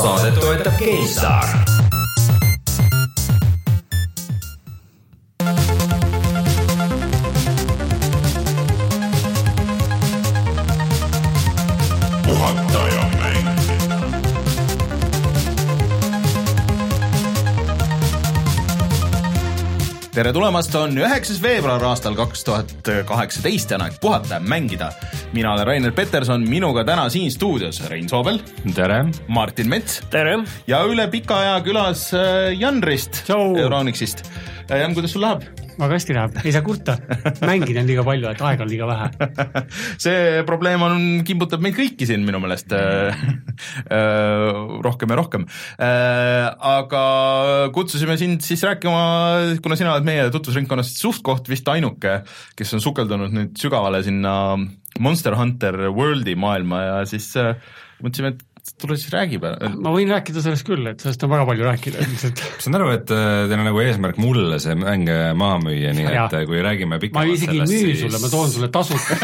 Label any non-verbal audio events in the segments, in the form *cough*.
saadet toetab GameStar tere tulemast, on üheksas veebruar aastal kaks tuhat kaheksateist ja on aeg puhata ja mängida. Mina olen Rainer Peterson, minuga täna siin stuudios Rein Soobel. tere! Martin Mets. tere! ja üle pika aja külas äh, Jan Rist Euronixist. Äh, Jan, kuidas sul läheb? Väga hästi läheb, ei saa kurta. mängida on liiga palju, et aega on liiga vähe *laughs* see probleem on, kimbutab meid kõiki siin minu meelest *laughs* äh, rohkem ja rohkem äh,. aga kutsusime sind siis rääkima, kuna sina oled meie tutvusringkonnast suht-koht vist ainuke, kes on sukeldunud nüüd sügavale sinna Monster Hunter Worldi maailma ja siis äh, mõtlesime, et tule siis räägi peale. ma võin rääkida sellest küll, et sellest on väga palju rääkida ilmselt. ma *laughs* saan aru, et äh, teil on nagu eesmärk mulle see mäng maha müüa, nii ja. et äh, kui räägime pikemalt ma isegi ei müü siis... sulle, ma toon sulle tasuta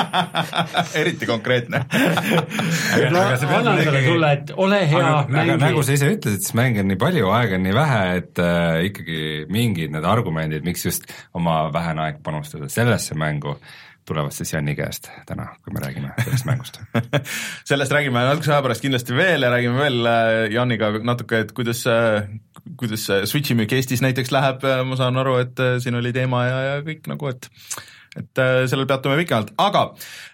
*laughs* eriti konkreetne *laughs* ma annan selle sulle, et ole hea, mängi. nagu sa ise ütlesid, siis mänge on nii palju, aega on nii vähe, et äh, ikkagi mingid need argumendid, miks just oma vähene aeg panustada sellesse mängu tulevad siis Jani käest täna, kui me räägime sellest mängust. *laughs* Sellest räägime natukese aja pärast kindlasti veel ja räägime veel äh, Janiga natuke, et kuidas, äh, kuidas Switchi müük Eestis näiteks läheb, ma saan aru, et äh, siin oli teema ja, ja kõik nagu, et et äh, sellel peatume pikemalt, aga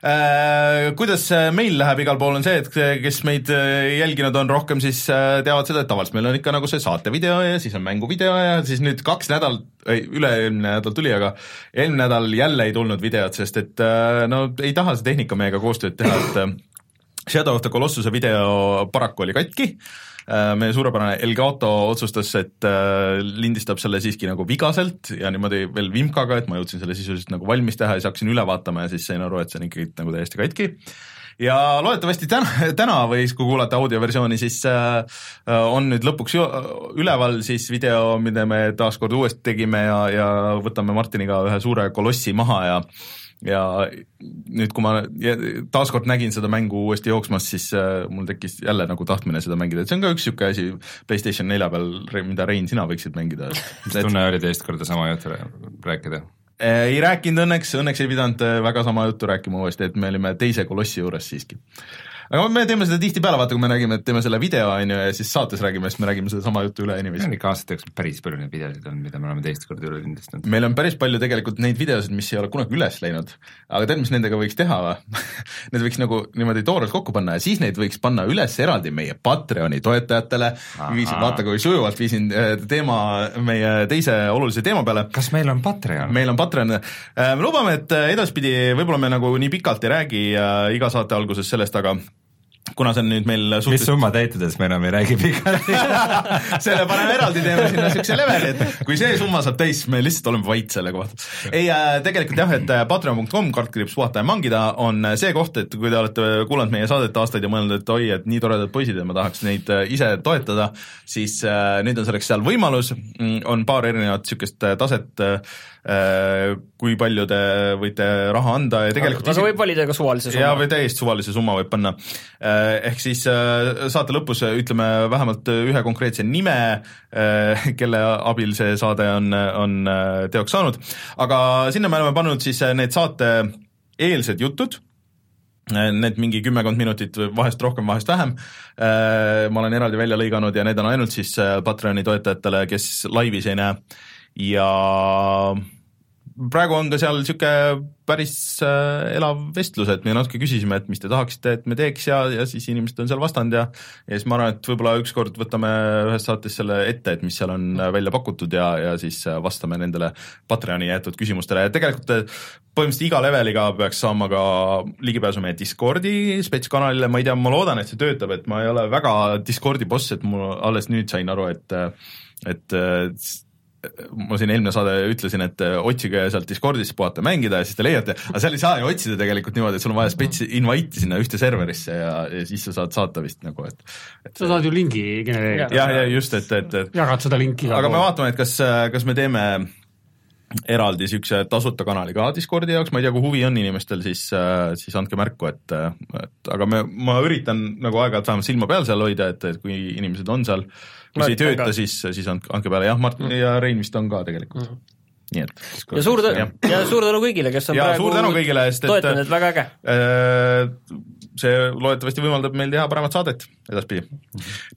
äh, kuidas meil läheb igal pool, on see, et kes meid äh, jälginud on rohkem, siis äh, teavad seda, et tavaliselt meil on ikka nagu see saatevideo ja siis on mänguvideo ja siis nüüd kaks nädalat, üle-eelmine nädal tuli, aga eelmine nädal jälle ei tulnud videot, sest et äh, no ei taha see tehnika meiega koostööd teha, et äh, Shadow of the Colossuse video paraku oli katki. Äh,, meie suurepärane Elgato otsustas, et äh, lindistab selle siiski nagu vigaselt ja niimoodi veel vimkaga, et ma jõudsin selle sisuliselt nagu valmis teha ja siis hakkasin üle vaatama ja siis sain aru, et see on ikkagi nagu täiesti katki. Ja loodetavasti täna, täna või kui kuulate audioversiooni, siis äh, on nüüd lõpuks üleval siis video, mida me taaskord uuesti tegime ja, ja võtame Martiniga ühe suure kolossi maha ja ja nüüd, kui ma taaskord nägin seda mängu uuesti jooksmas, siis äh, mul tekkis jälle nagu tahtmine seda mängida, et see on ka üks niisugune asi PlayStation nelja peal, mida Rein, sina võiksid mängida. *laughs* mis tunne oli teist korda sama juttu rääkida? Äh, ei rääkinud õnneks, õnneks ei pidanud äh, väga sama juttu rääkima uuesti, et me olime teise kolossi juures siiski aga me teeme seda tihtipeale, vaata kui me räägime, et teeme selle video, on ju, ja siis saates räägime, siis me räägime sedasama juttu üle inimesi. on ikka aastate jooksul päris palju neid videosid olnud, mida me oleme teist korda üle lindistanud. meil on päris palju tegelikult neid videosid, mis ei ole kunagi üles läinud, aga tead, mis nendega võiks teha või *laughs* Need võiks nagu niimoodi toorelt kokku panna ja siis neid võiks panna üles eraldi meie Patreoni toetajatele, viisin, vaata kui sujuvalt viisin äh, teema meie teise olulise teema peale. kas meil on Patreon? meil on Patreon, äh, me lubame, et äh, edaspidi võib-olla me nagu nii pikalt ei räägi iga saate alguses sellest, aga kuna see on nüüd meil suhteliselt... mis summa täitudes me enam ei räägi pikalt *laughs* selle paneme eraldi, teeme sinna niisuguse leveli, et kui see summa saab täis, me lihtsalt oleme vait selle kohta. ei äh,, tegelikult jah, et äh, patreon.com, kartkriips puhata ja mangida on äh, see koht, et kui te olete kuulanud meie saadet aastaid ja mõelnud, et oi, et nii toredad poisid ja ma tahaks neid äh, ise toetada, siis äh, nüüd on selleks seal võimalus, mm, on paar erinevat niisugust taset Äh, kui palju te võite raha anda ja tegelikult aga võib valida ka suvalise summa. jaa, või täiesti suvalise summa võib panna. Äh, ehk siis äh, saate lõpus ütleme vähemalt ühe konkreetse nime, kelle abil see saade on, on teoks saanud, aga sinna me oleme pannud siis need saate eelsed jutud, need mingi kümmekond minutit, vahest rohkem, vahest vähem, ma olen eraldi välja lõiganud ja need on ainult siis Patreoni toetajatele, kes laivis ei näe ja praegu on ka seal niisugune päris äh, elav vestlus, et me natuke küsisime, et mis te tahaksite, et me teeks ja, ja siis inimesed on seal vastanud ja ja siis ma arvan, et võib-olla ükskord võtame ühes saates selle ette, et mis seal on äh, välja pakutud ja, ja siis äh, vastame nendele Patreoni jäetud küsimustele. Ja tegelikult põhimõtteliselt iga leveliga peaks saama ka ligipääsu meie Discordi spetskanalile, ma ei tea, ma loodan, et see töötab, et ma ei ole väga Discordi boss, et mul alles nüüd sain aru, et et ma siin eelmine saade ütlesin, et äh, otsige sealt Discordist puhata mängida ja siis te leiate, aga seal ei saa ju otsida tegelikult niimoodi, et sul on vaja spets invite'i sinna ühte serverisse ja, ja siis sa saad saata vist nagu, et, et sa saad ju lingi genereerida. jah, ja just, et, et, et jagad seda linki aga me vaatame, et kas, kas me teeme eraldi niisuguse tasuta kanali ka Discordi jaoks, ma ei tea, kui huvi on inimestel, siis, siis andke märku, et, et aga me, ma üritan nagu aeg-ajalt vähemalt silma peal seal hoida, et, et kui inimesed on seal, kui see ei tööta, siis, siis andke, andke peale, jah, Martin mm. ja Rein vist on ka tegelikult mm. nii et. ja suur tänu, ja suur tänu kõigile, kes on ja praegu suur tänu kõigile, sest et toetanud, väga äge äh, see loodetavasti võimaldab meil teha paremat saadet edaspidi.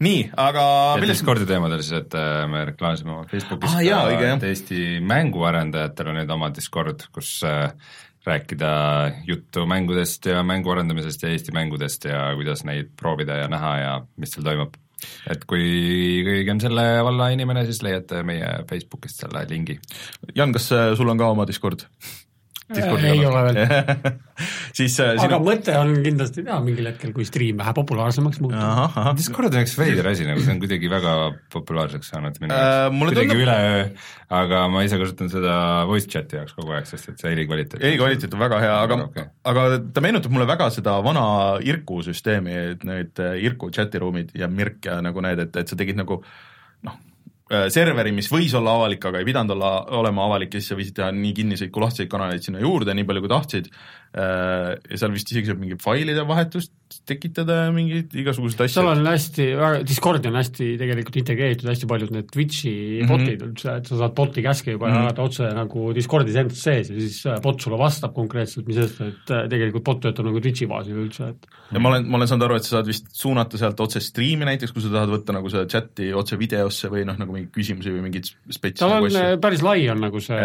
nii, aga millest Discordi teemadel siis, et äh, me reklaamisime oma Facebookis Ah, jaa, õige, et Eesti mänguarendajatel on nüüd oma Discord, kus äh, rääkida juttu mängudest ja mängu arendamisest ja Eesti mängudest ja kuidas neid proovida ja näha ja mis seal toimub. Et kui kõigem selle valla inimene, siis leiate meie Facebookist selle lingi. Jan, kas äh, sul on ka oma Discord? Ei ole veel. *laughs* siis äh, aga sinu mõte on kindlasti teha mingil hetkel, kui striim vähe populaarsemaks muutub. Discord on üks veider asi, nagu see on kuidagi väga populaarseks saanud minu Äh, jaoks mulle kuidagi tundub- üleöö, aga ma ise kasutan seda voice chat'i jaoks kogu aeg, sest et see helikvaliteet ei, kvaliteet on väga hea, aga Okei. aga ta meenutab mulle väga seda vana Irku süsteemi, et need äh, Irku chatiruumid ja Mirk ja nagu need, et, et sa tegid nagu noh, serveri, mis võis olla avalik, aga ei pidanud olla, olema avalik ja siis sa võisid teha nii kinniseid kui lahtiseid kanaleid sinna juurde, nii palju kui tahtsid. Ja seal vist isegi saab mingit failide vahetust tekitada ja mingeid igasuguseid asju. seal on hästi, Discordi on hästi tegelikult integreeritud hästi paljud need Twitch'i mm -hmm. bot'id üldse, et sa saad bot'i käske juba mm -hmm. jagada otse nagu Discordis endas sees ja siis äh, bot sulle vastab konkreetselt, mis sest, et äh, tegelikult bot töötab nagu Twitch'i baasil üldse, et ja ma olen, ma olen saanud aru, et sa saad vist suunata sealt otse striimi näiteks, kui sa tahad võtta nagu seda chati otse videosse või noh, nagu mingeid küsimusi või mingeid spets tal nagu on äh, päris lai on nagu see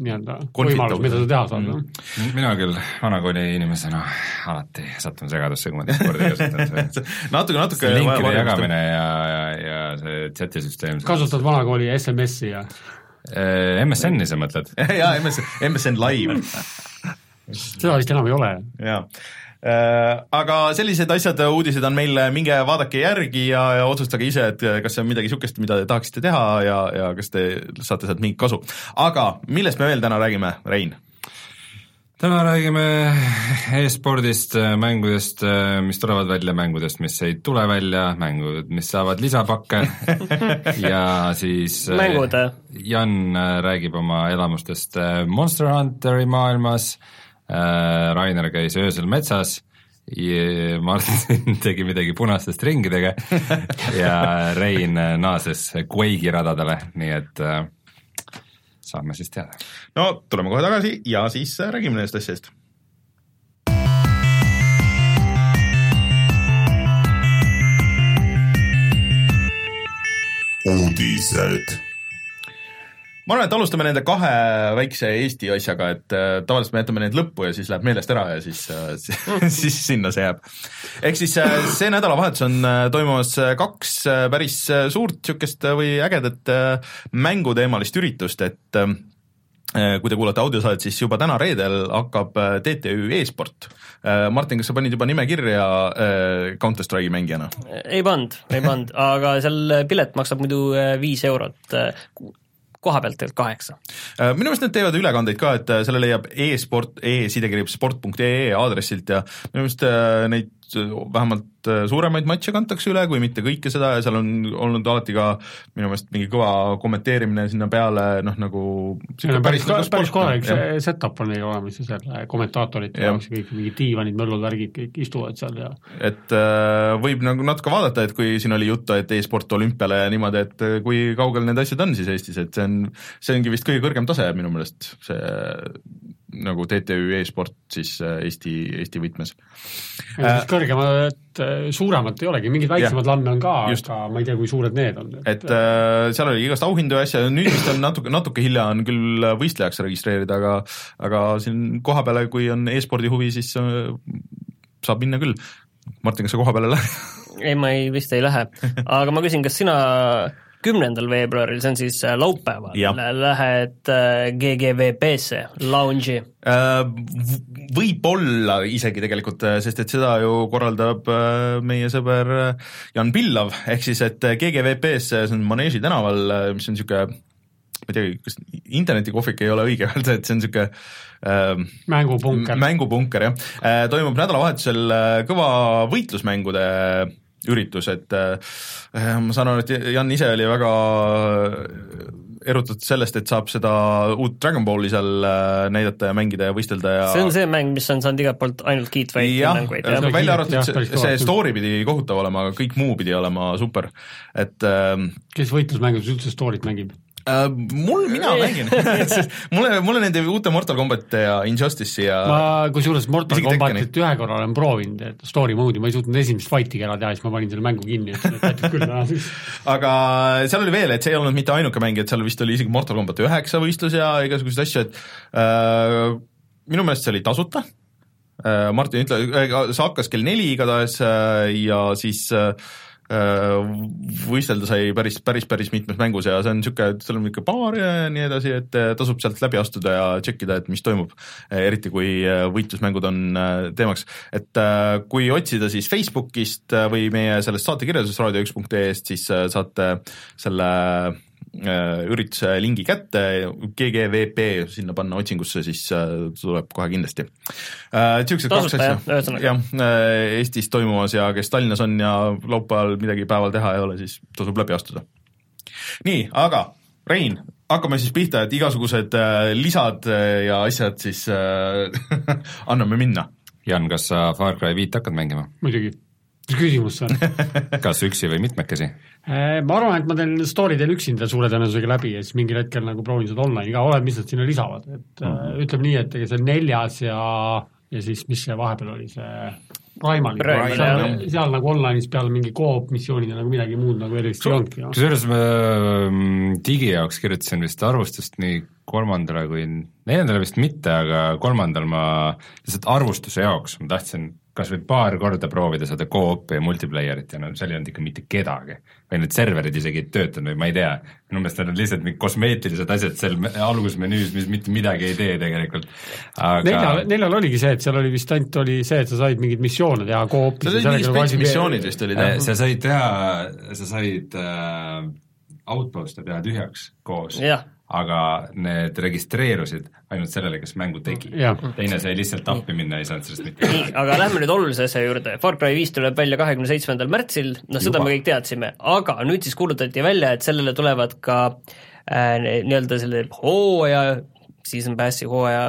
nii-öelda võimalus, mida sa teha saad mm.. mina küll vanakooli inimesena alati satun segadusse, kui ma Discordi kasutan, *laughs* natuke, natuke linkide jagamine ja, ja, ja see chati süsteem. kasutad vanakooli SMS-i ja MSN-i sa mõtled? *laughs* jaa, MSN, MSN Live seda vist enam ei ole. jaa äh, aga sellised asjad, uudised on meil, minge vaadake järgi ja, ja otsustage ise, et kas see on midagi niisugust, mida te tahaksite teha ja, ja kas te saate sealt mingit kasu. aga millest me veel täna räägime, Rein? Täna räägime e-spordist, mängudest, mis tulevad välja, mängudest, mis ei tule välja, mängud, mis saavad lisapakke. *laughs* Ja siis äh, Mängud. Jan äh, räägib oma elamustest äh, Monster Hunteri maailmas, Rainer käis öösel metsas, Martin *laughs* tegi midagi punaste stringidega *laughs* ja Rein naases Quake'i radadele, nii et äh, saame siis teada no tuleme kohe tagasi ja siis räägime nendest asjadest. uudised. Ma arvan, et alustame nende kahe väikse Eesti asjaga, et äh, tavaliselt me jätame need lõppu ja siis läheb meelest ära ja siis äh, *laughs* siis sinna see jääb. ehk siis äh, see nädalavahetus on äh, toimumas äh, kaks äh, päris äh, suurt niisugust äh, või ägedat äh, mänguteemalist üritust, et äh, kui te kuulate audiosaadet, siis juba täna reedel hakkab äh, TTÜ e-sport. Martin, kas sa panid juba nime kirja äh, Counter Strike'i mängijana? ei pannud, ei pannud, aga seal pilet maksab muidu äh, viis eurot, koha pealt tegelikult kaheksa. Äh, minu meelest nad teevad ülekandeid ka, et äh, selle leiab e-sport e, e-sidekirjutus sport.ee aadressilt ja minu meelest äh, neid vähemalt äh, suuremaid matše kantakse üle, kui mitte kõike seda ja seal on olnud alati ka minu meelest mingi kõva kommenteerimine sinna peale, noh nagu seal on päris, päris sport, korralik see set-up on neil olemas ja seal kommentaatorite Jah. jaoks ja kõik mingid diivanid, möllud, värgid kõik istuvad seal ja et äh, võib nagu natuke vaadata, et kui siin oli juttu, et e-sport olümpiale ja niimoodi, et äh, kui kaugel need asjad on siis Eestis, et see on, see ongi vist kõige kõrgem tase minu meelest, see nagu TTÜ e-sport siis äh, Eesti, Eesti võtmes. ja siis kõrgemad, suuremad ei olegi, mingid väiksemad lamme on ka, aga ma ei tea, kui suured need on. et äh, seal oli igast auhindu ja asja, nüüd vist on natuke, natuke hilja on küll võistlejaks registreerida, aga aga siin kohapeale, kui on e-spordi huvi, siis äh, saab minna küll. Martin, kas sa koha peale lähed? ei, ma ei, vist ei lähe, aga ma küsin, kas sina kümnendal veebruaril, see on siis äh, laupäeval lähed äh, GGVP-sse, lounge'i? Äh, v- võib-olla isegi tegelikult, sest et seda ju korraldab äh, meie sõber äh, Jan Pillav, ehk siis et äh, GGVP-s, see on Maneesi tänaval, mis on niisugune ma ei teagi, kas internetikohvik ei ole õige *laughs* öelda, et see on niisugune ähm, mängupunker. mängupunker jah, toimub nädalavahetusel äh, kõva võitlusmängude üritus, et äh, ma saan aru, et Jan ise oli väga erutatud sellest, et saab seda uut Dragon Balli seal äh, näidata ja mängida ja võistelda ja see on see mäng, mis on saanud igalt poolt ainult kiitvaid no jah? välja arvatud see, see story pidi kohutav olema, aga kõik muu pidi olema super. et ähm, kes võitlusmängudes üldse story't mängib? Äh, mul, mina mängin. *laughs* Mulle, mulle nende uute Mortal Combat ja Injustice'i ja ma kusjuures Mortal Combatit ühe korra olen proovinud, et story mode'i, ma ei suutnud esimest fight'i ära teha, siis ma panin selle mängu kinni, et aitab küll siis. *laughs* aga seal oli veel, et see ei olnud mitte ainuke mäng, et seal vist oli isegi Mortal Combat üheksa võistlus ja igasuguseid asju, et äh, minu meelest see oli tasuta. Äh,, Martin ütle see hakkas kell neli igatahes äh, ja siis äh, võistelda sai päris, päris, päris mitmes mängus ja see on niisugune, seal on niisugune baar ja nii edasi, et äh, tasub sealt läbi astuda ja tšekkida, et mis toimub, eriti kui äh, võitlusmängud on äh, teemaks. et kui otsida siis Facebookist või meie sellest saatekirjeldusest raadio1.ee-st, siis saate selle ürituse lingi kätte, GGVP sinna panna otsingusse, siis tuleb kohe kindlasti. Niisugused kaks Tasuta, jah, asja, jah, Eestis toimumas ja kes Tallinnas on ja laupäeval midagi päeval teha ei ole, siis tasub läbi astuda. nii, aga Rein, hakkame siis pihta, et igasugused äh, lisad äh, ja asjad siis äh, *laughs* anname minna. Jan, kas sa Far Cry viit hakkad mängima? muidugi. mis küsimus see on? *laughs* *laughs* kas üksi või mitmekesi? Eh, ma arvan, et ma teen story teen üksinda suure tõenäosusega läbi ja siis mingil hetkel nagu proovin seda online'i ka, oleneb, mis nad sinna lisavad, et mm -hmm. ütleme nii, et ega see neljas ja, ja siis mis see vahepeal oli, see Primal, seal, seal nagu online'is peale mingi coop missioonid ja nagu midagi muud nagu erilist ei olnudki. kusjuures ma mm, digi jaoks kirjutasin vist arvustust nii kolmandale kui neljandale vist mitte, aga kolmandal ma lihtsalt arvustuse jaoks ma tahtsin kas või paar korda proovida seda co-op'i ja multiplayer'it ja no seal ei olnud ikka mitte kedagi. või need serverid isegi ei töötanud või ma ei tea, minu meelest need on lihtsalt mingid kosmeetilised asjad seal me- algusmenüüs, mis mitte midagi ei tee tegelikult, aga neljal, neljal oligi see, et seal oli vist ainult oli see, et sa said mingeid missioone teha coop'is. seal olid mingid spets missioonid vist olid jah? sa said teha, sa said äh, outpost'e teha tühjaks koos, jah, aga need registreerusid ainult sellele, kes mängu tegi. teine sai lihtsalt appi minna, ei saanud sellest mitte midagi. aga lähme nüüd olulise asja juurde, Far Cry viis tuleb välja kahekümne seitsmendal märtsil, noh seda Juba. me kõik teadsime, aga nüüd siis kuulutati välja, et sellele tulevad ka äh, nii-öelda selle hooaja, season pass'i hooaja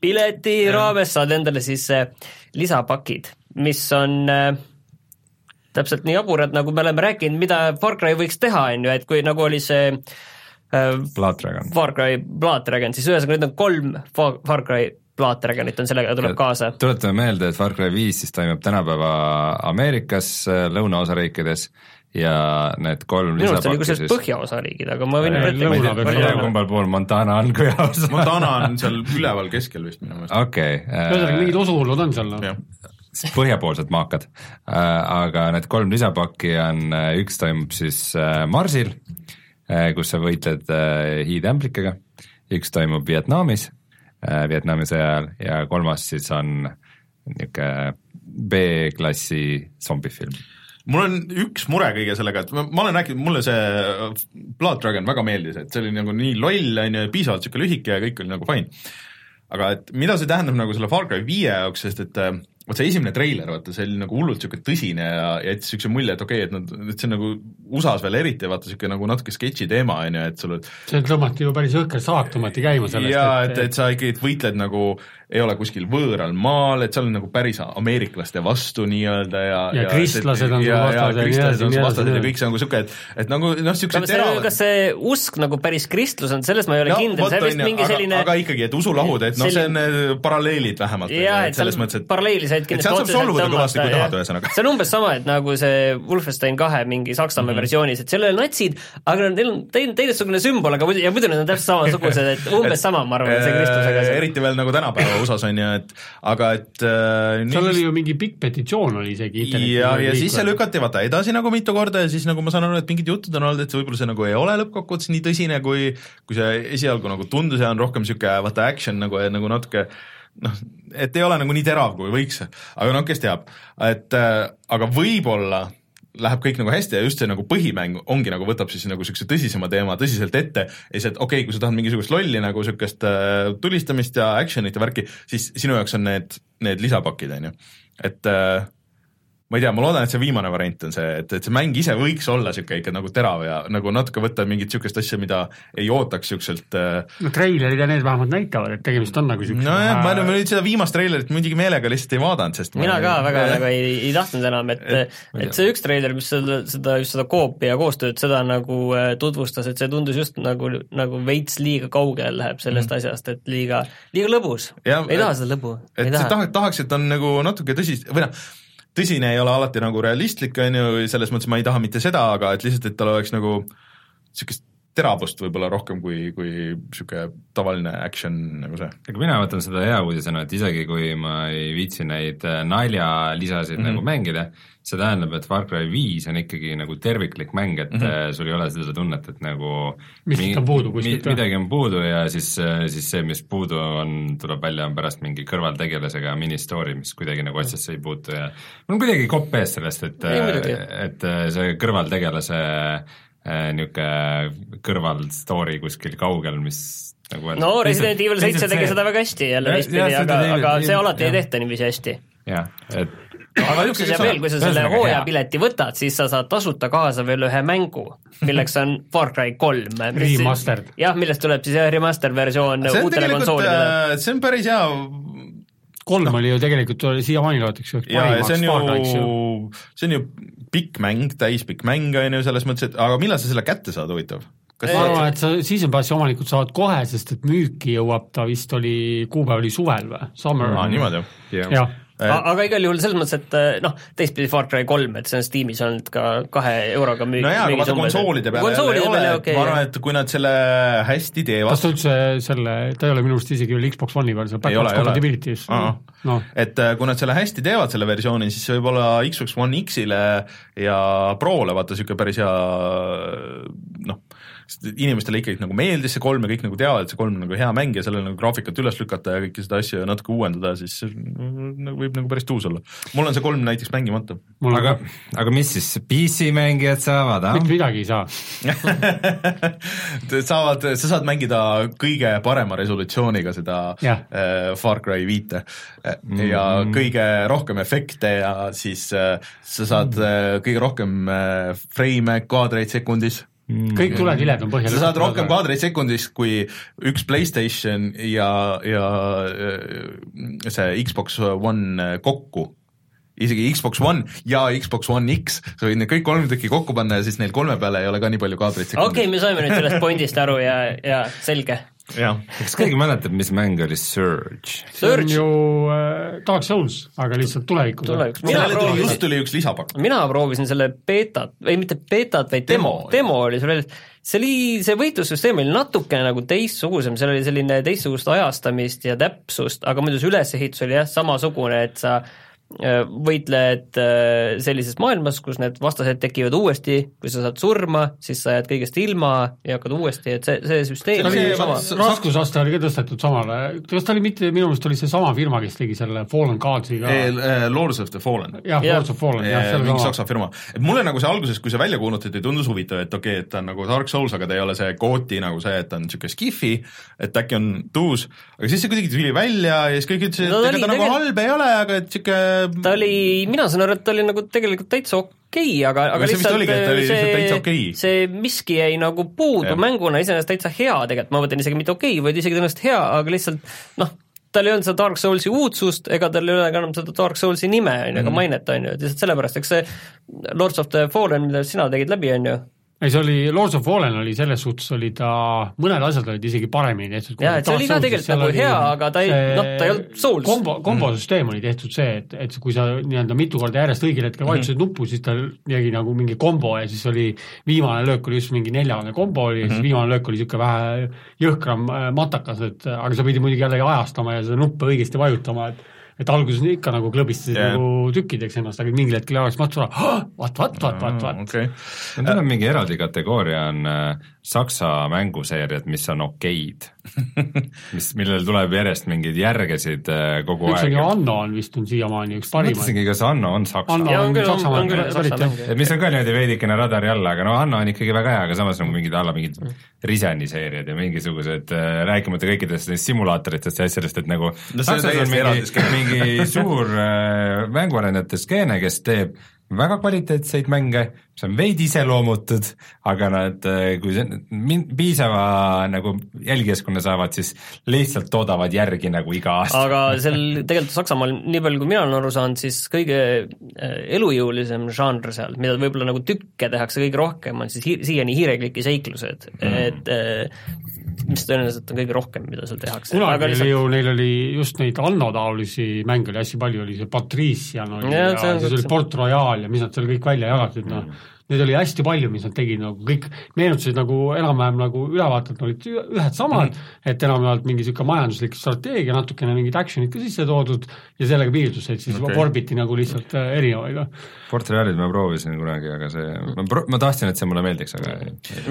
pileti raames saad endale siis äh, lisapakid, mis on äh, täpselt nii jaburad, nagu me oleme rääkinud, mida Far Cry võiks teha, on ju, et kui nagu oli see äh, Blood Dragon. Far Cry Blood Dragon, siis ühesõnaga nüüd on kolm Far, Far Cry Blood Dragonit on sellega, tuleb kaasa. tuletame meelde, et Far Cry viis siis toimub tänapäeva Ameerikas, lõunaosariikides ja need kolm minu arust oli lisapakki kusjuures siis põhjaosariigid, aga ma võin ette ma ei tea, ma ei tea, kumbal pool Montana on kui aus. Montana on seal üleval keskel vist minu meelest. okei ühesõnaga mingid osuhullud on seal noh. põhjapoolsed maakad, aga need kolm lisapakki on, üks toimub siis äh, Marsil, kus sa võitled äh, hiideämblikega, üks toimub Vietnamis, Vietnami sõja ajal ja kolmas siis on niisugune B-klassi zombifilm. mul on üks mure kõige sellega, et ma, ma olen rääkinud, mulle see Blood Dragon väga meeldis, et see oli nagu nii loll, on ju, ja piisavalt niisugune lühike ja kõik oli nagu fine. aga et mida see tähendab nagu selle Far Cry viie jaoks, sest et äh, vot see esimene treiler, vaata, see oli nagu hullult niisugune tõsine ja, ja jättis niisuguse mulje, et okei okay,, et nad, et see on nagu USA-s veel eriti, vaata niisugune nagu natuke sketši teema, on ju, et sul see tõmmati ju päris jõhker saak tõmmati käima sellest, jaa, et, et sa ikkagi võitled nagu, ei ole kuskil võõral maal, et seal on nagu päris ameeriklaste vastu nii-öelda ja Ja kristlased on sul ja, ja vastased ja nii kristlased edasi, on nii edasi, ja kõik see on nagu sihuke, et, et nagu noh, kas see, kas see usk nagu päris kristlus on, selles ma ei ole kindel, see on vist mingi aga, selline aga ikkagi, et usulahud, et noh, see on äh, paralleelid vähemalt, jaa, et selles mõttes, et paralleeli said et sealt saab solvuda kõvasti, kui tahad, ühesõnaga. see on umbes sama, et nagu see Wolfenstein kahe mingi Saksamaa Mhm. versioonis, et seal ei ole natsid, aga neil on teine, teistsugune sümbol, aga muidu, ja muidu need on täpselt samasugused, et *laughs* umbes sama, ma arvan, see kristlusega Äh, see eriti veel nagu tänapäeva USA-s on ju, et aga et äh, seal oli ju mingi pikk petitsioon oli isegi internetis. ja, ja siis see lükati vaata edasi nagu mitu korda ja siis nagu ma saan aru, et mingid jutud on olnud, et see võib-olla see nagu ei ole lõppkokkuvõttes nii tõsine, kui kui see esialgu nagu tundus ja on rohkem niisugune vaata action nagu, nagu natuke noh, et ei ole nagu nii terav, kui võiks, aga noh, kes teab, et äh, aga võib-olla läheb kõik nagu hästi ja just see nagu põhimäng ongi nagu võtab siis nagu niisuguse tõsisema teema tõsiselt ette. Ja siis, et okei okay,, kui sa tahad mingisugust lolli nagu niisugust äh, tulistamist ja action'it ja värki, siis sinu jaoks on need, need lisapakid, on ju. et äh, ma ei tea, ma loodan, et see viimane variant on see, et, et see mäng ise võiks olla niisugune ikka nagu terav ja nagu natuke võtta mingit niisugust asja, mida ei ootaks niisuguselt äh, no treilerid ja need vähemalt näitavad, et tegemist on nagu siukse nojah, ma nüüd- ma nüüd seda viimast treilerit muidugi meelega lihtsalt ei vaadanud, sest mina ma, ka väga nagu ei, ei tahtnud enam, et, et see üks treiler, mis seda, seda, just seda koopi ja koostööd, seda nagu äh, tutvustas, et see tundus just nagu, nagu veits liiga kaugele läheb sellest mm. asjast, et liiga, liiga lõbus. Ei taha seda lõbu, et tahaks, tahaks, et on nagu natuke tõsist või noh, tõsine ei ole alati nagu realistlik, on ju, selles mõttes ma ei taha mitte seda, aga et lihtsalt, et tal oleks nagu niisugust teravust võib-olla rohkem kui, kui niisugune tavaline action nagu see. aga mina võtan seda hea uudisena, et isegi kui ma ei viitsi neid äh, naljalisasid mm. -hmm. nagu mängida, see tähendab, et Far Cry viis on ikkagi nagu terviklik mäng, et mm -hmm. sul ei ole seda tunnet, et nagu Miskit on puudu kuskilt või? midagi on puudu ja siis, siis see, mis puudu on, tuleb välja, on pärast mingi kõrvaltegelasega mini-story, mis kuidagi nagu asjasse ei puutu ja mul on kuidagi kopp ees sellest, et et äh, see kõrvaltegelase äh, niisugune kõrvalstory kuskil kaugel, mis nagu on no Resident Evil seitse tegi see- seda väga hästi jälle Ja- teistpidi, aga, aga see alati ei jah. tehta niiviisi hästi. jah, et aga üks asi veel, kui sa selle hooajapileti võtad, siis sa saad tasuta kaasa veel ühe mängu, milleks on Far Cry kolm. Remastered. jah, millest tuleb siis jah remaster versioon see on uutele konsoolidele. äh,, see on päris hea kolm oli ju tegelikult, siiamaani loetakse üheks ja, ja see parimaks on Far Cry'ks ju, see on ju pikk mäng, täispikk mäng on ju selles mõttes, et aga millal sa selle kätte saad, huvitav? kas ma arvan, et sa season passi omanikud saavad kohe, sest et müüki jõuab ta vist oli, kuupäev oli suvel või, summer aa, niimoodi jah? jah, aga igal juhul selles mõttes, et eh, noh, teistpidi Far Cry kolm, et see on Steamis olnud ka kahe euroga müük-. no jaa, aga vaata konsoolide peale jälle ei konsoolide ole okei ma arvan, et kui nad selle hästi kas teevad ta, üldse selle, ta ei ole minu arust isegi veel Xbox One'i peal, seal backwards compatibility's noh, et äh, kui nad selle hästi teevad, selle versiooni, siis see võib olla Xbox One X-ile ja Prole vaata niisugune päris hea noh, inimestele ikkagi nagu meeldis see kolm ja kõik nagu teavad, et see kolm on nagu hea mäng ja sellele nagu graafikat üles lükata ja kõike seda asja natuke uuendada, siis nagu võib nagu päris tuus olla. mul on see kolm näiteks mängimata. aga aga, mis siis PC mängijad saavad, ah? mitte midagi ei saa. *laughs* saavad, sa saad mängida kõige parema resolutsiooniga seda Jah. äh, Far Cry viite mm. ja kõige rohkem efekte ja siis äh, sa saad äh, kõige rohkem äh, freime kaadreid sekundis kõik tuletilled on põhjal. sa saad rohkem kaadreid sekundis kui üks Playstation ja, ja äh, see Xbox One kokku isegi Xbox One ja Xbox One X, sa võid need kõik kolm tükki kokku panna ja siis neil kolme peale ei ole ka nii palju kaadreid sekundis okei, me saime nüüd sellest pointist aru ja, ja selge. jah, kas keegi mäletab, mis mäng oli Surge? see on Surge ju äh, Dark Souls, aga lihtsalt tulevikus. tulevikus, mina sellele tuli, just proovisin, tuli üks lisapakk. mina proovisin selle beetat, ei mitte betat, vaid demo Demo,, demo oli seal väljas, see oli, see võitlussüsteem oli natukene nagu teistsugusem, seal oli selline teistsugust ajastamist ja täpsust, aga muidu see ülesehitus oli jah, samasugune, et sa võitled äh, sellises maailmas, kus need vastased tekivad uuesti, kui sa saad surma, siis sa jääd kõigest ilma ja hakkad uuesti, et see, see süsteem See oli sama see- raskusaste oli ka tõstetud samale, kas ta oli mitte, minu meelest oli seesama firma, kes tegi selle Fallen Gods'i ka. Lords of the Fallen. jah. Lords of Fallen, jah, see mingi oli saksa firma, et mulle nagu see alguses, kui see välja kuulutati, tundus huvitav, et okei okay,, et ta on nagu Dark Souls, aga ta ei ole see kooti nagu see, et ta on niisugune skifi, et äkki on tuus, aga siis see kuidagi tuli välja ja siis kõik ütlesid, et ega ta nagu halb ei ole, aga et niisugune ta oli, mina saan aru, et ta oli nagu tegelikult täitsa okei okay,, aga, aga see vist oligi, et ta oli lihtsalt täitsa okei. see miski jäi nagu puudu Jah. mänguna iseenesest täitsa hea tegelikult, ma mõtlen isegi mitte okei okay,, vaid isegi tõenäoliselt hea, aga lihtsalt noh, tal ei olnud seda Dark Soulsi uudsust ega tal ei ole ka enam seda Dark Soulsi nime, on ju, ega mainet, on ju, et lihtsalt sellepärast, eks see Lords of the Fallen, mille sina tegid läbi, on ju, ei, see oli, Lords of Fallen oli selles suhtes oli ta, mõned asjad olid isegi paremini tehtud. Jaa, et see oli ka tegelikult nagu hea, aga ta ei- noh, ta ei olnud Souls. kombo, kombosüsteem oli tehtud see, et, et kui sa nii-öelda mitu korda järjest õigel hetkel vajutasid Mhm. nuppu, siis tal tegi nagu mingi kombo ja siis oli viimane löök oli just mingi neljane kombo oli ja Mhm. siis viimane löök oli niisugune vähe jõhkram äh, matakas, et aga sa pidid muidugi jällegi ajastama ja seda nuppe õigesti vajutama, et et alguses ikka nagu klõbistasid yeah. nagu tükkideks ennast, aga mingil hetkel jagas matsu ära, vaat, vaat, vaat, vaat, vaat. okei, Neil on mingi eraldi kategooria on äh, saksa mänguseeriad, mis on okeid. *laughs* mis, millel tuleb järjest mingeid järgesid äh, kogu üks on aeg ju. Anno on vist on siiamaani üks parimaid. mõtlesingi, kas Anno on saksa Anno ja on on on, on saksa mäng. mis on ka niimoodi veidikene radari all, aga no Anno on ikkagi väga hea, aga samas nagu mingid alla mingid Riseni seeriad ja mingisugused äh,, rääkimata kõikidest neist simulaatoritest ja asjadest, et nagu No see on Saksas mingi, skeem. mingi mingi suur äh, mänguarendajate skeene, kes teeb väga kvaliteetseid mänge, mis on veidi iseloomutud, aga nad, kui see piisava nagu jälgijaskonna saavad, siis lihtsalt toodavad järgi nagu iga aasta. aga seal tegelikult Saksamaal, nii palju kui mina olen aru saanud, siis kõige äh, elujõulisem žanr seal, mida võib-olla nagu tükke tehakse kõige rohkem, on siis hi siiani hiirekliki seiklused mm., et äh, mis tõenäoliselt on kõige rohkem, mida seal tehakse. kunagi oli ju, neil oli just neid Anno taolisi mänge oli hästi palju, oli see Patrician oli ja, ja on siis oli Port Royal ja mis nad seal kõik välja jagasid, noh Mm. Neid oli hästi palju, mis nad tegid nagu kõik meenutasid nagu enam-vähem nagu ülevaated olid ühed samad mm., et enam-vähem mingi niisugune majanduslik strateegia, natukene mingid action'id ka sisse toodud ja sellega piirdus, et siis okay. orbiti nagu lihtsalt äh, erinevaid, noh. Portrealit ma proovisin kunagi, aga see, ma pro-, ma tahtsin, et see mulle meeldiks, aga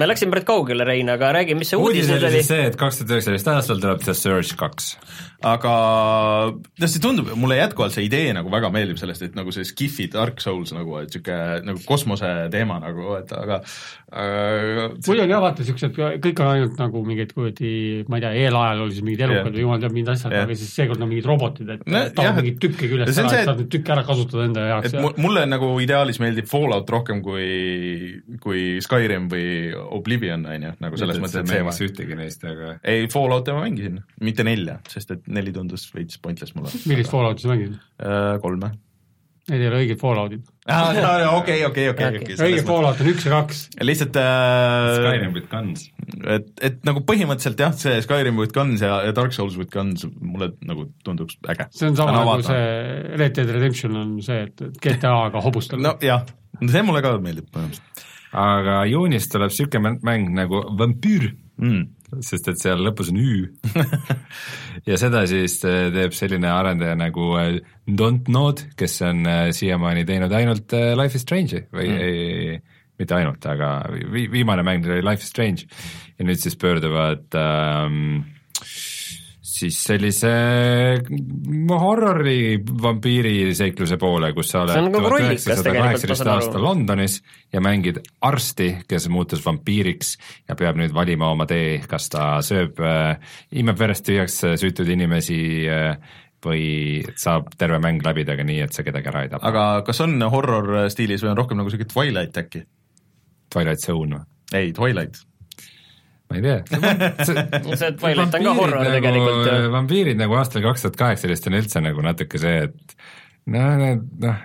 me läksime päris kaugele, Rein, aga räägi, mis see uudis nüüd oli see, et kaks tuhat üheksateist aastal tuleb The Surge kaks. aga tead, see tundub, mulle jätkuvalt see idee nagu väga meeldib sellest, et nagu see Skifi Dark Souls nagu, et niisugune nagu kosmose teema nagu, et aga, aga muidu on jah, vaata niisugused, kõik on ainult nagu mingid kuradi, ma ei tea, eelajal oli siis mingid elukad või jumal teab mingid asjad aga siis seekord on mingid robotid, et No no, et- mingeid tükke küljest ära, saad neid tükke ära kasutada enda jaoks et mulle nagu ideaalis meeldib Fallout rohkem kui, kui Skyrim või Oblivion, on ju, nagu selles mõttes, et see see mängiks ühtegi neist, aga ei, Fallouti ma mängisin, mitte nelja, sest et neli tundus veits pointless mulle millist Fallouti sa mängid? äh,. kolme. Need ei ole õiged Falloutid. okei, okei, okei, okei. õige Fallout on üks ja kaks. lihtsalt äh, Skyrim with guns. et, et nagu põhimõtteliselt jah, see Skyrim with Guns ja, ja Dark Souls with Guns mulle nagu tunduks äge. see on sama nagu see Red Dead Redemption on see, et GTA-ga hobustada no.. nojah, see mulle ka meeldib põhimõtteliselt aga juunis tuleb niisugune mäng- mäng nagu Vampüür, mm.. Sest et seal lõpus on Ü. *laughs* ja seda siis äh, teeb selline arendaja nagu äh, Don't Nod, kes on äh, siiamaani teinud ainult Life is Strange'i või mm. ei, mitte ainult, aga vi-, viimane mäng oli Life is Strange ja nüüd siis pöörduvad ähm, siis sellise horrori vampiiriseikluse poole, kus sa oled nagu ma saan aru. aastal Londonis ja mängid arsti, kes muutus vampiiriks ja peab nüüd valima oma tee, kas ta sööb äh,, imeb verest tühjaks äh, süütuid inimesi äh, või saab terve mäng läbida ka nii, et sa kedagi ära ei tapa. aga kas on horror stiilis või on rohkem nagu siuke Twilight äkki? Twilight Zone või? ei, Twilight. Ma ei tea. see *laughs* Twilight on ka horror tegelikult ju. vampiirid nagu aastal kaks tuhat kaheksateist on üldse nagu natuke see, et noh, need noh,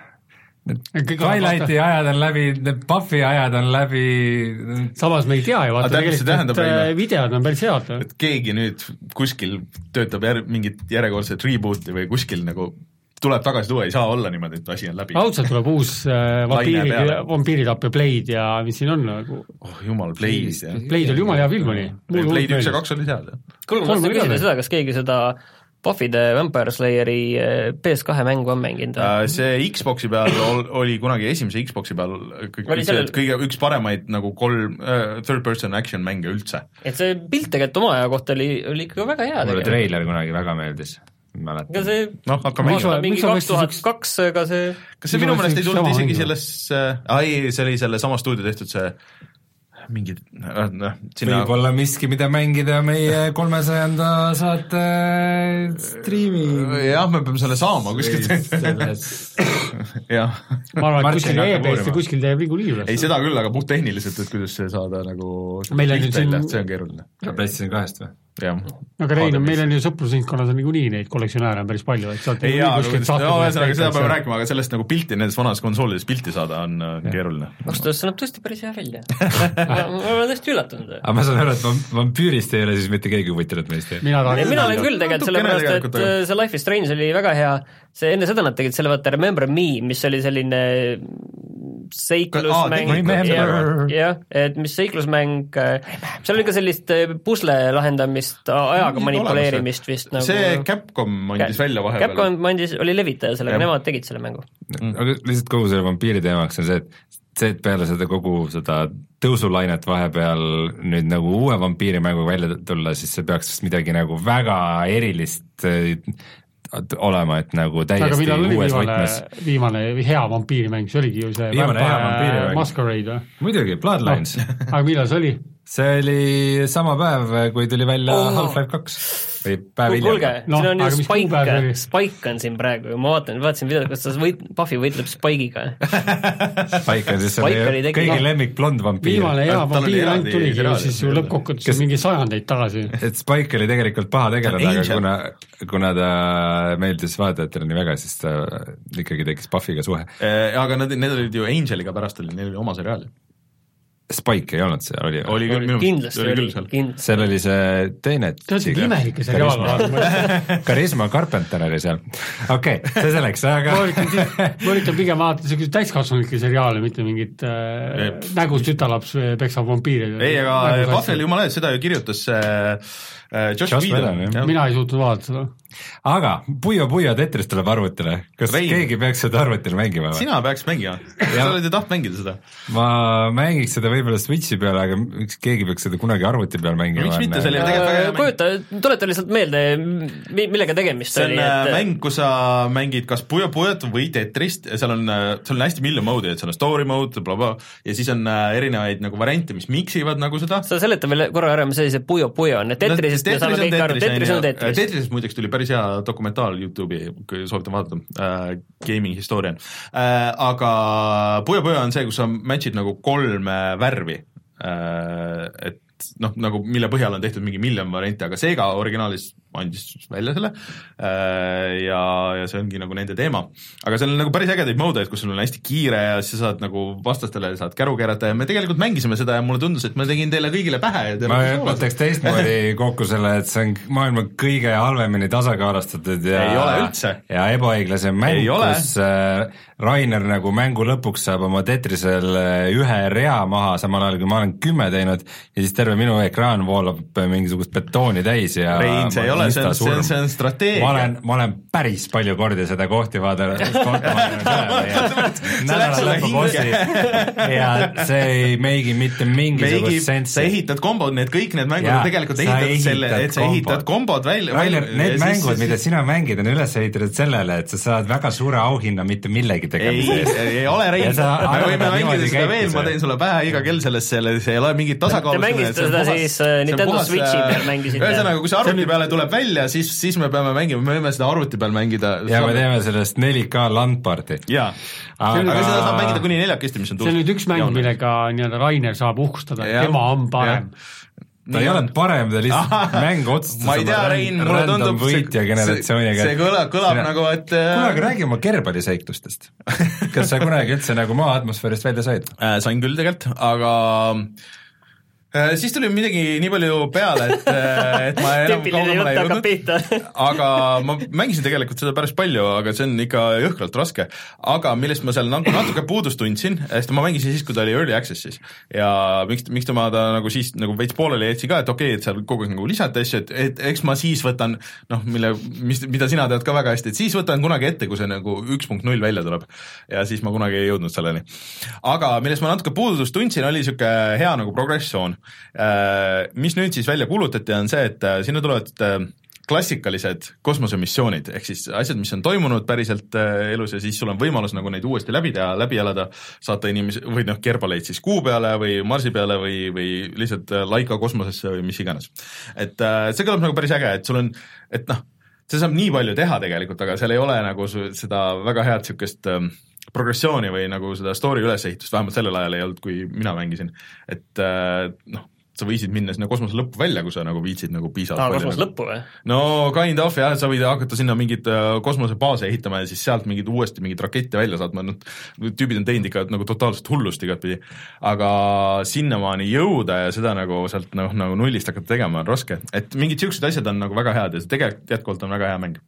need Twilighti ajad on läbi, need Buffy ajad on läbi, samas me ei tea ju, vaata tegelikult, et meile- äh, videod on päris head. et keegi nüüd kuskil töötab jär-, mingit järjekordset reboot'i või kuskil nagu tuleb tagasi tuua, ei saa olla niimoodi, et asi on läbi. raudselt tuleb uus *laughs* äh, vampiiri vampiiritapja Blade ja mis siin on nagu, oh jumal, Blade jah. Blade oli jumala hea film oli. Blade üks ja kaks olid head jah. kuule, ma tahtsin oli küsida seda, kas keegi seda Buffy the Vampire Slayeri äh, PS2 mängu on mänginud või? Äh, see Xbox'i peal ol, oli kunagi esimese Xbox'i peal kõik Oli sellel... kõige, üks paremaid nagu kolm uh, third person action mänge üldse. et see pilt tegelikult oma aja kohta oli, oli ikka väga hea mulle treiler kunagi väga meeldis, mäletan. see noh, hakkame ikka mingi kaks tuhat kaks, ega see kas see minu meelest ei tulnud sama isegi sellesse äh,, ei, see oli selle sama stuudio tehtud see mingi äh, noh, sinna võib-olla miski, mida mängida meie kolmesajanda saate striimi. jah, me peame selle saama kuskilt. *laughs* jah, ma arvan, et kuskil uurima. ja kuskil teeb niikuinii üles. ei seda küll, aga puhttehniliselt, et kuidas see saada nagu Meil on nüüd siin- see on keeruline, PlayStation kahest või? Aga Rein, meil on ju sõprusringkonnas on niikuinii neid kollektsionääre on päris palju, et saate ei jaa, kuskilt no ühesõnaga seda peame rääkima. aga sellest nagu pilti nendest vanadest konsoolidest pilti saada on äh, keeruline. ausalt öeldes see näeb tõesti päris hea välja. *laughs* ma olen tõesti üllatunud. aga ma saan aru, et vam- vampüürist ei ole siis mitte keegi huvitatud meist, jah? mina ei, tahan mina olen küll tegelikult, sellepärast et aga- äh, see Life is Strange oli väga hea, see enne seda nad tegid selle vaata Remember Me, mis oli selline seiklusmäng, jah, et mis seiklusmäng, seal oli ka sellist äh, pusle lahendamist, ajaga manipuleerimist vist nagu see Capcom andis välja vahepeal. Capcom andis, oli levitaja sellega, nemad tegid selle mängu. aga lihtsalt kogu selle vampiiri teemaks on see, et see, et peale seda kogu seda tõusulainet vahepeal nüüd nagu uue vampiirimänguga välja tulla, siis see peaks midagi nagu väga erilist äh, olema, et nagu aga täiesti uues viimane võtmes., viimane hea vampiirimäng, see oligi ju see Viimane hea vampiirimäng. Masquerade või? muidugi, Bloodlines aga millal see oli? See oli sama päev, kui tuli välja oh. Half-Life kaks või päev kuulge hiljem., Noh, siin on ju aga mis kuupäev see Spike oli?, Spike on siin praegu ja ma vaatan, vaatasin videot, kas ta võit-, Puffy võitleb Spike'iga. Spike on siis selle kõigi noh. lemmik blond vampiir. viimane hea vampiir ainult tuligi ju siis ju lõppkokkuvõttes Kes- mingi sajandeid tagasi. et Spike oli tegelikult paha tegelane, aga kuna, kuna ta meeldis vaatajatele nii väga, siis ta ikkagi tekkis Puffiga suhe. aga nad, need olid ju Angeliga pärast oli, neil oli oma seriaal. Spike ei olnud seal, oli oli küll, minu meelest kindlasti oli oli küll seal,. seal oli see teine see on siuke imelik seriaal, vaata. Karisma Carpenter oli seal, okei okay,, see selleks, aga ma üritan, ma üritan pigem vaadata siukseid täiskasvanlikke seriaale, mitte mingit äh, nägus tütarlaps peksab vampiire. ei, aga Buffel, jumala eest, seda ju kirjutas äh, äh, Josh, Josh Whedon mina ei suutnud vaadata seda. aga Puyo Puyo Tetris tuleb arvutile, kas Rein. keegi peaks seda arvutil mängima või? sina peaks mängima, sa oled ju tahtnud mängida seda. ma mängiks seda võib-olla Switchi peal, aga miks keegi peaks seda kunagi arvuti peal mängima? miks mitte, see oli tegelikult väga hea mäng. kujuta, tuleta lihtsalt meelde, millega tegemist see on oli, äh, et mäng, kus sa mängid kas Puyo Puyot või Tetrist ja seal on, seal on hästi mitu mode'i, et seal on story mode bla,, blablabla ja siis on äh, erinevaid nagu variante, mis mix ivad nagu seda. sa seleta veel korra ära, mis asi see Puyo Puyo on, et Tetrisest me saame kõik aru, Tetris on Tetris. Tetrisest muideks tuli päris hea dokumentaal Youtube'i, kui soovitan vaadata äh,, Gaming Historian äh,. aga Puyo Puyo on see, kus sa match'id nagu kolme värvi äh,. et noh, nagu mille põhjal on tehtud mingi miljon varianti, aga Sega originaalis andis välja selle äh, ja, ja see ongi nagu nende teema. aga seal on nagu päris ägedaid mode, et kus sul on hästi kiire ja sa saad nagu vastastele saad käru keerata ja me tegelikult mängisime seda ja mulle tundus, et ma tegin teile kõigile pähe ja te ma võtaks teistmoodi *laughs* kokku selle, et see on maailma kõige halvemini tasakaalustatud ja Ei ole üldse. ja ebaõiglasem mäng Ei, ole. kus äh, Rainer nagu mängu lõpuks saab oma Tetrisel äh, ühe rea maha, samal ajal kui ma olen kümme teinud ja siis terve minu ekraan voolab mingisugust betooni täis ja Rein, see ei ole, see on- see on- see on strateegia. ma olen, ma olen päris palju kordi seda kohti vaadanud, See läks sulle hinge. ja see ei meigi mitte mingisugust sensi sa ehitad kombod, need kõik need mängud Jaa, on tegelikult ehitatud selle, et sa ehitad kombod. välja. Rainer, need mängud, mida sina mängid, on üles ehitatud sellele, et sa saad väga suure auhinna mitte millegi ei tegemise, eest. ei ole Rein, Ja me võime mängida seda veel, ma teen sulle pähe iga kell sellest, selle, see ei ole mingit tasakaalu. Te mängisite seda siis, äh, Nintendo Switchi peal mängisite? ühesõnaga, kui see arvuti peale tuleb välja, siis, siis me peame mängima, me võime seda arvuti peal mängida. ja me teeme sellest 4K LAN party. jaa, aga seda saab mängida kuni neljakesti, mis on see on nüüd üks mäng, millega nii-öelda Rainer saab uhkustada, et tema on parem. ta ei ole parem, ta lihtsalt mäng otsustas ma ei tea, Rein, mulle tundub võitja generatsiooniga. see kõlab, kõlab nagu, et kuule, aga räägi oma kerballiseiklustest. kas sa kunagi üldse nagu maa atmosfäärist välja said? äh, sain küll tegelikult, aga äh, siis tuli midagi nii palju peale, et, et ma enam kaugemale ei jõudnud. aga ma mängisin tegelikult seda päris palju, aga see on ikka jõhkralt raske. aga millest ma seal nagu natuke puudust tundsin, sest ma mängisin siis, kui ta oli early access'is ja miks, miks ma ta nagu siis nagu veits pooleli jätsin ka, et okei okay,, et seal kogu aeg nagu lisati asju, et, et eks ma siis võtan noh, mille, mis, mida sina tead ka väga hästi, et siis võtan kunagi ette, kui see nagu üks punkt null välja tuleb. ja siis ma kunagi ei jõudnud selleni. aga millest ma natuke puudust tundsin, oli niisugune hea nagu progressioon. Mis nüüd siis välja kuulutati, on see, et äh, sinna tulevad äh, klassikalised kosmosemissioonid, ehk siis asjad, mis on toimunud päriselt äh, elus ja siis sul on võimalus nagu neid uuesti läbi teha, läbi elada, saata inimesi või noh, kerbaleid siis Kuu peale või Marsi peale või, või lihtsalt äh, Laika kosmosesse või mis iganes. et äh, see kõlab nagu päris äge, et sul on, et noh, see saab nii palju teha tegelikult, aga seal ei ole nagu seda väga head niisugust ähm, progressiooni või nagu seda story ülesehitust, vähemalt sellel ajal ei olnud, kui mina mängisin, et äh, noh, sa võisid minna sinna kosmose lõppu välja, kui sa nagu viitsid nagu piisavalt aa, kosmose nagu- lõppu või? no kind of jah, sa võid hakata sinna mingeid äh, kosmosebaase ehitama ja siis sealt mingeid uuesti mingeid rakette välja saatma, noh tüübid on teinud ikka nagu totaalset hullust igatpidi. aga sinnamaani jõuda ja seda nagu sealt noh, nagu nullist hakata tegema on raske, et mingid siuksed asjad on nagu väga head ja see tegelikult jätkuvalt on väga hea mäng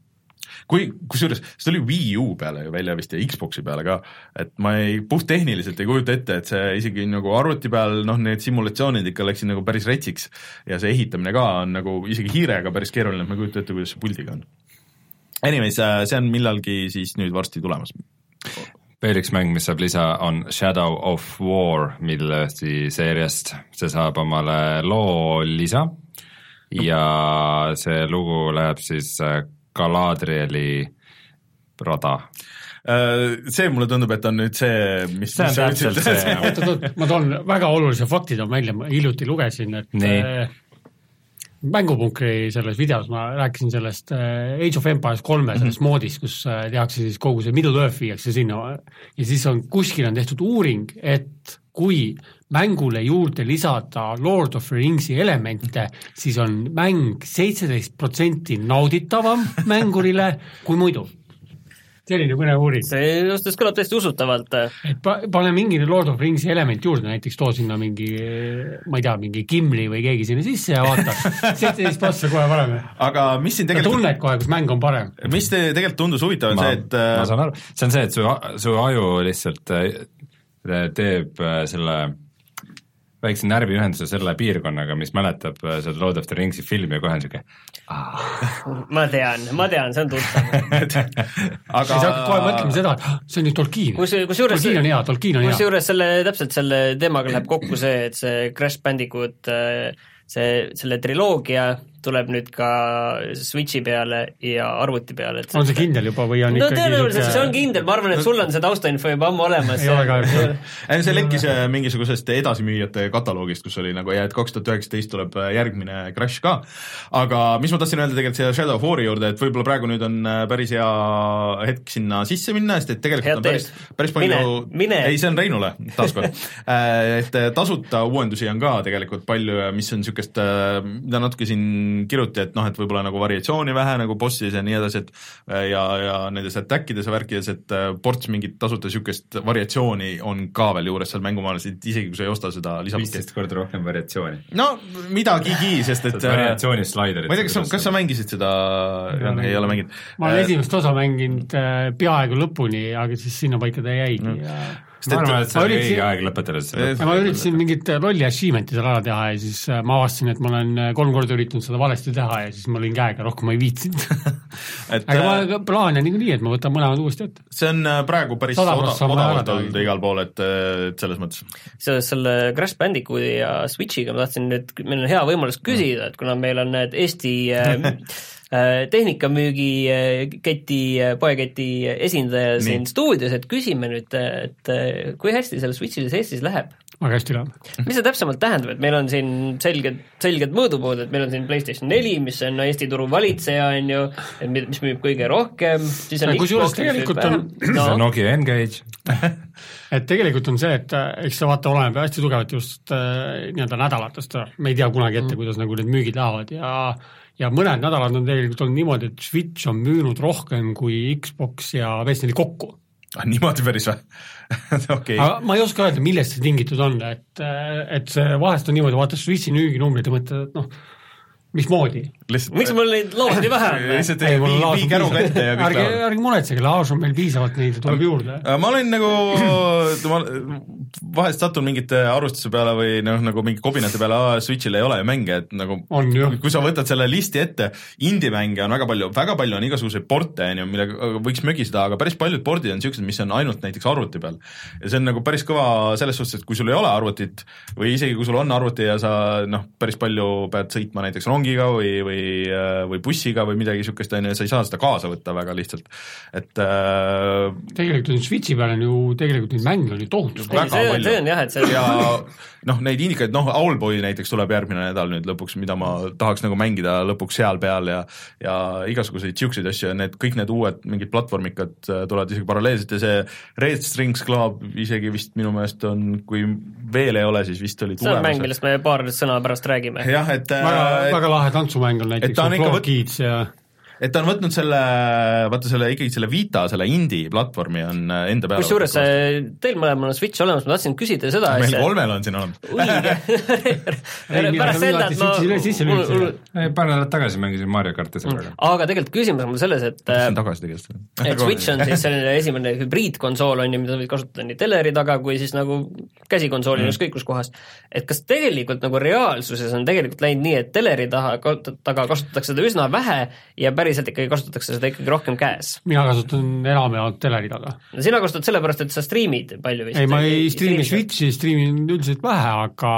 kui, kusjuures see tuli Wii U peale ju välja vist ja Xbox'i peale ka, et ma ei, puhttehniliselt ei kujuta ette, et see isegi nagu arvuti peal noh, need simulatsioonid ikka läksid nagu päris retsiks ja see ehitamine ka on nagu isegi hiirega päris keeruline, et ma ei kujuta ette, kuidas see puldiga on. Anyways, see on millalgi siis nüüd varsti tulemas. veel üks mäng, mis saab lisa, on Shadow of War Midlesti seeriast, see saab omale loo lisa ja see lugu läheb siis äh, Galadrieli rada. see mulle tundub, et on nüüd see, mis See on täpselt see, jah. oot-oot, ma toon väga olulise fakti toon välja, ma hiljuti lugesin, et Nii. äh, mängupunkri selles videos ma rääkisin sellest äh, Age of Empires kolme sellest Mhm. moodist, kus äh, tehakse siis kogu see Middle Earth viiakse sinna ja siis on, kuskil on tehtud uuring, et kui mängule juurde lisada Lord of the Ringsi elemente, siis on mäng seitseteist protsenti nauditavam *laughs* mängurile kui muidu. selline põnev uuring. see just kõlab täiesti usutavalt. et pa-, pane mingi Lord of Ringsi element juurde, näiteks too sinna mingi, ma ei tea, mingi Gimli või keegi sinna sisse ja vaata, *laughs* seitseteist prossa kohe parem. aga mis siin sa tegelikult tunned kohe, kus mäng on parem. mis te tegelikult tundus huvitav, on see, et ma äh, saan aru, see on see, et su, su aju lihtsalt äh, teeb äh, selle väikse närviühenduse selle piirkonnaga, mis mäletab äh, seda Lord of the Ringsi filmi ja kohe on niisugune ma tean, ma tean, see on tuttav. *laughs* aga siis hakkad kohe mõtlema seda, et ah, see on ju Tolkien. kus, kusjuures Tolkien on hea, Tolkien on hea. kusjuures selle, täpselt selle teemaga läheb kokku see, et see Crash Bandicoot, see, selle triloogia tuleb nüüd ka Switchi peale ja arvuti peale, et on see kindel juba või on no ikkagi tõenäoliselt see on kindel, ma arvan, et sul on see taustainfo juba ammu olemas. Ei ole kahjuks. *laughs* ei, see lekkis äh, mingisugusest edasimüüjate kataloogist, kus oli nagu ja et kaks tuhat üheksateist tuleb äh, järgmine Crash ka, aga mis ma tahtsin öelda tegelikult siia Shadow of War'i juurde, et võib-olla praegu nüüd on äh, päris hea hetk sinna sisse minna, sest et tegelikult Head on päris, päris palju Mine, mine. ei, see on Reinule taaskord *laughs* et tasuta uuendusi on ka tegelikult palju ja mis on niisugust, mida natuke siin kiruti, et noh, et võib-olla nagu variatsiooni vähe nagu bossis ja nii edasi, et äh, ja, ja nendes attack ides ja värkides, et äh, ports mingit tasuta niisugust variatsiooni on ka veel juures seal mängumaailmas, et isegi kui sa ei osta seda lisapaketti. viisteist korda rohkem variatsiooni. no midagigi, sest et äh, variatsiooni slaiderit. ma ei tea, kas sa, kas sa mängisid seda, ei ole mänginud? ma olen Äh, esimest osa mänginud äh, peaaegu lõpuni, aga siis sinnapaika ta jäigi Mm. ja ma arvan, et see ma oli üritasin- õige aeg lõpetada see ja ma üritasin mingit rolli achievement'i seal ära teha ja siis äh, ma avastasin, et ma olen äh, kolm korda üritanud seda valesti teha ja siis ma olin käega, rohkem ma ei viitsinud. *laughs* et aga äh, ma plaan on niikuinii, et ma võtan mõlemad uuesti ette. see on äh, praegu päris odavalt olnud igal pool, et, et selles mõttes seoses selle Crash Bandicooti ja Switchiga ma tahtsin nüüd, meil on hea võimalus küsida, et kuna meil on need Eesti äh, äh, *laughs* tehnikamüügiketi, poeketi esindaja siin stuudios, et küsime nüüd, et äh, kui hästi sellel Switchil Eestis läheb? Väga hästi läheb. mis see täpsemalt tähendab, et meil on siin selged, selged mõõdupuud, et meil on siin PlayStation neli, mis on Eesti turu valitseja, on ju, et mi- mis müüb kõige rohkem, siis on Kusjuures tegelikult on no, Nokia N-Gage. *laughs* et tegelikult on see, et äh, eks see vaata oleneb hästi tugevalt just äh, nii-öelda nädalatest, me ei tea kunagi ette mm., kuidas nagu need müügid lähevad ja ja mõned nädalad on tegelikult olnud niimoodi, et Switch on müünud rohkem kui Xbox ja PS4 kokku. Ah, niimoodi päris või *laughs* okei aga ma ei oska öelda, millest see tingitud on, et, et see vahest on niimoodi, vaata Switchi müüginumbrid ja mõtled, et noh, mismoodi. miks mul neid lauasid nii vähe on? *laughs* lihtsalt vii, vii käruga ette ja kõik ärge, lähevad ärge muretsege, laos on meil piisavalt neid tuleb juurde. Ma olen nagu, *clears throat* ma vahest satun mingite arvustuse peale või noh, nagu mingi kobinate peale, Switch'il ei ole ju mänge, et nagu on ju. kui sa võtad selle listi ette, indie-mänge on väga palju, väga palju on igasuguseid porte, on ju, millega võiks mögiseda, aga päris paljud pordid on niisugused, mis on ainult näiteks arvuti peal. ja see on nagu päris kõva selles suhtes, et kui sul ei ole arvutit või isegi kui sul on arvuti ja sa noh, päris palju pead sõitma näiteks rongiga või, või, või bussiga või midagi niisugust, on ju, sa ei saa seda kaasa võtta väga lihtsalt. et äh, tegelikult on Switchi peal on ju, tegelikult neid mänge on ju tohutult see, palju. see on jah, et see ja noh, neid indikaid, noh, Owlboy näiteks tuleb järgmine nädal nüüd lõpuks, mida ma tahaks nagu mängida lõpuks seal peal ja ja igasuguseid niisuguseid asju ja need, kõik need uued mingid platvormikad äh, tulevad isegi paralleelselt ja see Red Strings Club isegi vist minu meelest on, kui veel ei ole, siis vist oli see on mäng, millest me paar sõna pärast räägime. jah, et väga, äh, väga lahe tantsumäng on näiteks ta on ikka Floor võt- Kids ja et ta on võtnud selle, vaata selle ikkagi selle Vita, selle indie platvormi on äh, enda peale kusjuures äh, teil mõlemal on Switch olemas, ma tahtsin küsida seda meil asja. kolmel on siin mina *laughs* pärast ka Zeldat alati ma paar nädalat tagasi mängisin Mario karti sõbraga. aga tegelikult küsimus on mul selles, et äh, see on tagasi tegelikult. et Switch on siis selline esimene hübriidkonsool on ju, mida sa võid kasutada nii teleri taga kui siis nagu käsikonsoolina mm. ükskõik kus kohas. et kas tegelikult nagu reaalsuses on tegelikult läinud nii, et teleri taha, taga kasutatakse seda üsna vähe ja päriselt ikkagi kasutatakse seda ikkagi rohkem käes? mina kasutan enamjaolt teleri taga. sina kasutad sellepärast, et sa striimid palju vist? ei, ma ei striimi. Switchi, striimin üldiselt vähe, aga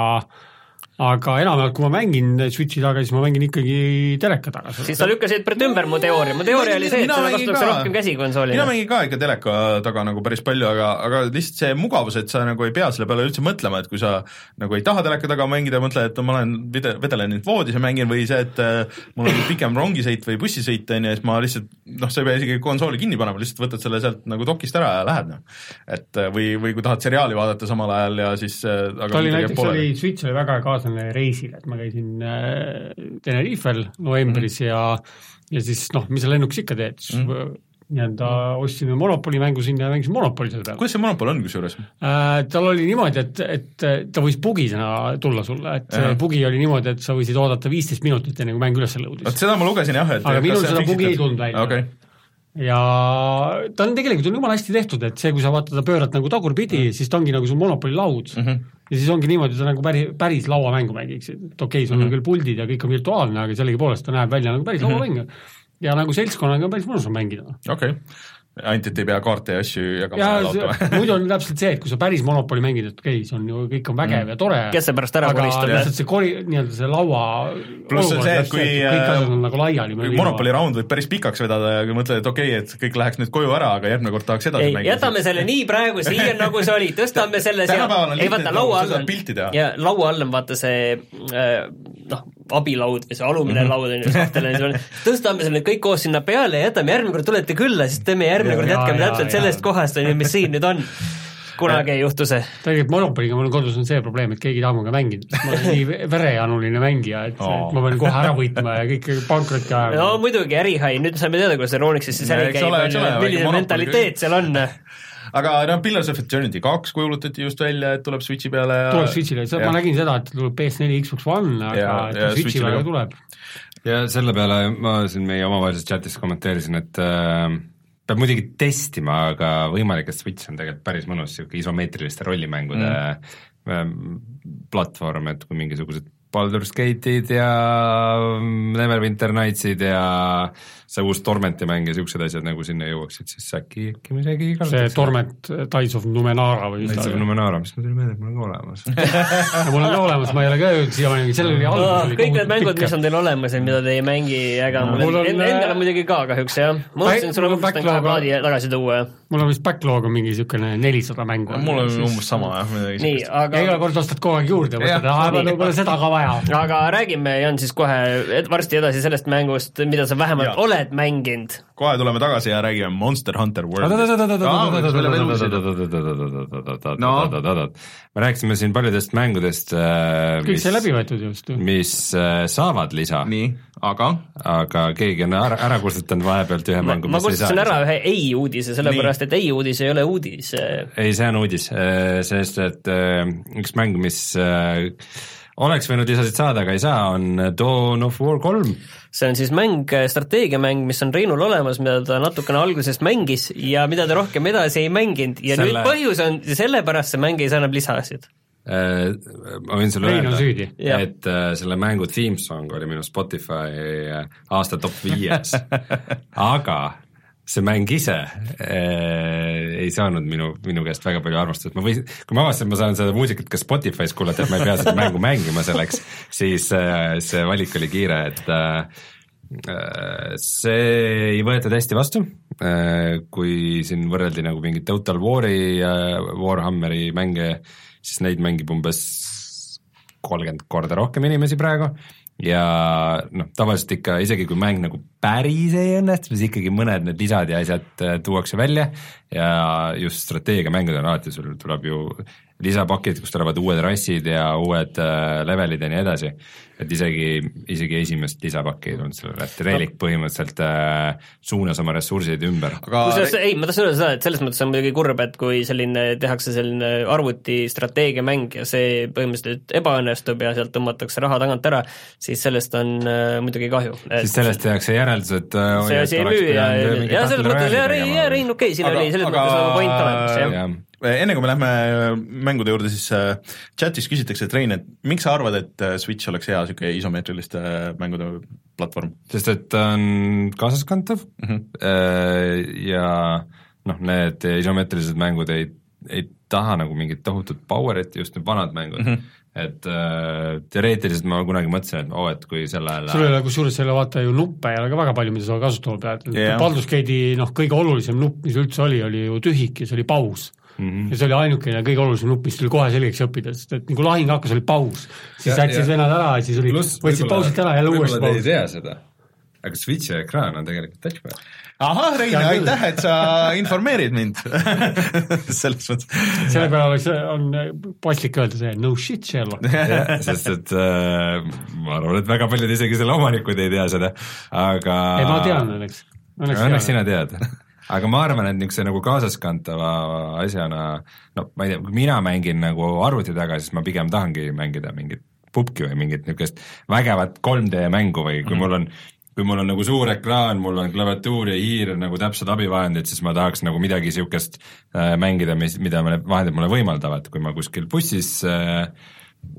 aga enamjaolt, kui ma mängin Switchi taga, siis ma mängin ikkagi teleka taga siis sa lükkasid ümber mu teooria, mu teooria oli see, et mängin kasutatakse ka. rohkem käsikonsoolina mina. mängin ka ikka teleka taga nagu päris palju, aga, aga lihtsalt see mugavus, et sa nagu ei pea selle peale üldse mõtlema, et kui sa nagu ei taha teleka taga mängida, mõtle, et ma olen vedelen nüüd voodis ja mängin või see, et äh, mul on pikem rongisõit või bussisõit, on ju, siis ma lihtsalt noh, sa ei pea isegi konsooli kinni panema, lihtsalt võtad selle sealt nagu dokist ära ja lähed noh. et äh, või, või kui tahad seriaali vaadata samal ajal ja siis äh, aga ta oli näiteks, oli, Switch oli väga kaaslane reisil, et ma käisin äh, Tenerifel novembris mm -hmm. ja ja siis noh, mis sa lennuks ikka teed, mm -hmm. nii-öelda ostsin Monopoli mängu sinna ja mängisin Monopoli selle peale. kuidas see monopol on kusjuures? Äh, tal oli niimoodi, et, et ta võis bugisena tulla sulle, et see bugi oli niimoodi, et sa võisid oodata viisteist minutit, enne kui mäng üles vot lõudis. seda ma lugesin jah, et Aga minul seda bugi ei tulnud välja. okei, ja ta on tegelikult on jumala hästi tehtud, et see, kui sa vaata, pöörad nagu tagurpidi mm., siis ta ongi nagu sul Monopoli laud mm. -hmm. Ja siis ongi niimoodi, sa nagu päris, päris lauamängu mängiksid, et okei okay,, sul mm -hmm. on küll puldid ja kõik on virtuaalne, aga sellegipoolest ta näeb välja nagu päris mm -hmm. lauamäng. ja nagu seltskonnaga on päris mõnus on mängida. okei. ainult, et ei pea kaarte ja asju jagama ja automa *laughs* muidu on täpselt see, et kui sa päris Monopoli mängid, et okei okay,, see on ju, kõik on vägev mm. ja tore. Kes see pärast ära aga koristab, lihtsalt see kori-, nii-öelda see laua Pluss olukord see, et kui, kõik äh, asjad on nagu laiali. Monopoli raund võib päris pikaks vedada ja kui mõtled, et okei okay,, et kõik läheks nüüd koju ära, aga järgmine kord tahaks edasi ei, mängida. jätame selle nii praegu siia, *laughs* nagu see oli, tõstame selle on ei vaata, laua all on pilti teha. ja laua all on vaata see äh, noh, abilaud või see alumine mm -hmm. laud on ju, sahtel on seal, tõstame selle kõik koos sinna peale ja jätame, järgmine kord tulete külla, siis teeme järgmine kord jätkame täpselt sellest kohast on ju, mis siin nüüd on. kunagi ei juhtu see. tegelikult Monopoliga mul kodus on see probleem, et keegi ei taha minuga mängida, ma olen nii *laughs* verejanuline mängija, et et ma pean kohe ära võitma ja kõik pankrotti no ajama. muidugi ärihai, nüüd me saime teada, kuidas Euronixis siis No äri käib milline mentaliteet seal on. Aga noh, Pillars of Eternity kaks kuulutati just välja, et tuleb Switchi peale ja tuleb Switch'ile, ma nägin seda, et tuleb PS4, Xbox One, aga Ja- et ja Switchi Switch'ile peale ka. tuleb. ja selle peale ma siin meie omavahelises chatis kommenteerisin, et äh, peab muidugi testima, aga võimalik, et Switch on tegelikult päris mõnus niisugune isomeetriliste rollimängude mm. platvorm, et kui mingisugused Baldur's Gate'id ja Neverwinter Nightsid ja see uus Tormenti mäng ja niisugused asjad nagu sinna jõuaksid, siis äkki, äkki me isegi see Torment, Tides of Numenara või mis ta oli. Numenara, mis mul tuli meelde, et mul on ka olemas. *laughs* mul on ka olemas, ma ei ole ka jõudnud siiamaani, sellel oli algus. kõik need mängud, mis on teil olemas ja mida te ei mängi, ega mul Mul on, en- endal äh, on muidugi ka kahjuks jah. ma mõtlesin, et sulle mul on mõtlesin kohe backlog- plaadi tagasi tuua. mul on vist backlog on mingi niisugune nelisada mängu. mul on umbes sama jah, midagi sellist. ja iga aga, kord ostad kogu aeg juurde, mõtled, nii. mul pole seda ka vaja. aga räägime, Jan, siis kohe varsti edasi sellest mängust, mida sa vähemalt Jaa. Oled mänginud. kohe tuleme tagasi ja räägime Monster Hunter Worldist. me rääkisime siin paljudest mängudest, mis mis äh, saavad lisa, nii, aga aga keegi on ära, ära kustutanud vahepealt ühe ma, mängu, ma mis ei kustutasin saa ära lisa. ühe ei uudise, sellepärast et ei uudis ei ole uudis. ei, see on uudis, sest et äh, üks mäng, mis äh, oleks võinud lisasid saada, aga ei saa, on Dawn of War kolm. see on siis mäng, strateegiamäng, mis on Reinul olemas, mida ta natukene algusest mängis ja mida ta rohkem edasi ei mänginud ja Selle... Nüüd põhjus on, sellepärast see mäng ei saa enam lisasid. Äh, ma võin sulle öelda et äh, selle mängu theme song oli minu Spotify äh, aasta top viies, *laughs* aga see mäng ise äh, ei saanud minu, minu käest väga palju armastust, ma võin, kui ma avastasin, et ma saan seda muusikat ka Spotify's kuulata, et ma ei pea seda mängu mängima selleks, siis äh, see valik oli kiire, et äh, see ei võetud hästi vastu, kui siin võrreldi nagu mingit Total War'i ja Warhammeri mänge, siis neid mängib umbes kolmkümmend korda rohkem inimesi praegu ja noh, tavaliselt ikka isegi kui mäng nagu päris ei õnnestu, siis ikkagi mõned need lisad ja asjad äh, tuuakse välja. Ja just strateegiamängudel alati sul tuleb ju lisapakid, kus tulevad uued rassid ja uued äh, levelid ja nii edasi. et isegi, isegi esimest lisapakki ei tulnud sellele, et Relic põhimõtteliselt äh, suunas oma ressursid ümber. aga kusjuures ei, ma tahtsin öelda seda, et selles mõttes on muidugi kurb, et kui selline, tehakse selline arvuti strateegiamäng ja see põhimõtteliselt ebaõnnestub ja sealt tõmmatakse raha tagant ära, siis sellest on äh, muidugi kahju. siis sellest tehakse järeldus, et äh, see asi ei müü ja, ja selles mõttes, jaa, Rein, okei, siin oli selles aga- mõttes nagu point olemas, jah. jah enne kui me lähme mängude juurde, siis äh, chatis küsitakse, et Rein, et miks sa arvad, et Switch oleks hea niisugune isomeetriliste mängude platvorm sest et ta on kaasaskantav mm? -hmm. Ja noh, need isomeetrilised mängud ei, ei taha nagu mingit tohutut power'it, just need vanad mängud mm. -hmm et äh, teoreetiliselt ma kunagi mõtlesin, et oo oh,, et kui selle sul ei ole kusjuures selle vaata ju nuppe ei ole ka väga palju, mida sa kasutama pead Jah. Baldur's Gate'i noh, kõige olulisem nupp, mis üldse oli, oli ju tühik ja see oli paus mm. -hmm. ja see oli ainukene kõige olulisem nupp, mis tuli kohe selgeks õppida, sest et nagu lahing hakkas, oli paus. siis ja- vennad ära ja siis oli, võtsid pausilt ära ja jälle uuesti võib-olla te ei paus. tea seda, aga Switchi ekraan on tegelikult touchpad ahah, Rein, aitäh, et sa informeerid mind *laughs* selles mõttes selle peale oleks, on paslik öelda see no shit, Sherlock. *laughs* Jah, sest et äh, ma arvan, et väga paljud isegi selle omanikud ei tea seda, aga ei, ma tean õnneks. õnneks sina tead aga ma arvan, et niisuguse nagu kaasaskantava asjana, no ma ei tea, kui mina mängin nagu arvuti taga, siis ma pigem tahangi mängida mingit pubki või mingit niisugust vägevat 3D mängu või kui mul on kui mul on nagu suur ekraan, mul on klaviatuur ja hiir nagu täpsed abivahendid, siis ma tahaks nagu midagi niisugust äh, mängida, mis, mida vahendid mulle võimaldavad, kui ma kuskil bussis äh,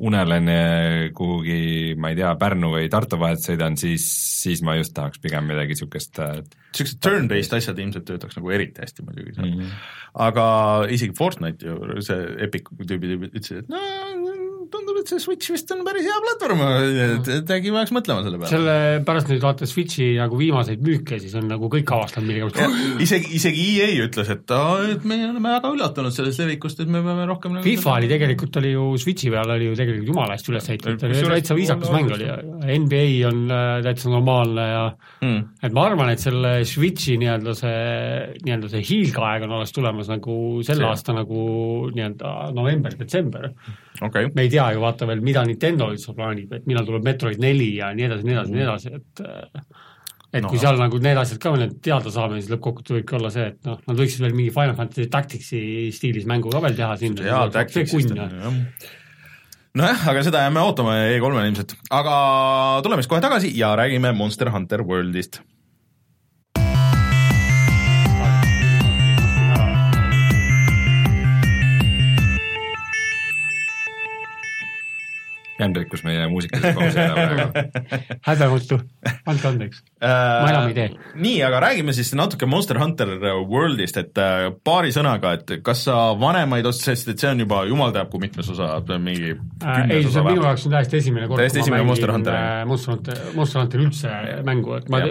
unelen äh, kuhugi, ma ei tea, Pärnu või Tartu vahet sõidan, siis, siis ma just tahaks pigem midagi niisugust äh, niisugused turn-based asjad ilmselt töötaks nagu eriti hästi muidugi seal mm. -hmm. aga isegi Fortnite ju, see Epic tüübid ütlesid, et no tundub, et see Switch vist on päris hea platvorm, et, äkki peaks mõtlema selle peale. sellepärast nüüd vaata Switchi nagu viimaseid müüke, siis on nagu kõik avastanud millegipärast. isegi, isegi EA ütles, et, et me oleme väga üllatunud sellest levikust, et me peame rohkem nagu FIFA oli tegelikult, oli ju Switchi peal oli ju tegelikult jumala hästi üles ehitatud, täitsa viisakas mäng oli ja NBA on äh, täitsa normaalne ja mm. et ma arvan, et selle Switchi nii-öelda see, nii-öelda see hiilgeaeg on alles tulemas nagu selle See. aasta nagu nii-öelda november-detsember. okei okay. me ei tea ju vaata veel, mida Nintendo üldse plaanib, et millal tuleb Metroid neli ja nii edasi, nii edasi, nii edasi, et äh, et No. kui seal nagu need asjad ka veel teada saame, siis lõppkokkuvõttes võibki olla see, et noh, nad võiksid veel mingi Final Fantasy Tacticsi stiilis mängu ka veel teha sinna. jaa, Tacticsist on ju, jah. nojah, aga seda jääme ootama E3-le ilmselt, aga tuleme siis kohe tagasi ja räägime Monster Hunter Worldist. Rikkus meie muusikalise pausi ära praegu. häbematu, andke andeks. Ma enam ei tee. Nii, aga räägime siis natuke Monster Hunter Worldist, et äh, paari sõnaga, et kas sa vanemaid ots-, sest et see on juba jumal teab kui mitmes osa, mingi Äh, ei, see on minu jaoks on täiesti esimene kord, Täiesti esimene Monster Hunter, äh, Monster Hunter, Monster Hunter üldse mängu, et ma,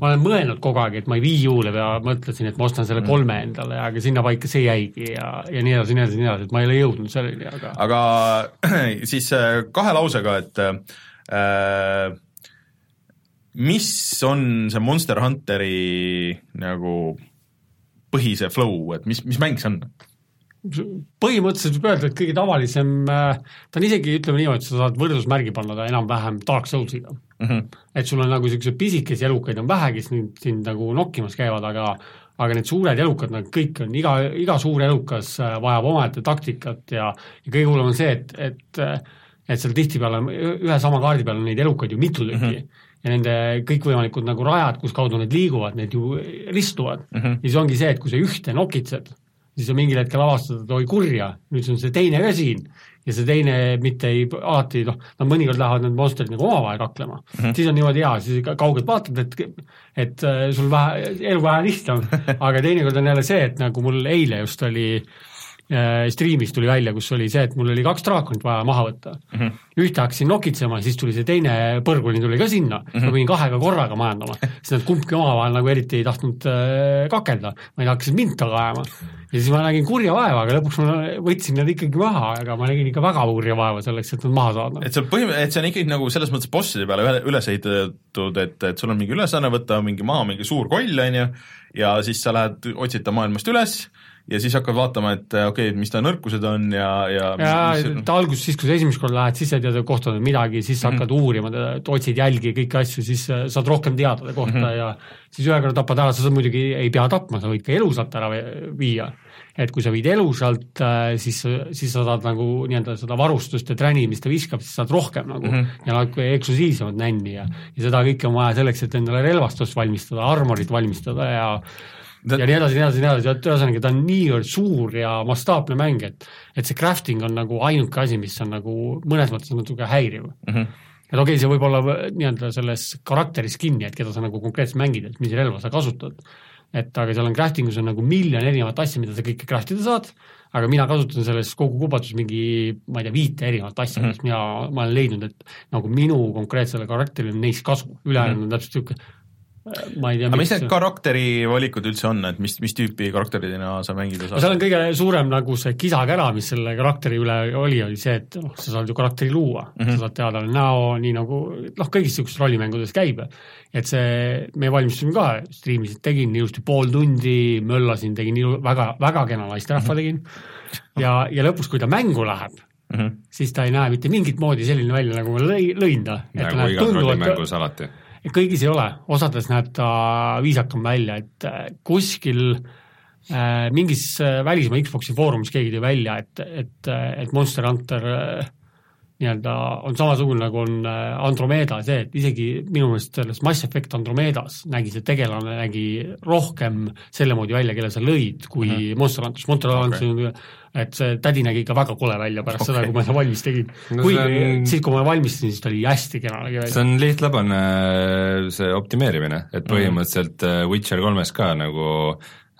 ma olen mõelnud kogu aeg, et ma ei vii juule ja mõtlesin, et ma ostan Mm. selle kolme endale, aga sinnapaika see jäigi ja, ja nii edasi, nii edasi, nii edasi, et ma ei ole jõudnud selleni, aga aga *clears throat* siis äh, kahe lausega, et äh, mis on see Monster Hunteri nagu põhise flow, et mis, mis mäng see on? põhimõtteliselt võib öelda, et kõige tavalisem, ta on isegi, ütleme niimoodi, sa saad võrdusmärgi panna ta enam-vähem Dark Soulsiga. et sul on nagu niisuguseid pisikesi elukaid on vähe, kes nüüd sind nagu nokkimas käivad, aga aga need suured elukad, nad kõik on, iga, iga suur elukas äh, vajab omaette taktikat ja ja kõige hullem on see, et, et et seal tihtipeale on ühe sama kaardi peal on neid elukaid ju mitu tükki mm. -hmm ja nende kõikvõimalikud nagu rajad, kus kaudu need liiguvad, need ju ristuvad mm. -hmm. ja siis ongi see, et kui sa ühte nokitsed, siis sa mingil hetkel avastad, et oi kurja, nüüd on see teine ka siin ja see teine mitte ei, alati noh, nad mõnikord lähevad need monstrid nagu omavahel kaklema mm, -hmm. siis on niimoodi hea, siis ka- kaugelt vaatad, et et äh, sul vähe, elu vähe lihtsam, *laughs* aga teinekord on jälle see, et nagu mul eile just oli äh, striimis tuli välja, kus oli see, et mul oli kaks draakonit vaja maha võtta mm. -hmm. ühte hakkasin nokitsema, siis tuli see teine põrguni tuli ka sinna mm, -hmm. ma pidin kahega korraga majandama, *laughs* siis nad kumbki omavahel nagu eriti ei tahtnud äh, kakelda, vaid hakkasid mind taga ajama. ja siis ma nägin kurja vaeva, aga lõpuks ma võtsin nad ikkagi maha, aga ma nägin ikka väga kurja vaeva selleks, et nad maha saada. et see on põhim-, et see on ikkagi nagu selles mõttes bosside peale üle- üles ehitatud, et, et sul on mingi ülesanne võtta mingi maha mingi suur koll, on ju, ja siis sa lähed, otsid ta maailmast üles ja siis hakkad vaatama, et okei okay,, mis ta nõrkused on ja, ja ja mis, et alguses, siis kui sa esimest korda lähed, siis sa ei tea ta kohta midagi, siis sa hakkad uurima teda, otsid jälgi ja kõiki asju, siis äh, saad rohkem teada ta kohta mm -hmm. ja siis ühe korra tapad ära, sa muidugi ei pea tapma, sa võid ka elusalt ära vi- viia. et kui sa viid elusalt, siis, siis sa saad nagu nii-öelda seda varustust ja träni, mis ta viskab, siis saad rohkem nagu mm -hmm. ja nagu eksklusiivsemat nänni ja ja seda kõike on vaja selleks, et endale relvastust valmistada, armorit valmistada ja Ta- ja nii edasi, nii edasi, nii edasi, et ühesõnaga ta on niivõrd suur ja mastaapne mäng, et et see crafting on nagu ainuke asi, mis on nagu mõnes mõttes natuke häiriv mm. -hmm. et okei okay,, see võib olla nii-öelda selles karakteris kinni, et keda sa nagu konkreetselt mängid, et mis relva sa kasutad. et aga seal on crafting us on nagu miljon erinevat asja, mida sa kõike craft ida saad, aga mina kasutan selles kogu kubatus mingi, ma ei tea, viite erinevat asja mm, -hmm. mis mina, ma olen leidnud, et nagu minu konkreetsele karakterile on neist kasu, ülejäänud mm -hmm. on täpselt niisugune ma ei tea, aga mis need karakterivalikud üldse on, et mis, mis tüüpi karakteridena sa mängida saad? seal on kõige suurem nagu see kisakära, mis selle karakteri üle oli, oli see, et noh, sa saad ju karakteri luua mm, -hmm. sa saad talle näo, nii nagu noh, kõigis niisugustes rollimängudes käib. et see, me valmistusime ka, striimisid, tegin ilusti pool tundi, möllasin, tegin ilu-, väga, väga kena naisterahva mm -hmm. tegin ja, ja lõpuks, kui ta mängu läheb, Mm -hmm. siis ta ei näe mitte mingit moodi selline välja, nagu ma lõi, lõin ta. nagu igas rollimängus alati kõigis ei ole, osades näeb ta viisakam välja, et äh, kuskil äh, mingis äh, välismaa Xbox'i foorumis keegi tõi välja, et, et, et Monster Hunter äh, nii-öelda on samasugune, nagu on Andromeda see, et isegi minu meelest selles Mass Effect Andromedas nägi see tegelane, nägi rohkem selle moodi välja, kelle sa lõid, kui mm -hmm. Monster Hunteris, Monster Hunteris okay. et see tädi nägi ikka väga kole välja pärast okay. seda, kui ma seda valmis tegin no. kui on... siis, kui ma valmistasin, siis ta oli hästi kena nägi välja. see on lihtlabane see optimeerimine, et mhm. põhimõtteliselt mm -hmm. Witcher kolmes ka nagu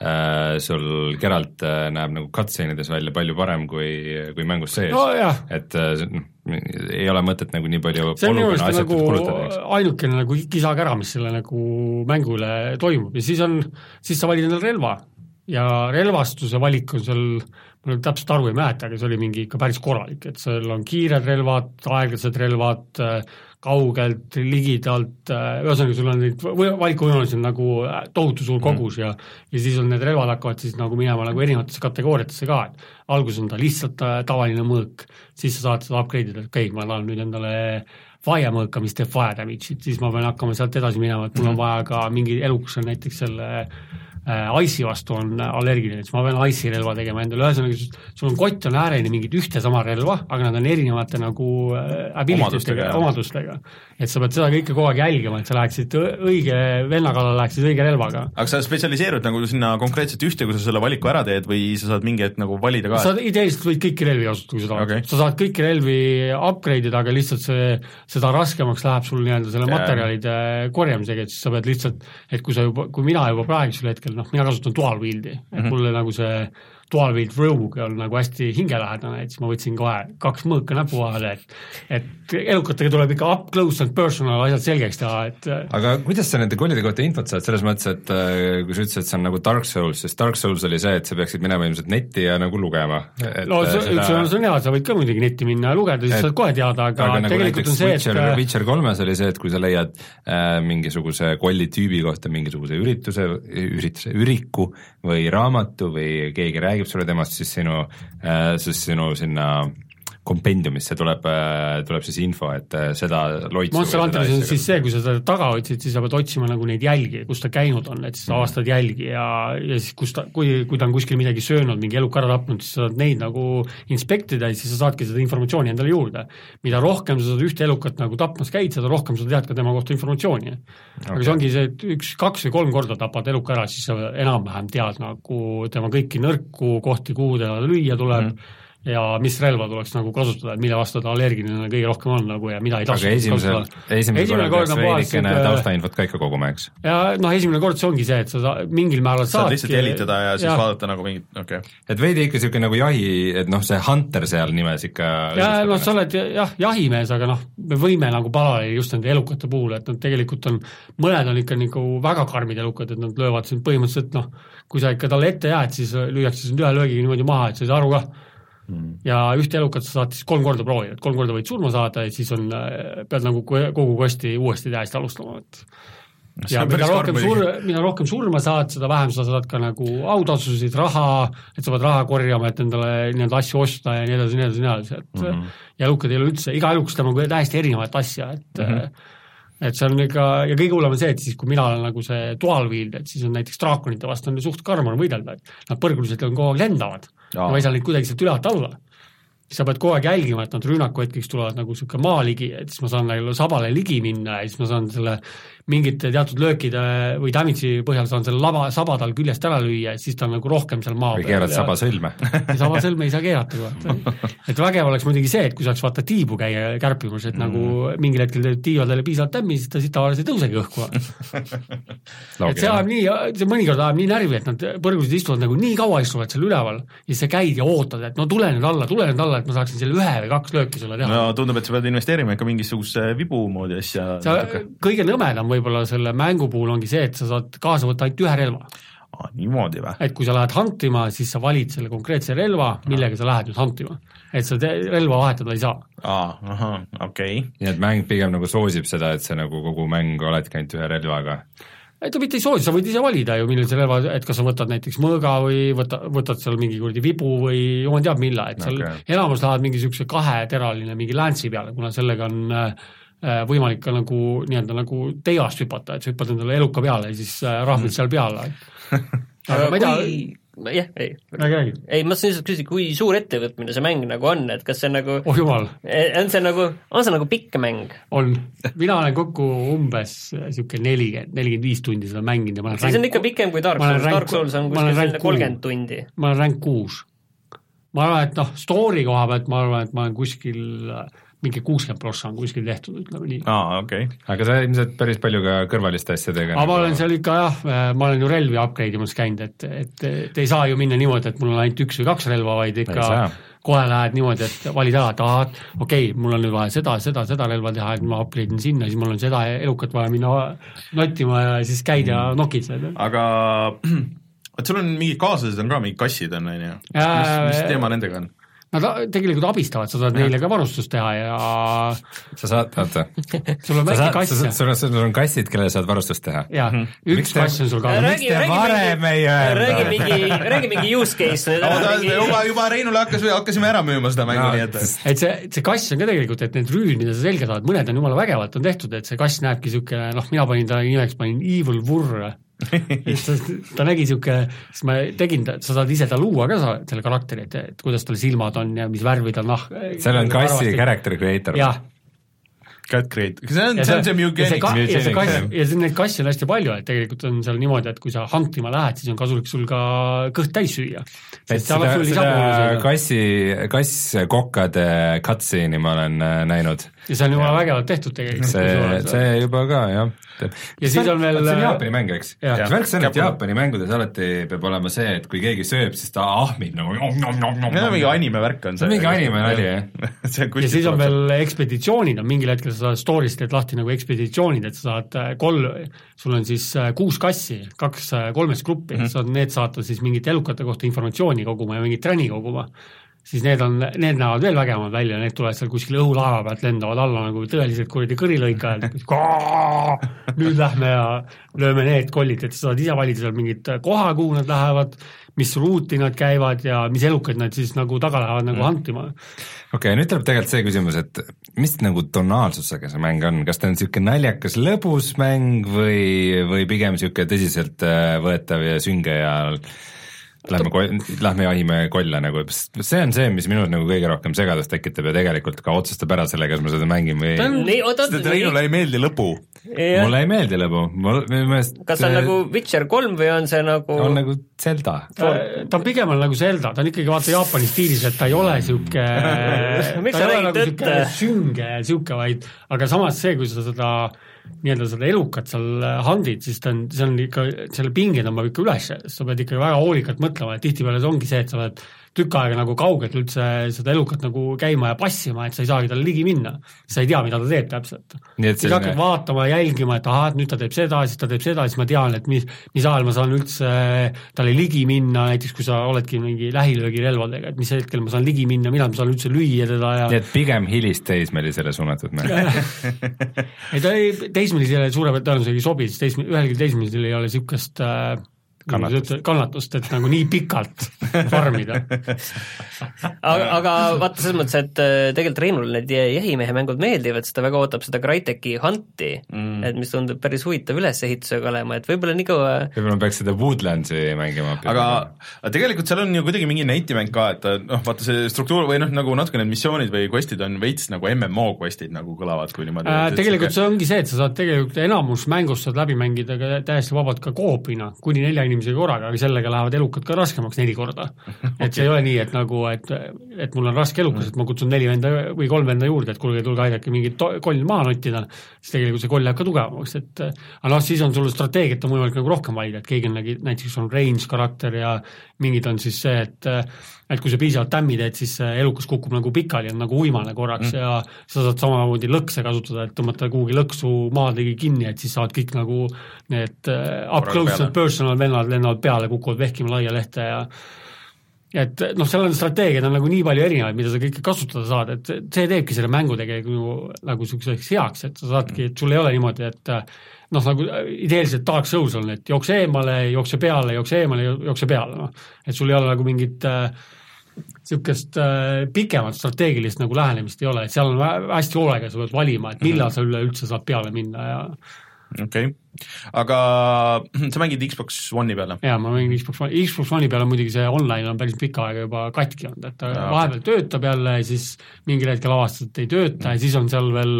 äh, sul Geralt äh, näeb nagu cutscene'ides välja palju parem kui, kui mängus sees no,. et äh, noh, ei ole mõtet nagu nii palju see on minu meelest nagu ainukene nagu kisakära, mis selle nagu mängu üle toimub. Ja siis on, siis sa valid endale relva. Ja relvastuse valik on seal, ma nüüd täpselt aru ei mäleta, aga see oli mingi ikka päris korralik, et seal on kiired relvad, aeglased relvad, kaugelt, ligidalt, ühesõnaga sul on neid valikuvõimalusi on nagu tohutu suur kogus mm. ja ja siis on need relvad hakkavad siis nagu minema nagu erinevatesse kategooriatesse ka, et alguses on ta lihtsalt äh, tavaline mõõk, siis sa saad seda upgrade ida, et okei okay,, ma tahan nüüd endale fire mõõka, mis teeb fire damage'it, siis ma pean hakkama sealt edasi minema, et mul on mhm. vaja ka mingi eluks on näiteks selle äh, Ice'i vastu on allergiline, siis ma pean Ice'i relva tegema endale, ühesõnaga sul on kott on ääreni mingit ühte sama relva, aga nad on erinevate nagu äh, abilitystega, omadustega. et sa pead seda kõike kogu aeg jälgima, et sa läheksid õige venna kallale, läheksid õige relvaga. aga sa spetsialiseerud nagu sinna konkreetselt ühte, kui sa selle valiku ära teed või sa saad mingi hetk nagu valida ka? sa ideeliselt võid kõiki relvi kasutada, kui sa tahad okay., sa saad kõiki relvi upgrade ida, aga lihtsalt see, seda raskemaks läheb sul nii-öelda selle yeah. materjalide korjamisega, et siis sa pead lihtsalt, et kui sa juba, kui mina juba praegusel hetkel noh, mina kasutan dual wield'i mm, -hmm. et mulle nagu see äh, 12 Rogue on nagu hästi hingelähedane, et siis ma võtsin kohe kaks mõõka näpu vahele, et et elukatega tuleb ikka up close and personal asjad selgeks teha, et äh, aga kuidas sa nende koolide kohta infot saad, selles mõttes, et äh, kui sa ütlesid, et see on nagu Dark Souls, sest Dark Souls oli see, et sa peaksid minema ilmselt netti ja nagu lugema. no äh, see, seda... üks asi on hea, sa võid ka muidugi netti minna ja lugeda, siis et, saad kohe teada, aga, aga nagu tegelikult on see, Witcher, et Witcher kolmes oli see, et kui sa leiad äh, mingisuguse kolli tüübi kohta mingisuguse ürituse, ürituse, üriku või raamatu või keegi räägib, sulle temast, siis sinu äh,, siis sinu sinna kompendiumisse tuleb, äh, tuleb siis info, et äh, seda loitsu Monster Hunteris on siis see, kui sa seda taga otsid, siis sa pead otsima nagu neid jälgi, kus ta käinud on, et siis sa avastad jälgi ja, ja siis kus ta, kui, kui ta on kuskil midagi söönud, mingi eluka ära tapnud, siis sa saad neid nagu inspektida ja siis sa saadki seda informatsiooni endale juurde. mida rohkem sa seda ühte elukat nagu tapmas käid, seda rohkem sa tead ka tema kohta informatsiooni. Okay.. aga see ongi see, et üks, kaks või kolm korda tapad eluka ära, siis sa enam-vähem tead nagu tema kõiki nõrku kohti, kuhu teda lüüa tuleb. Mm, ja mis relva tuleks nagu kasutada, et mille vastu ta allergiline kõige rohkem on nagu ja mida ei tasu aga esimesel, esimesel korral peaks veidikene taustainfot ka ikka koguma, eks? ja noh, esimene kord see ongi see, et sa mingil määral saad lihtsalt jälitada ja siis ja. vaadata nagu mingit, okei okay.. et veidi ikka niisugune nagu jahi, et noh, see hunter seal nimes ikka ja noh, sa oled jah, jahimees, aga noh, me võime nagu paralleeli just nende elukate puhul, et nad tegelikult on, mõned on ikka nagu väga karmid elukad, et nad löövad sind põhimõtteliselt noh, kui sa ikka talle ette jääd, siis lüüakse sind ühe löögiga niimoodi maha, et sa ei saa aru kah mm.. ja ühte elukat sa saad siis kolm korda proovida, et kolm korda võid surma saada ja siis on, äh, pead nagu kogu kosti uuesti täiesti alustama, et ja mida rohkem sur-, mida rohkem surma saad, seda vähem sa saad ka nagu autasusid, raha, et sa pead raha korjama, et endale nii-öelda asju osta ja nii edasi, nii edasi, nii edasi, et mm -hmm. ja elukad ei ole üldse, iga elukas teeb nagu täiesti erinevat asja, et mm -hmm et see on ikka, ja kõige hullem on see, et siis, kui mina olen nagu see dual wield, et siis on näiteks draakonite vastu on ju suht karm on võidelda, et nad põrguliselt on kogu aeg lendavad ja ma ei saa neid kuidagi sealt ülevalt alla. siis sa pead kogu aeg jälgima, et nad rünnaku hetkeks tulevad nagu niisugune maa ligi, et siis ma saan nagu sabale ligi minna ja siis ma saan selle mingite teatud löökide või damage'i põhjal saan selle lava, saba tal küljest ära lüüa siis ta on nagu rohkem seal maa või keerad saba sõlme *laughs* saba sõlme ei saa keerata kohe. et vägev oleks muidugi see, et kui saaks vaata tiibu käia kärpimas, et nagu Mm. mingil hetkel teeb tiivadele piisavalt tämmi, siis ta siit tavaliselt ei tõusegi õhku *laughs* et see ajab nii, see mõnikord ajab nii närvi, et nad põrgusid istuvad nagu nii kaua istuvad seal üleval ja siis sa käid ja ootad, et no tule nüüd alla, tule nüüd alla, et ma saaksin selle ühe või kaks lööki sulle teha no tundub, et sa pead investeerima ikka mingisugusesse vibu moodi asja. kõige nõmedam võib-olla selle mängu puhul ongi see, et sa saad kaasa võtta ainult ühe relva. Ah, niimoodi või? et kui sa lähed huntima, siis sa valid selle konkreetse relva, millega sa lähed nüüd huntima. et sa relva vahetada ei saa. aa, ahah, okei okay.. nii et mäng pigem nagu soosib seda, et sa nagu kogu mäng oledki ainult ühe relvaga ei ta mitte ei soosi, sa võid ise valida ju, millal sa relva, et kas sa võtad näiteks mõõga või võta, võtad seal mingi kuradi vibu või jumal teab millal, et seal okay. enamus lähevad mingi niisuguse kaheteraline mingi länsi peale, kuna sellega on äh, võimalik ka nagu nii-öelda nagu teiast hüpata, et sa hüppad endale eluka peale ja siis äh, rahvid mm. seal peal. *laughs* aga ma ei tea, jah, ei, räägi, räägi. ei ma tahtsin lihtsalt küsida, kui suur ettevõtmine see mäng nagu on, et kas see nagu oh jumal, on see nagu, on see nagu pikk mäng? on, mina olen kokku umbes niisugune nelikümmend, nelikümmend viis tundi seda mänginud ja ma olen siis on ikka pikem kui Dark Souls, Dark Souls on kuskil selline kolmkümmend tundi. ma olen rank kuus. ma arvan, et noh, story koha pealt ma arvan, et ma olen kuskil äh, mingi kuuskümmend prossa on kuskil tehtud, ütleme nii. aa, okei okay. aga sa ilmselt päris palju ka kõrvaliste asjadega aga ma olen seal ikka jah, ma olen ju relvi upgrade imas käinud, et, et, et ei saa ju minna niimoodi, et mul on ainult üks või kaks relva, vaid ikka kohe lähed niimoodi, et valid ära, et ahah, okei okay,, mul on nüüd vaja seda, seda, seda relva teha, et ma upgrade in sinna, siis mul on seda elukat vaja minna nottima ja siis käid ja Mm. nokid seal. aga *clears throat* vot sul on mingid kaaslased on ka, mingid kassid on, on ju, mis, Jaa, mis, mis teema nendega on? Nad tegelikult abistavad, sa saad neile ka varustust teha ja sa saad, oota, sul on väike kass ja sul on, sul on kassid, kellele saad varustust teha jah, Miks üks te- kass on sul ka. Miks te varem ei öelnud? räägi mingi, räägi mingi use case. juba, juba Reinule hakkas, hakkasime ära müüma seda mängu, nii et et see, see kass on ka tegelikult, et need rüül, mida sa selga saad, mõned on jumala vägevalt on tehtud, et see kass näebki niisugune, noh, mina panin ta nimeks, panin Evil Vurr. *laughs* ta, ta nägi niisugune, siis ma tegin ta, sa saad ise ta luua ka, sa, selle karakteri, et, et kuidas tal silmad on ja mis värvi tal nahk. seal on kassi character creator jah, Cut Create, see on, see on see Mugenics. ja see kass, ja see, neid kasse on hästi palju, et tegelikult on seal niimoodi, et kui sa huntima lähed, siis on kasulik sul ka kõht täis süüa. et seda, seda kassi, kasskokkade cutscene'i ma olen äh, näinud. Ja see on jumala vägevalt tehtud tegelikult. see, see juba ka jah. Ja siis on veel- see on Jaapani mäng, eks? Värk see on, et. Jaapani mängudes alati peab olema see, et kui keegi sööb, siis ta ahmib nagu on mingi anime värk on see on mingi anime nali, jah. *laughs* ja siis on veel ekspeditsioonid on, mingil hetkel sa saad story'st teed lahti nagu ekspeditsioonid, et sa saad äh, kolm, sul on siis äh, kuus kassi, kaks äh, kolmest gruppi mm, -hmm. saad need saata siis mingite elukate kohta informatsiooni koguma ja mingit träni koguma, siis need on, need näevad veel vägevamad välja, need tulevad seal kuskil õhulaeva pealt, lendavad alla nagu tõelised kuradi kõrilõikajad, *laughs* nüüd lähme ja lööme need kollid, et sa saad ise valida seal mingit koha, kuhu nad lähevad, mis ruuti nad käivad ja mis elukaid nad siis nagu taga lähevad nagu huntima okei okay,, nüüd tuleb tegelikult see küsimus, et mis nagu tonaalsusega see mäng on, kas ta on niisugune naljakas lõbus mäng või, või pigem niisugune tõsiselt äh, ja sünge ja lähme lähme jahime kolle nagu, see on see, mis minus nagu kõige rohkem segadust tekitab ja tegelikult ka otsustab ära selle, kas ma seda mängin või ei. sest Reinule ei meeldi lõbu. mulle ei meeldi lõbu, mul, minu meelest kas see on nagu Witcher kolm või on see nagu on nagu Zelda. ta, ta on pigem on nagu Zelda, ta on ikkagi vaata Jaapani stiilis, et ta ei ole sihuke *laughs* ta ei ole nagu sihuke sünge sihuke, vaid aga samas see, kui sa seda nii-öelda seda elukat seal handid, siis ta on, see on ikka, selle pinge tõmbab ikka üles, sa pead ikka väga hoolikalt mõtlema, et tihtipeale see ongi see, et sa pead tükk aega nagu kaugelt üldse seda elukat nagu käima ja passima, et sa ei saagi talle ligi minna. sa ei tea, mida ta teeb täpselt. Siis selline- hakkad vaatama, jälgima, et ahah, et nüüd ta teeb seda, siis ta teeb seda, siis ma tean, et mis, mis ajal ma saan üldse talle ligi minna, näiteks kui sa oledki mingi lähilöögirelvadega, et mis hetkel ma saan ligi minna, millal ma saan üldse lüüa teda ja nii et pigem hilisteismelisele suunatud mäng. *laughs* ei ta ei, teismelisele suure tõenäosusega ei sobi, sest teisme, ühelgi teismelisel ei ole niisugust äh, Kannatust. kannatust, et nagu nii pikalt farmida *laughs* aga, aga vaata, selles mõttes, et äh, tegelikult Reinule need jahimehe mängud meeldivad, sest ta väga ootab seda Crytek'i Hunti mm., et mis tundub päris huvitav ülesehitusega olema, et võib-olla nii kaua võib-olla peaks seda Woodlandsi mängima aga aga tegelikult seal on ju kuidagi mingi netimäng ka, et noh, vaata see struktuur või noh, nagu natuke need missioonid või quest'id on veits nagu MMO quest'id nagu kõlavad, kui niimoodi äh, tegelikult see ongi see, et sa saad tegelikult enamus mängust saad läbi mängida ka täiesti vabalt ka koopina, kuni nelja inimesega korraga, aga sellega lähevad elukad ka raskemaks neli korda. *laughs* et see ei ole nii, et nagu, et, et mul on raske elukas, et ma kutsun neli venda või kolm venda juurde, et kuulge, tulge aidake mingit to- koll maha nottida, siis tegelikult see koll läheb ka tugevamaks, et aga noh, siis on sul strateegiat on võimalik nagu rohkem valida, et keegi on näiteks on range karakter ja mingid on siis see, et et kui sa piisavalt tämmi teed, siis see elukas kukub nagu pikali, on nagu uimane korraks mm. ja sa saad samamoodi lõkse kasutada, et tõmmata kuhugi lõksu maadegi kinni, et siis saavad kõik nagu need uh, up close and personal vennad lennavad peale, kukuvad vehkima laia lehte ja et noh, seal on strateegiaid on nagu nii palju erinevaid, mida sa kõike kasutada saad, et see teebki selle mängu tegelikult nagu, nagu niisuguseks heaks, et sa saadki, et sul ei ole niimoodi, et noh, nagu ideeliselt Dark Souls on, et jookse eemale, jookse peale, jookse eemale, jookse peale, noh. et sul ei ole nagu mingit niisugust äh, pikemat strateegilist nagu lähenemist ei ole, et seal on hä- hästi hoolega, sa pead valima, et millal sa üleüldse saad peale minna ja okei okay., aga *clears throat* sa mängid Xbox One'i peale? jaa, ma mängin Xbox One, Xbox One'i peal on muidugi see online on päris pikka aega juba katki olnud, et ta Jaa, vahepeal töötab jälle ja siis mingil hetkel avastad, et ei tööta ja siis on seal veel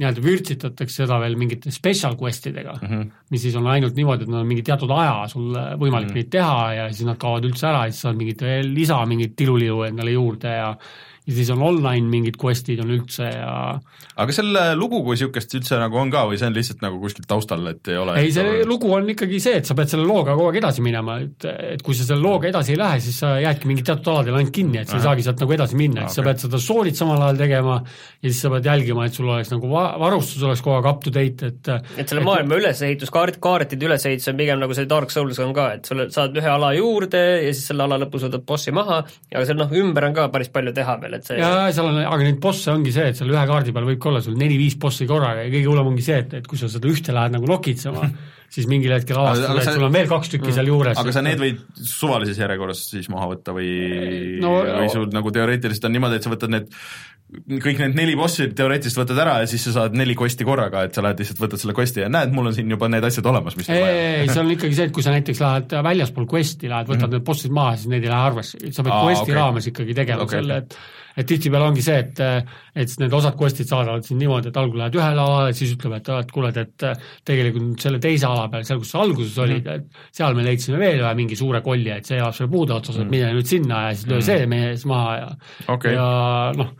nii-öelda vürtsitatakse seda veel mingite special quest idega mm, -hmm. mis siis on ainult niimoodi, et nad on mingi teatud aja sul võimalik mm -hmm. neid teha ja siis nad kaovad üldse ära ja siis saad mingit veel lisa, mingit tilulilu endale juurde ja ja siis on online mingid quest'id on üldse ja aga selle lugu kui niisugust üldse nagu on ka või see on lihtsalt nagu kuskil taustal, et ei ole ei, see lugu on ikkagi see, et sa pead selle looga kogu aeg edasi minema, et, et kui sa selle looga edasi ei lähe, siis sa jäädki mingi teatud aladel ainult kinni, et sa ei saagi sealt nagu edasi minna, et sa Okei. pead seda story't samal ajal tegema ja siis sa pead jälgima, et sul oleks nagu va-, varustus oleks kogu aeg up to date, et et selle maailma ülesehitus, kaart, kaartide ülesehitus on pigem nagu see Dark Souls on ka, et sul saad ühe ala juurde ja siis selle ala lõpus võtad bossi maha, aga seal noh, ümber on ka päris palju teha veel, et see ja seal on, aga neid bosse ongi see, et seal ühe kaardi peal võib ka olla sul neli-viis bossi korraga ja kõige hullem ongi see, et, et kui sa seda ühte lähed nagu nokitsema, *laughs* siis mingil hetkel avastad, et sa- sul on veel kaks tükki seal juures. aga sa need võid suvalises järjekorras siis maha võtta või No- või sul nagu teoreetiliselt on niimoodi, et sa võtad need kõik need neli bossi teoreetiliselt võtad ära ja siis sa saad neli quest'i korraga, et sa lähed lihtsalt võtad selle quest'i ja näed, mul on siin juba need asjad olemas, mis ei, ei, see on ikkagi see, et kui sa näiteks lähed väljaspool quest'i, lähed, võtad mm -hmm. need bossid maha, siis need ei lähe arvesse, sa pead quest'i okei. raames ikkagi tegema okay, selle, okei. et et tihtipeale ongi see, et et need osad quest'id saadavad sind niimoodi, et algul lähed ühele alale, siis ütleme, et, et kuule, et tegelikult selle teise ala peal, seal, kus sa alguses olid mm, -hmm. et seal me leidsime veel ühe mingi suure kolli, et see elab seal puude otsas mm, et mine nüüd sinna ja siis löö see meie ees maha ja Okei. ja noh,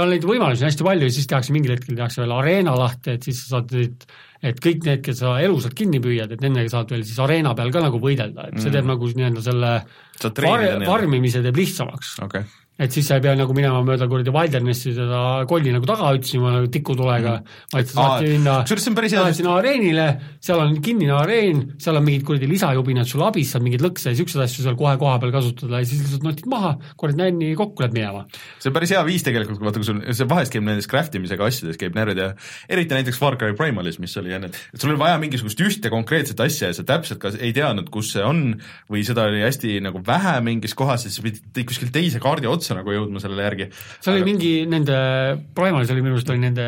on neid võimalusi hästi palju ja siis tehakse mingil hetkel tehakse veel areena lahti, et siis sa saad neid et kõik need, kes sa elusalt kinni püüad, et nendega saad veel siis areena peal ka nagu võidelda, et see teeb nagu nii-öelda selle farmimise teeb lihtsamaks. okei, et siis sa ei pea nagu minema mööda kuradi Wildernessi seda kolli nagu taga otsima nagu tikutulega mm., vaid sa saadki Aa, minna lähed sinna areenile, seal on kinnine areen, seal on mingid kuradi lisajubinad sul abis, saad mingeid lõkse ja niisuguseid asju seal kohe koha peal kasutada ja siis lihtsalt notid maha, korjad nänni kokku, lähed minema. see on päris hea viis tegelikult, vaata kui sul, see vahest käib nendes craft imisega asjades käib närvid ja eriti näiteks Far Cry Primalis, mis oli enne, et sul oli vaja mingisugust ühte konkreetset asja ja sa täpselt ka ei teadnud, kus see on või seda oli hästi nagu vähe mingis kohas ja sa pidid kuskil teise kaardi otsa nagu jõudma sellele järgi. seal oli mingi nende, Primalis oli minu arust oli nende,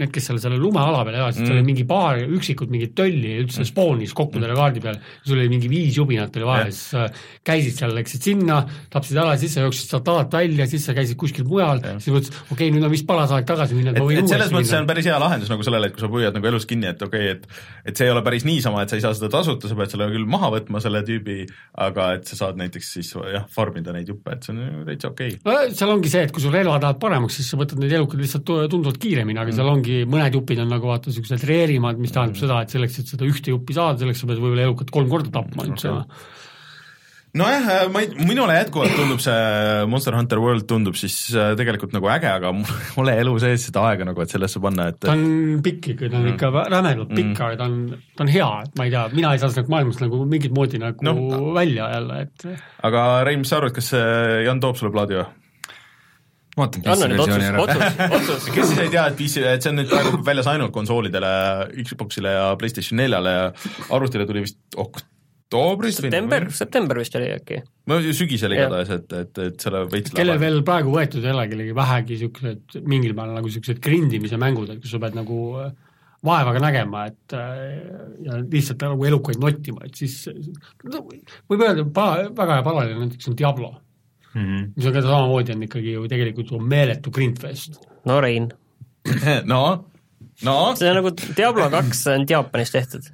need, kes seal selle lumeala peal elasid mm., seal oli mingi paar üksikut mingit tölli üldse spoonis kokku selle kaardi peal, sul oli mingi viis jubinat oli ja siis sa käisid seal, läksid sinna, tapsid ära, siis sa jooksid sealt alalt välja, siis sa käisid kuskil mujal, siis mõtlesid, okei okay,, nüüd on vist paras aeg tagasi minna, et ma võin selles mõttes see on päris hea lahendus nagu sellele, et kui sa püüad nagu elus kinni, et okei okay,, et et see ei ole päris niisama, et sa ei saa seda tasuta, sa pead selle küll maha võtma, selle tüübi, aga et sa saad näiteks siis jah, farmida neid juppe, et see on täitsa okei okay.. no seal ongi see, et kui sul relvad lähevad paremaks, siis sa võtad neid elukad lihtsalt tu- tunduvalt kiiremini, aga seal ongi mõned jupid on nagu vaata niisugused reerimad, mis tähendab seda, et selleks, et seda ühte juppi saada, selleks sa pead võib-olla elukat kolm korda tapma üldse Okei. nojah, ma ei, minule jätkuvalt tundub see Monster Hunter World tundub siis äh, tegelikult nagu äge, aga mul *laughs* pole elu sees seda aega nagu, et sellesse panna, et ta on pikk ikka, ta on ikka rämedalt pikk, aga ta on, ta on hea, et ma ei tea, mina ei saa sellest maailmast nagu mingit moodi nagu No. välja jälle, et aga Rein, mis sa arvad, kas see Jan toob sulle plaadi või? Ma ootan PC versiooni ära. *laughs* kes siis ei tea, et PC, et see on nüüd praegu väljas ainult konsoolidele, Xboxile ja PlayStation neljale ja arvutile tuli vist ok- oktoobris või september, september vist oli äkki. no sügisel igatahes, et, et, et selle veits kellel veel praegu võetud ei ole kellegi vähegi niisugused mingil määral nagu niisugused grindimise mängud, et kus sa pead nagu äh, vaevaga nägema, et äh, ja lihtsalt nagu elukaid nottima, et siis no, võib öelda, väga hea paralleel näiteks on Diablo, mm. -hmm. mis on ka samamoodi on ikkagi ju tegelikult ju meeletu grindfest. no Rein, *laughs* no, no see on nagu Diablo kaks on Jaapanis tehtud.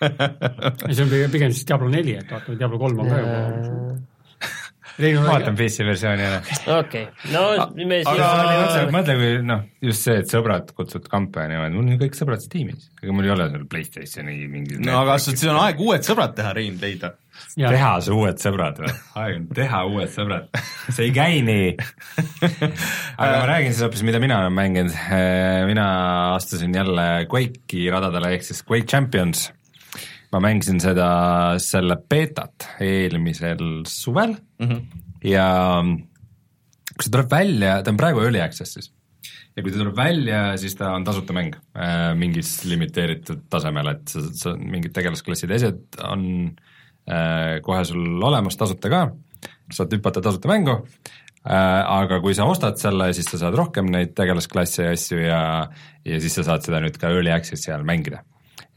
ja see on pigem- siis Diablo neli, et vaata, Diablo kolm on ka juba *laughs* Rein on vaatan PC versiooni ära. okei, no me siis aga mõtle, kui noh, just see, et sõbrad kutsud kampa ja niimoodi, mul on ju kõik sõbrad Steamis, ega mul ei ole seal Playstationi mingi no aga siis on aeg uued sõbrad teha, Rein, leida. Teha see uued sõbrad või? aeg on teha uued sõbrad. see ei käi nii. aga ma räägin siis hoopis, mida mina olen mänginud. mina astusin jälle Quake'i radadele ehk siis Quake Champions. ma mängisin seda, selle beetat eelmisel suvel mm Mhm. -hmm. ja kui see tuleb välja, ta on praegu Early Access'is ja kui ta tuleb välja, siis ta on tasuta mäng äh, mingis limiteeritud tasemel, et sa, sa mingid tegelasklassid ja asjad on äh, kohe sul olemas tasuta ka, saad hüpata tasuta mängu äh,, aga kui sa ostad selle, siis sa saad rohkem neid tegelasklasse ja asju ja, ja siis sa saad seda nüüd ka Early Access'i all mängida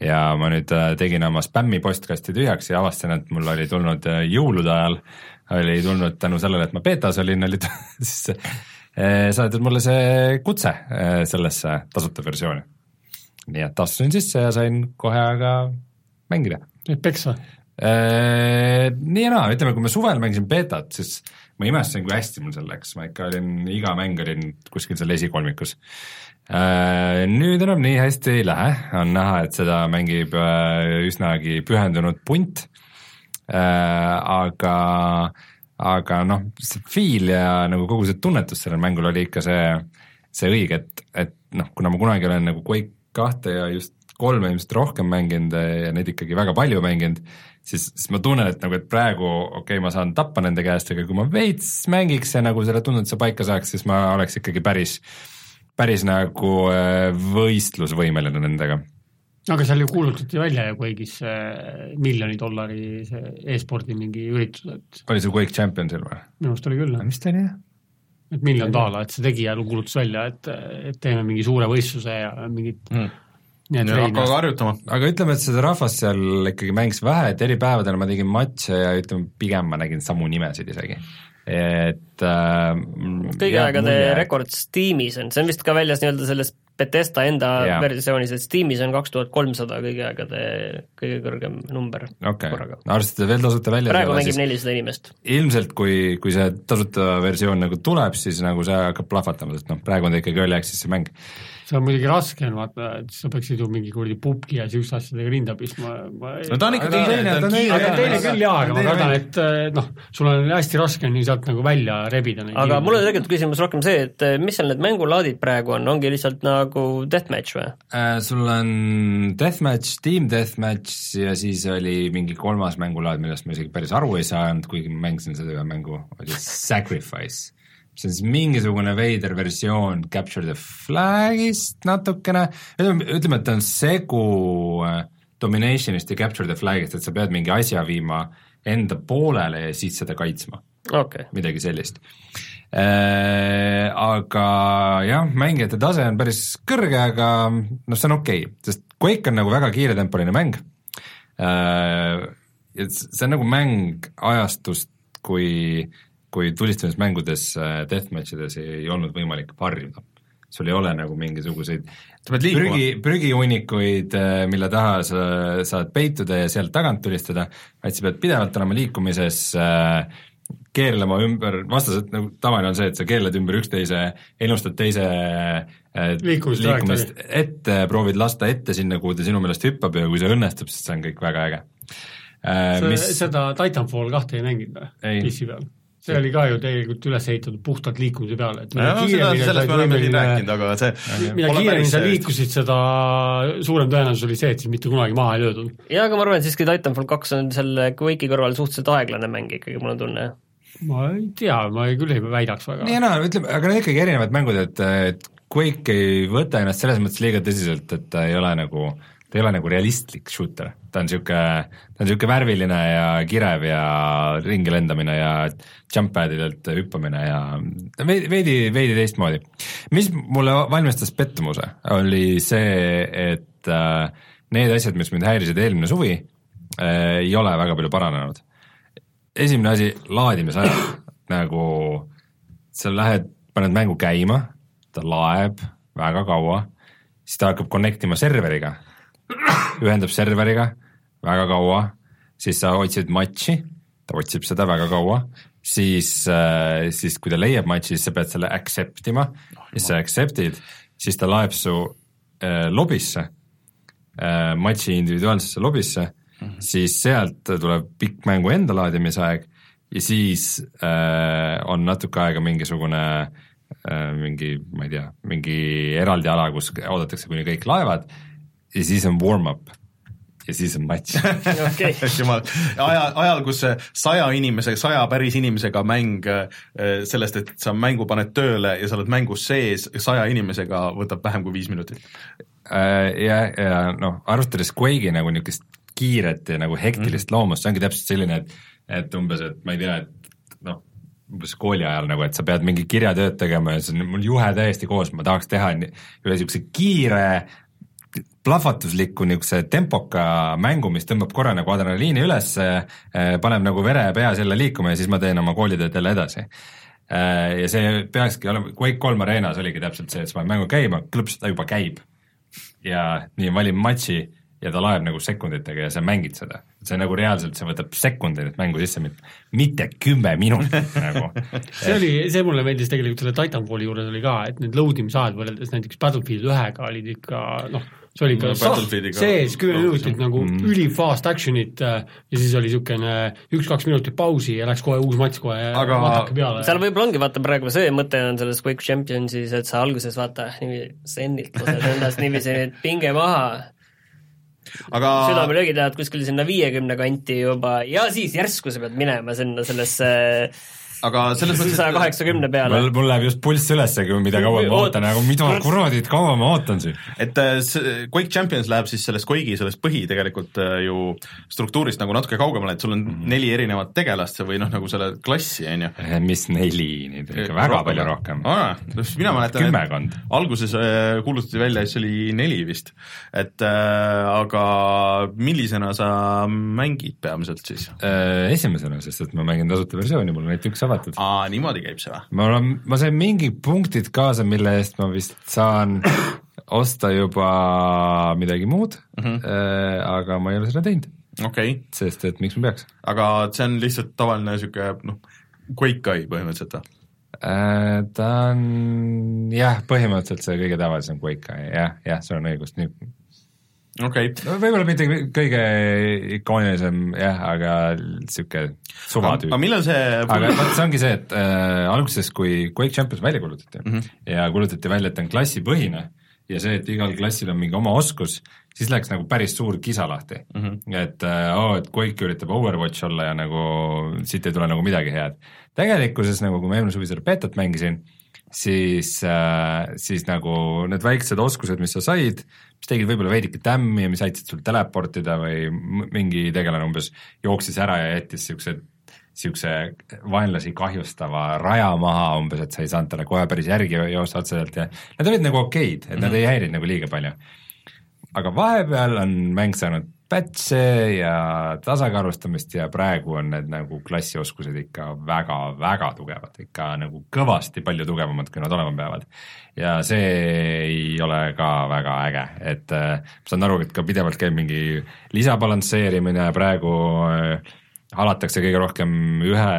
ja ma nüüd äh, tegin oma spämmi postkasti tühjaks ja avastasin, et mul oli tulnud äh, jõulude ajal, oli tulnud tänu sellele, et ma betas olin, oli *laughs* siis äh, saadetud mulle see kutse äh, sellesse tasuta versiooni. nii et astusin sisse ja sain kohe aga mängida. et peksa. Nii ja naa, ütleme, kui ma suvel mängisin betat, siis ma imestasin, kui hästi mul seal läks, ma ikka olin, iga mäng olin kuskil seal esikolmikus. Nüüd enam nii hästi ei lähe, on näha, et seda mängib äh, üsnagi pühendunud punt, aga, aga noh, see feel ja nagu kogu see tunnetus sellel mängul oli ikka see, see õige, et, et noh, kuna ma kunagi olen nagu Quake kahte ja just kolme ilmselt rohkem mänginud ja neid ikkagi väga palju mänginud, siis, siis ma tunnen, et nagu, et praegu okei okay,, ma saan tappa nende käest, aga kui ma veits mängiks ja nagu selle tunnetuse paika saaks, siis ma oleks ikkagi päris, päris nagu äh, võistlusvõimeline nendega. aga seal ju kuulutati välja ju Quake'is see miljoni dollari see e-spordi mingi üritus, et oli see Quake Championsil või? minu arust oli küll, vist oli jah. et miljon daala, et see tegija kuulutas välja, et, et teeme mingi suure võistluse ja mingit Mm. Nii et hakkage harjutama. aga ütleme, et seda rahvast seal ikkagi mängis vähe, et eri päevadel ma tegin matše ja ütleme, pigem ma nägin samu nimesid isegi. et äh, kõigi aegade rekord Steamis on, see on vist ka väljas nii-öelda selles Betesta enda yeah. versioonis, et Steamis on kaks tuhat kolmsada kõigi aegade kõige kõrgem number okei korraga okay., arvestades veel tasuta välja praegu mängib nelisada inimest. ilmselt kui, kui see tasuta versioon nagu tuleb, siis nagu see hakkab plahvatama, sest noh, praegu on ta ikkagi early access'i mäng. see on muidugi raske on vaata, et sa peaksid ju mingi kuradi pubgi ja siukeste asjadega rinda pistma, ma no ta on ikka Aga ta on teine, teine, ta on kiire aga teine aga- küll jaa, aga ma teine kardan, et eh, noh, sul on hästi raske on ju sealt nagu välja rebida neid aga mul on tegelikult küsimus rohkem see, et eh, mis seal need mängulaadid praegu on, ongi lihtsalt nagu deathmatch või? Äh, sul on Deathmatch, Team Deathmatch ja siis oli mingi kolmas mängulaad, millest ma isegi päris aru ei saanud, kuigi ma mängisin seda ühe mängu, oli *laughs* Sacrifice. see on siis mingisugune veider versioon Capture the Flagist natukene, ütleme, ütleme, et ta on segu äh, Dominationist ja Capture the Flagist, et sa pead mingi asja viima enda poolele ja siis seda kaitsma okay., midagi sellist äh,. aga jah, mängijate tase on päris kõrge, aga noh, see on okei okay,, sest Quake on nagu väga kiiretempoline mäng äh,. ja see on nagu mäng ajastust, kui, kui tulistamismängudes äh, deathmatch ides ei olnud võimalik varjuda. sul ei ole nagu mingisuguseid prügi, prügihunnikuid, mille taha sa saad peituda ja sealt tagant tulistada, vaid sa pead pidevalt olema liikumises äh, keerlema ümber, vastased nagu tavaline on see, et sa keerled ümber üksteise, ennustad teise äh, Liikumist liikumist ette, proovid lasta ette sinna, kuhu ta sinu meelest hüppab ja kui see õnnestub, siis see on kõik väga äge äh,. mis, seda Titanfall kahte ei mänginud või? PC peal? see oli ka ju tegelikult üles ehitatud puhtalt liikumise peale, et mida seda, kiiremini sellest me oleme siin rääkinud, aga see mida kiiremini sa liikusid, seda suurem tõenäosus oli see, et sind mitte kunagi maha ei löödud. jaa, aga ma arvan, et siiski Titanfall kaks on selle Quake'i kõrval suhteliselt aeglane mäng ikkagi, mul on tunne. Ma ei tea, ma ei, küll ei väidaks väga ja naa, ütleme, aga need ikkagi erinevad mängud, et, et Quake ei võta ennast selles mõttes liiga tõsiselt, et ta ei ole nagu ta ei ole nagu realistlik shooter, ta on niisugune, ta on niisugune värviline ja kirev ja ringi lendamine ja jump pad idelt hüppamine ja veidi, veidi, veidi teistmoodi. mis mulle valmistas pettumuse, oli see, et äh, need asjad, mis mind häirisid eelmine suvi äh,, ei ole väga palju paranenud. Esimene asi, laadimisajad, *clears throat* nagu sa lähed, paned mängu käima, ta laeb väga kaua, siis ta hakkab connect ima serveriga. *clears throat* Ühendab serveriga väga kaua, siis sa otsid matši, ta otsib seda väga kaua, siis, siis kui ta leiab matši, siis sa pead selle accept ima. Oh,, siis sa accept'id, siis ta laeb su äh, lobisse äh,, matši individuaalsesse lobisse mm, -hmm. siis sealt tuleb pikk mängu enda laadimisaeg ja siis äh, on natuke aega mingisugune äh, mingi, ma ei tea, mingi eraldi ala, kus oodatakse, kuni kõik laevad ja siis on warm-up ja siis on matš *laughs* okay. *laughs* jumal, ajal, ajal, kus saja inimese, saja päris inimesega mäng eh, sellest, et sa mängu paned tööle ja sa oled mängus sees saja inimesega, võtab vähem kui viis minutit. Äh, ja, ja noh, arvestades Quake'i nagu niisugust kiiret ja nagu hektilist mm -hmm. loomust, see ongi täpselt selline, et et umbes, et ma ei tea, et noh, umbes kooli ajal nagu, et sa pead mingi kirjatööd tegema ja see on mul juhe täiesti koos, ma tahaks teha üle niisuguse kiire plahvatusliku niisuguse tempoka mängu, mis tõmbab korra nagu adrenaliini üles, eh, paneb nagu vere pea selle liikuma ja siis ma teen oma koolitööd jälle edasi. Eh, ja see peakski olema, Quake kolm areenas oligi täpselt see, et sa paned mängu käima, klõps, ta juba käib. ja nii, valin matši ja ta laeb nagu sekunditega ja sa mängid seda. see nagu reaalselt, see võtab sekundeid, et mängu sisse mitte, mitte kümme minutit *laughs* nagu. see oli, see mulle meeldis tegelikult selle Titanfalli juures oli ka, et need load imisajad võrreldes näiteks Battlefield ühega olid ikka noh, see oli ikka No Battlefieldiga- sees kümme minutit nagu mm. üli-fast action'it äh, ja siis oli niisugune üks-kaks minutit pausi ja läks kohe uus matš kohe Aga- vatake peale. seal võib-olla ongi vaata praegu see mõte on selles Quake Championsis, et sa alguses vaata niiviisi sennilt lased endast niiviisi pinge maha, aga südamelöögid lähevad kuskile sinna viiekümne kanti juba. Ja siis järsku sa pead minema sinna sellesse aga selles mõttes, saja kaheksakümne peale mul, läheb just pulss ülesse, mida kauem ma ootan, aga mida kuradit kaua ma ootan siin. et äh, see Quake Champions läheb siis sellest Quake'i sellest põhi tegelikult äh, ju struktuurist nagu natuke kaugemale, et sul on mm -hmm. neli erinevat tegelast või noh, nagu selle klassi, on ju. Eh, mis neli, nüüd ikka väga palju rohkem. mina mäletan, kümmekond. alguses äh, kuulutati välja, et see oli neli vist, et äh, aga millisena sa mängid peamiselt siis? Esimesena, sest et ma mängin tasuta versiooni, mul on ainult üks avatud. Aa, niimoodi käib see või? ma olen, ma sain mingid punktid kaasa, mille eest ma vist saan osta juba midagi muud mm. -hmm. aga ma ei ole seda teinud, okei okay., sest et miks ma peaks. aga see on lihtsalt tavaline niisugune noh, Quake Guy põhimõtteliselt või? Äh, ta on jah, põhimõtteliselt see kõige tavalisem Quake, jah, jah, sul on õigus, nii okei okay. no võib-olla mitte kõige ikoonilisem jah, aga niisugune suvatüüp. aga millal see aga vot see ongi see, et äh, alguses, kui Quake Champions välja kuulutati mm. -hmm. ja kuulutati välja, et ta on klassipõhine ja see, et igal klassil on mingi oma oskus, siis läks nagu päris suur kisa lahti mm. -hmm. et äh, oo, et Quake üritab Overwatch olla ja nagu siit ei tule nagu midagi head. tegelikkuses nagu, kui ma eelmine suvi seda betat mängisin, siis äh,, siis nagu need väiksed oskused, mis sa said, mis tegid võib-olla veidike tämmi ja mis aitasid sul teleportida või mingi tegelane umbes jooksis ära ja jättis niisugused niisuguse vaenlasi kahjustava raja maha umbes, et sa ei saanud talle kohe päris järgi joosta otseselt ja need olid nagu okeid, et mm -hmm. nad ei häirinud nagu liiga palju. aga vahepeal on mäng saanud patch'e ja tasakaalustamist ja praegu on need nagu klassioskused ikka väga-väga tugevad, ikka nagu kõvasti palju tugevamad, kui nad olema peavad. ja see ei ole ka väga äge, et äh, ma saan aru, et ka pidevalt käib mingi lisabalansseerimine ja praegu äh, halatakse kõige rohkem ühe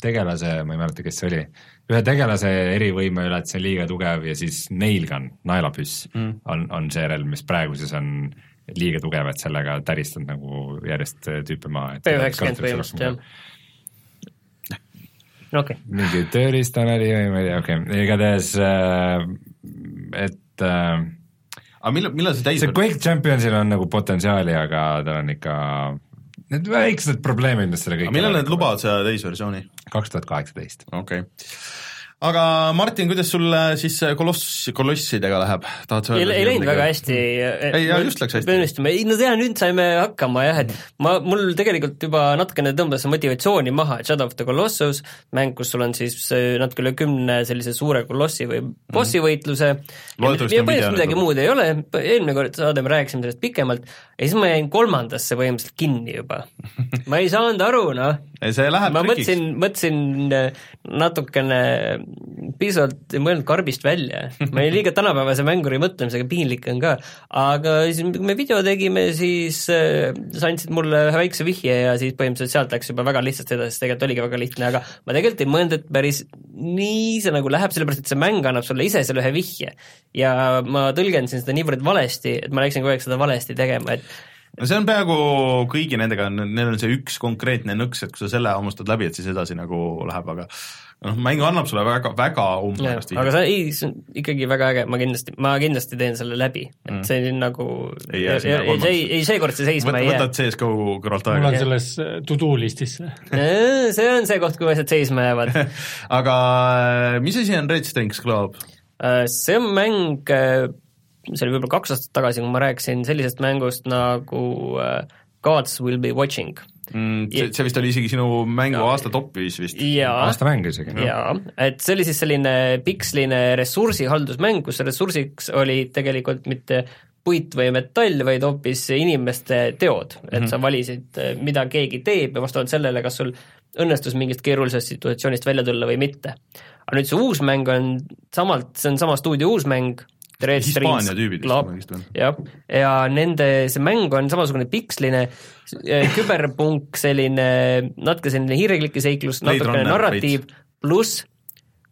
tegelase, ma ei mäleta, kes see oli, ühe tegelase erivõime üle, et see on liiga tugev ja siis nailgun, naelapüss mm. on, on see relv, mis praegu siis on liiga tugev, et sellega täristad nagu järjest tüüpe maha. P90 põhimõtteliselt jah. okei okay. mingi tööriistane oli või ma ei tea, okei okay., igatahes äh, et äh, aga millal, millal see täis see Quake Championsil on nagu potentsiaali, aga tal on ikka need väiksed probleemid, mis selle kõik aga millal need lubavad seda täisversiooni? kaks tuhat kaheksateist. okei okay. Aga Martin, kuidas sul siis koloss, kolossidega läheb, tahad sa ei, öelda? ei läinud väga hästi. ei, jaa, just läks hästi. õnnestusime, ei no tea, nüüd saime hakkama jah, et ma, mul tegelikult juba natukene tõmbas motivatsiooni maha, et Shadow of the Colossus, mäng, kus sul on siis äh, natuke üle kümne sellise suure kolossi või bossi võitluse ja, Loodetavasti ja video põhimõtteliselt midagi muud ei ole, eelmine kord saade me rääkisime sellest pikemalt ja siis ma jäin kolmandasse põhimõtteliselt kinni juba. ma ei saanud aru, noh, ei, see läheb ma trikiks. mõtlesin, mõtlesin äh, natukene piisavalt ei mõelnud karbist välja, ma olin liiga tänapäevase mänguri mõtlemisega, piinlik on ka, aga siis, kui me video tegime, siis äh, sa andsid mulle ühe väikse vihje ja siis põhimõtteliselt sealt läks juba väga lihtsasti edasi, sest tegelikult oligi väga lihtne, aga ma tegelikult ei mõelnud, et päris nii see nagu läheb, sellepärast et see mäng annab sulle ise selle ühe vihje. ja ma tõlgendasin seda niivõrd valesti, et ma läksin kogu aeg seda valesti tegema, et no see on peaaegu kõigi nendega, neil on see üks konkreetne nõks, et kui sa selle hammustad läbi, et siis edasi nagu läheb, aga noh, mäng annab sulle väga, väga umbmäärast aga sa, ei, see on ikkagi väga äge, ma kindlasti, ma kindlasti teen selle läbi, et Mm. see on nagu Ei jää sinna ei, ei, kolmandasse. ei, ei seekord see seisma ei jää. võtad CSGO kõrvalt mul on aega. selles äh, to-do listis see. see on see koht, kuhu asjad seisma jäävad. *laughs* aga äh, mis asi on Red Strings Club? Äh, see on mäng, see oli võib-olla kaks aastat tagasi, kui ma rääkisin sellisest mängust nagu Gods will be watching. Mm, see, see vist oli isegi sinu mängu Jaa. aasta topis vist. jaa, aastamäng isegi. jaa, et see oli siis selline piksline ressursihaldusmäng, kus ressursiks oli tegelikult mitte puit või metall, vaid hoopis inimeste teod, et Mhm. sa valisid, mida keegi teeb ja vastavalt sellele, kas sul õnnestus mingist keerulisest situatsioonist välja tulla või mitte. aga nüüd see uus mäng on samalt, see on sama stuudio uus mäng, Hispaania tüübid vist veel. jah, ja nende, see mäng on samasugune piksline, küberpunk, selline natuke selline hiireklike seiklus, natukene narratiiv, pluss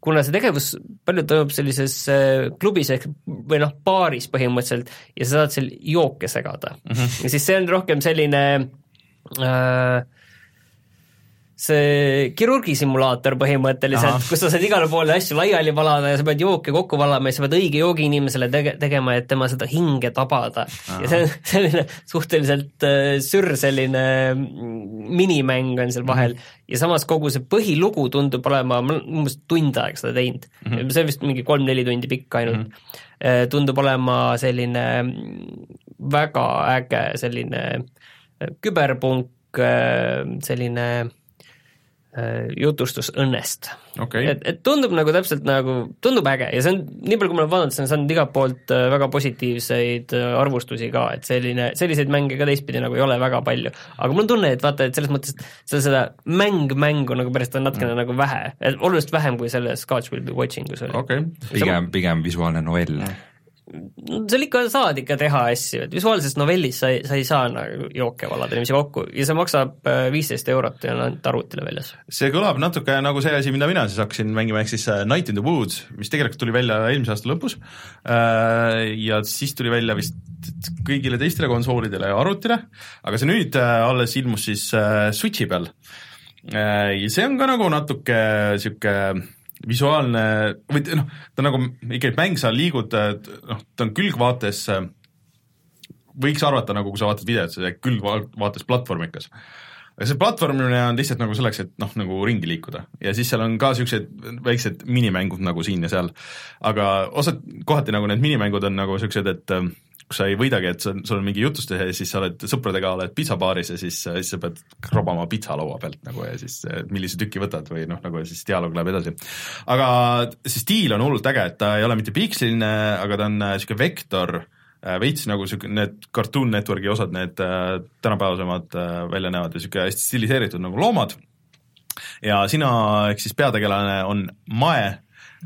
kuna see tegevus palju toimub sellises äh, klubis ehk või noh, baaris põhimõtteliselt ja sa saad seal jooke segada mm. -hmm. ja siis see on rohkem selline äh, see kirurgisimulaator põhimõtteliselt, kus sa saad igale poole asju laiali valada ja sa pead jooke kokku valama ja sa pead õige joogi inimesele tege-, tegema, et tema seda hinge tabada. ja see on *laughs* selline suhteliselt äh, sürr selline mm, minimäng on seal vahel ja samas kogu see põhilugu tundub olema, ma olen umbes tund aega seda teinud mm, -hmm. see on vist mingi kolm-neli tundi pikk ainult mm, -hmm. tundub olema selline mm, väga äge selline äh, küberpunk, selline jutustus õnnest okei et, et tundub nagu täpselt nagu, tundub äge ja see on, nii palju kui ma olen vaadanud, see on saanud igalt poolt äh, väga positiivseid äh, arvustusi ka, et selline, selliseid mänge ka teistpidi nagu ei ole väga palju. aga mul on tunne, et vaata, et selles mõttes, et seda, seda mäng-mängu nagu pärast on natukene mm. nagu vähe, et oluliselt vähem kui selles Scotch Will be watching us oli okei pigem, pigem visuaalne novell. Seal ikka saad ikka teha asju, et visuaalses novellis sa ei, sa ei saa nagu jooke valada niiviisi kokku ja see maksab äh, viisteist eurot ja on ainult arvutile väljas. see kõlab natuke nagu see asi, mida mina siis hakkasin mängima, ehk siis äh, Night in the Woods, mis tegelikult tuli välja eelmise aasta lõpus ja siis tuli välja vist kõigile teistele konsoolidele ja arvutile, aga see nüüd äh, alles ilmus siis äh, Switchi peal. ja see on ka nagu natuke niisugune visuaalne või noh, ta nagu ikkagi mäng, sa liigud, noh, ta on külgvaates, võiks arvata nagu, kui sa vaatad videot, see külgvaates platvormikas aga see platvormimine on lihtsalt nagu selleks, et noh, nagu ringi liikuda ja siis seal on ka niisugused väiksed minimängud nagu siin ja seal. aga osad, kohati nagu need minimängud on nagu niisugused, et äh, kus sa ei võidagi, et sul, sul on mingi jutustus ja siis sa oled sõpradega, oled pitsabaaris ja siis, siis sa pead krobama pitsa laua pealt nagu ja siis äh, millise tüki võtad või noh, nagu siis dialoog läheb edasi. aga see stiil on hullult äge, et ta ei ole mitte piksliline, aga ta on niisugune vektor äh, veits nagu sihuke, need Cartoon Networki osad, need äh, tänapäevasemad äh, välja näevad ja sihuke hästi stiliseeritud nagu loomad. ja sina, ehk siis peategelane on Mae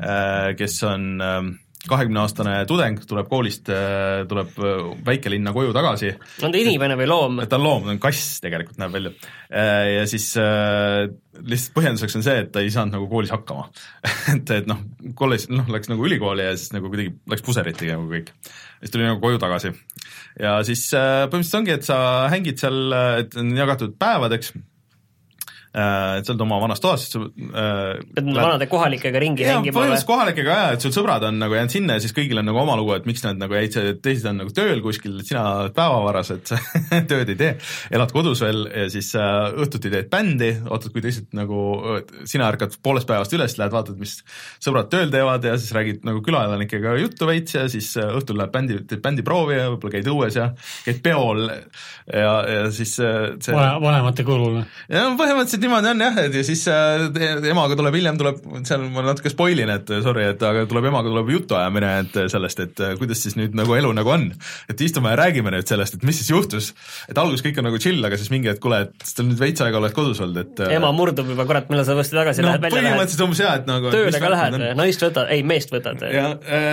äh,, kes on äh, kahekümne aastane tudeng, tuleb koolist äh,, tuleb äh, väikelinna koju tagasi on ta inimene või loom? ta on loom, ta on kass tegelikult, näeb välja. ja siis äh, lihtsalt põhjenduseks on see, et ta ei saanud nagu koolis hakkama *laughs* et, et noh, kolledž, noh, läks nagu ülikooli ja siis nagu kuidagi läks puserit tegema nagu kõik. siis tuli nagu koju tagasi. ja siis äh, põhimõtteliselt ongi, et sa hängid seal, et on jagatud päevadeks et sa oled oma vanas toas, siis sa äh, pead nende vanade kohalikega ringi jaa, mängima või põhimõtteliselt? kohalikega jaa, et sul sõbrad on nagu jäänud sinna ja siis kõigil on nagu oma lugu, et miks nad nagu jäid, teised on nagu tööl kuskil, sina oled päevavaras, et sa *laughs* tööd ei tee, elad kodus veel ja siis äh, õhtuti teed bändi, ootad, kui teised nagu, sina ärkad poolest päevast üles, lähed vaatad, mis sõbrad tööl teevad ja siis räägid nagu külaelanikega juttu veits ja siis äh, õhtul lähed bändi, teed bändiproovi ja võib-olla käid õues ja käid peol ja, ja siis äh, see vanemate kulul. ja no põhimõtteliselt niimoodi on jah, et ja siis äh, emaga tuleb hiljem tuleb, seal ma natuke spoil in, et sorry, et aga tuleb emaga tuleb jutuajamine, et sellest, et äh, kuidas siis nüüd nagu elu nagu on. et istume ja räägime nüüd sellest, et mis siis juhtus. et alguses kõik on nagu chill, aga siis mingi hetk, kuule, et sa nüüd veits aega oled kodus olnud, et äh, ema murdub juba, kurat, millal sa uuesti tagasi no lähed, välja lähed? põhimõtteliselt umbes jaa, et nagu tööle ka lähed, naist võtad, ei meest võtad. ja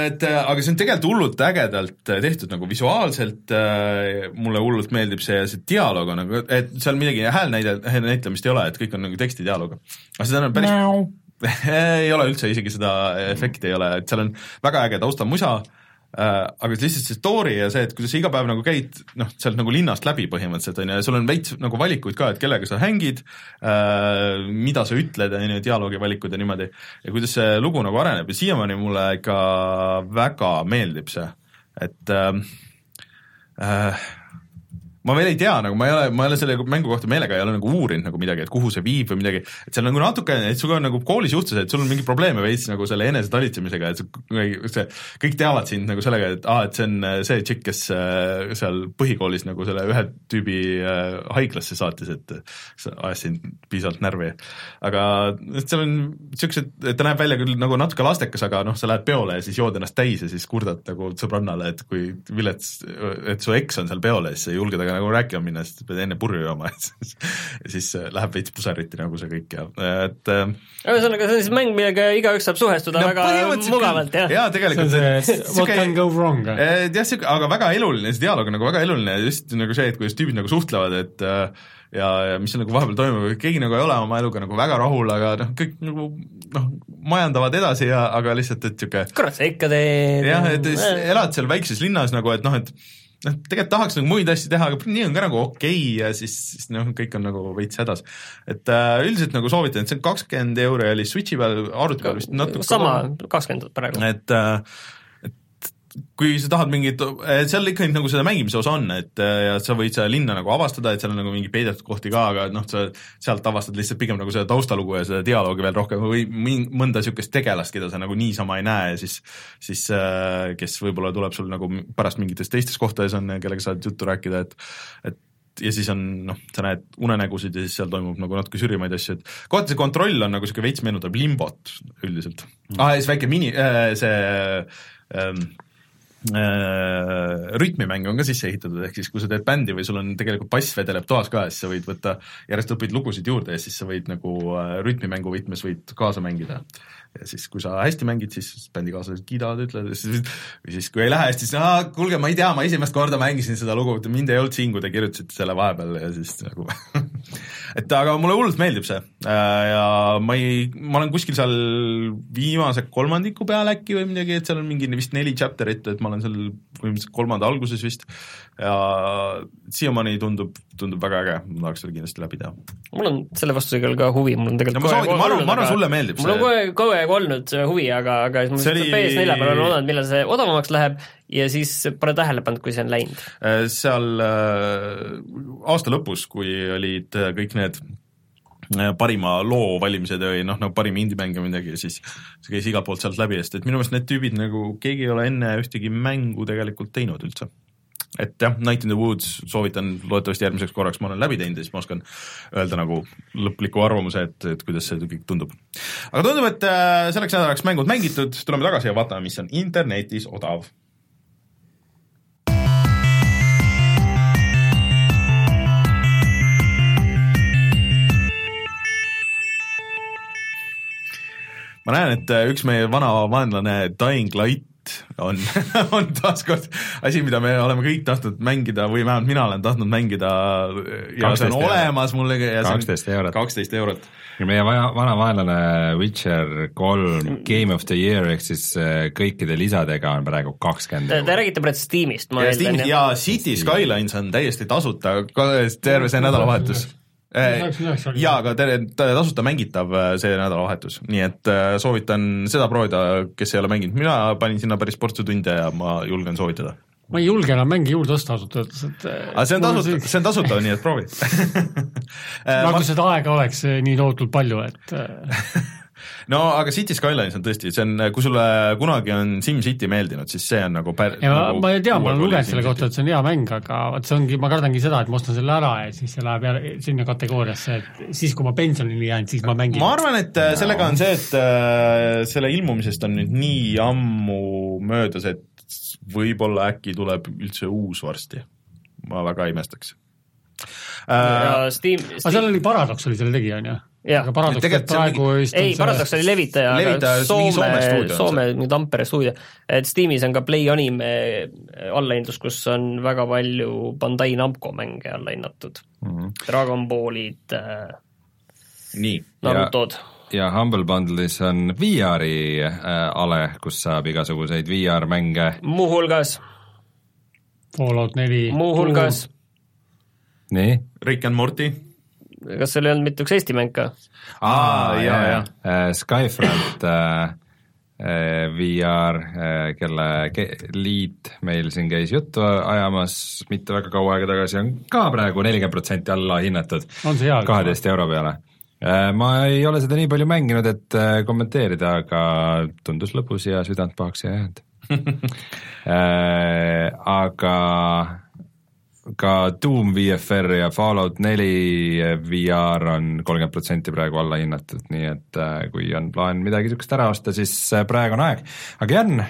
et aga see on tegelikult hullult ägedalt tehtud nagu visuaalselt mulle hullult meeldib see, see dialoog on nagu, et seal midagi häälnäide, näitlemist ei ole, et kõik on nagu tekstidialoog. aga seda on päris *laughs* ei ole üldse isegi seda efekti ei ole, et seal on väga äge taustamusa äh, aga lihtsalt see story ja see, et kuidas sa iga päev nagu käid noh, sealt nagu linnast läbi põhimõtteliselt on ju, ja sul on veits nagu valikuid ka, et kellega sa hängid äh,, mida sa ütled, on ju, dialoogivalikud ja niimoodi, ja kuidas see lugu nagu areneb. Ja siiamaani mulle ikka väga meeldib see, et äh, äh, ma veel ei tea, nagu ma ei ole, ma ei ole selle mängu kohta meelega ei ole nagu uurinud nagu midagi, et kuhu see viib või midagi, et seal nagu natuke, et sinuga on nagu koolis juhtus, et sul on mingi probleeme veits nagu selle enesetalitsemisega, et see, see, kõik teavad sind nagu sellega, et aa, et see on äh, see tšikk, kes äh, seal põhikoolis nagu selle ühe tüübi äh, haiglasse saatis, et see ajas sind piisavalt närvi. aga seal on niisugused, ta näeb välja küll nagu natuke lastekas, aga noh, sa lähed peole ja siis jood ennast täis ja siis kurdad nagu sõbrannale, et kui vilets, et su eks on seal peol ja siis sa ei julge temaga nagu rääkima minna, sest pead enne purju jooma, *laughs* et siis, siis äh, läheb veits puseriti nagu see kõik ja et äh, ühesõnaga, see on siis mäng, millega igaüks saab suhestuda no väga mugavalt, jah? jaa, see tegelikult on see, what can go wrong. Eh, jah, sihuke, aga väga eluline, see dialoog on nagu väga eluline ja just nagu see, et kuidas tüübid nagu suhtlevad, et äh, ja, ja mis seal nagu vahepeal toimub, keegi nagu ei ole oma eluga nagu väga rahul, aga noh, kõik nagu noh, majandavad edasi ja aga lihtsalt, et niisugune kurat, sa ikka teed. jah, et elad seal väikses linnas nagu, et noh, et noh, tegelikult tahaks nagu muid asju teha, aga nii on ka nagu okei okay ja siis, siis noh, kõik on nagu veits hädas. et äh, üldiselt nagu soovitan, et see on kakskümmend euri oli Switchi peal, arvuti peal vist natuke sama, kakskümmend praegu. et, et kui sa tahad mingit, seal ikka nagu seda mängimise osa on, et äh, ja sa võid seda linna nagu avastada, et seal on nagu mingi peidetud kohti ka, aga noh, sa sealt avastad lihtsalt pigem nagu seda taustalugu ja seda dialoogi veel rohkem või mõnda niisugust tegelast, keda sa nagu niisama ei näe ja siis siis äh, kes võib-olla tuleb sul nagu pärast mingites teistes kohtades on, kellega saad juttu rääkida, et et ja siis on noh, sa näed unenägusid ja siis seal toimub nagu natuke sürrimaid asju, et kohati see kontroll on nagu niisugune veits meenutab limbot üldiselt mm.. ah ja siis väike mini äh,, see ähm, äh, rütmimäng on ka sisse ehitatud, ehk siis kui sa teed bändi või sul on tegelikult bass vedeleb toas ka, siis sa võid võtta, järjest õpid lugusid juurde ja siis sa võid nagu äh, rütmimängu võtmes võid kaasa mängida. ja siis, kui sa hästi mängid, siis bändikaaslased kiidavad, ütlevad või siis kui ei lähe hästi, siis aa, kuulge, ma ei tea, ma esimest korda mängisin seda lugu, mind ei olnud siin, kui te kirjutasite selle vahepeal ja siis nagu *laughs* et aga mulle hullult meeldib see. Äh, ja ma ei, ma olen kuskil seal viimase kolmandiku peal äkki või midagi, et seal on mingi vist neli chapter'it, et ma olen seal põhimõtteliselt kolmanda alguses vist. Ja siiamaani tundub, tundub väga äge, ma tahaks selle kindlasti läbi teha. mul on selle vastu küll ka huvi, mul on tegelikult ma kogu soovitan- aeg ma arvan- ma arvan, sulle meeldib mul on see. kogu aeg, kogu aeg olnud huvi, aga, aga siis ma See oli- PS4 peal olen oodanud, millal see odavamaks läheb ja siis pole tähele pannud, kui see on läinud. Äh, seal äh, aasta lõpus, kui olid äh, kõik need parima loo valimised või noh, nagu parim indie-mäng või midagi, siis see käis igalt poolt sealt läbi, sest et minu meelest need tüübid nagu, keegi ei ole enne ühtegi mängu tegelikult teinud üldse. et jah, Night in the Woods soovitan loodetavasti järgmiseks korraks ma olen läbi teinud ja siis ma oskan öelda nagu lõpliku arvamuse, et, et kuidas see kõik tundub. aga tundub, et selleks nädalaks mängud mängitud, tuleme tagasi ja vaatame, mis on internetis odav ma näen, et äh, üks meie vana vaenlane Dying Light on, *laughs* on taaskord asi, mida me oleme kõik tahtnud mängida või vähemalt mina olen tahtnud mängida ja see 12 on eurot. olemas mulle ja 12 eurot. kaksteist eurot. ja meie vaja, vana vaenlane Witcher kolm Game of the Year ehk siis äh, kõikide lisadega on praegu kakskümmend Te, te eurot. räägite praegu Steamist, ma ja eeldan ja City Skylines on täiesti tasuta terve see nädalavahetus. Jaa, aga tere- tasuta mängitav äh, see nädalavahetus, nii et äh, soovitan seda proovida, kes ei ole mänginud, mina panin sinna päris portsu tunde ja ma julgen soovitada. ma ei julge enam mänge juurde osta ausalt öeldes, et aga see on tasuta, see on tasuta, nii et proovi. *laughs* *laughs* Nagu seda aega oleks nii tohutult palju, et *laughs* no aga City Skylines on tõesti, see on, kui sulle kunagi on SimCity meeldinud, siis see on nagu pär- ja ma, nagu ma ei tea, ma olen lugenud selle kohta, et see on hea mäng, aga vot see ongi, ma kardangi seda, et ma ostan selle ära ja siis see läheb jälle sinna kategooriasse, et siis, kui ma pensionile jään, siis ma mängin. ma arvan, et äh, sellega on see, et äh, selle ilmumisest on nüüd nii ammu möödas, et võib-olla äkki tuleb üldse uus varsti. ma väga imestaks äh,. ja Steam, aga Steam seal oli Paradox oli selle tegija, on ju? Jah. aga see on praegu vist ei, Paradox oli levitaja, aga mingi Soome Soome mingi Tampere stuudio, et Steamis on ka Play Anime allahindlus, kus on väga palju Bandai Namco mänge alla hinnatud mm. Mhm. -hmm. Dragon Ballid äh,, nii, Narutod. ja Humble Bundle'is on VR-i äh, ale, kus saab igasuguseid VR-mänge, muuhulgas, Fallout neli. muuhulgas, nii Rick and Morty. Kas seal ei olnud mitte üks Eesti mäng ka? aa, jaa, jaa. äh, Skyfront äh, äh, VR äh,, kelle ke- liit meil siin käis juttu ajamas mitte väga kaua aega tagasi, on ka praegu nelikümmend protsenti alla hinnatud on see hea? kaheteist euro peale. ma ei ole seda nii palju mänginud, et äh, kommenteerida, aga tundus lõbus ja südant pahaks ei jäänud. *laughs* aga ka Doom VFR ja Fallout neli VR on kolmkümmend protsenti praegu alla hinnatud, nii et äh, kui on plaan midagi niisugust ära osta, siis äh, praegu on aeg. aga Jan,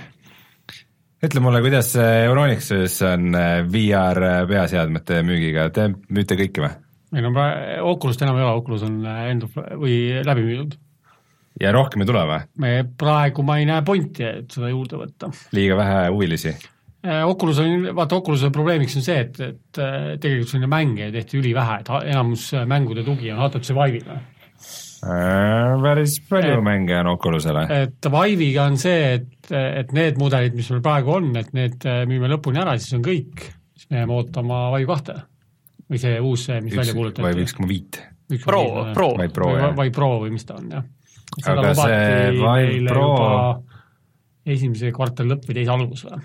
ütle mulle, kuidas Euronixis on äh, VR peaseadmete müügiga, te müüte kõiki või? on praegu, Oculus't enam ei ole, Oculus on end of või läbi müüdud. ja rohkem ei tule või? me praegu ma ei näe pointi, et seda juurde võtta. liiga vähe huvilisi? Oculus on, vaata Oculus'e probleemiks on see, et, et äh, tegelikult sinna mänge tehti ülivähe, et enamus äh, mängude tugi on HTC Vive'ile. Äh, päris palju Et- mänge on Oculusele. et Vive'iga on see, et, et need mudelid, mis meil praegu on, et need äh, müüme lõpuni ära, siis on kõik, siis me jääme ootama Vive kahte. või see uus, see, mis üks välja kuulutati. üks koma viit. Pro, Pro. Vive Pro, või jah. Vive Pro või mis ta on, jah. Aga see Vive Pro- esimese kvartali lõpp või teise algus või?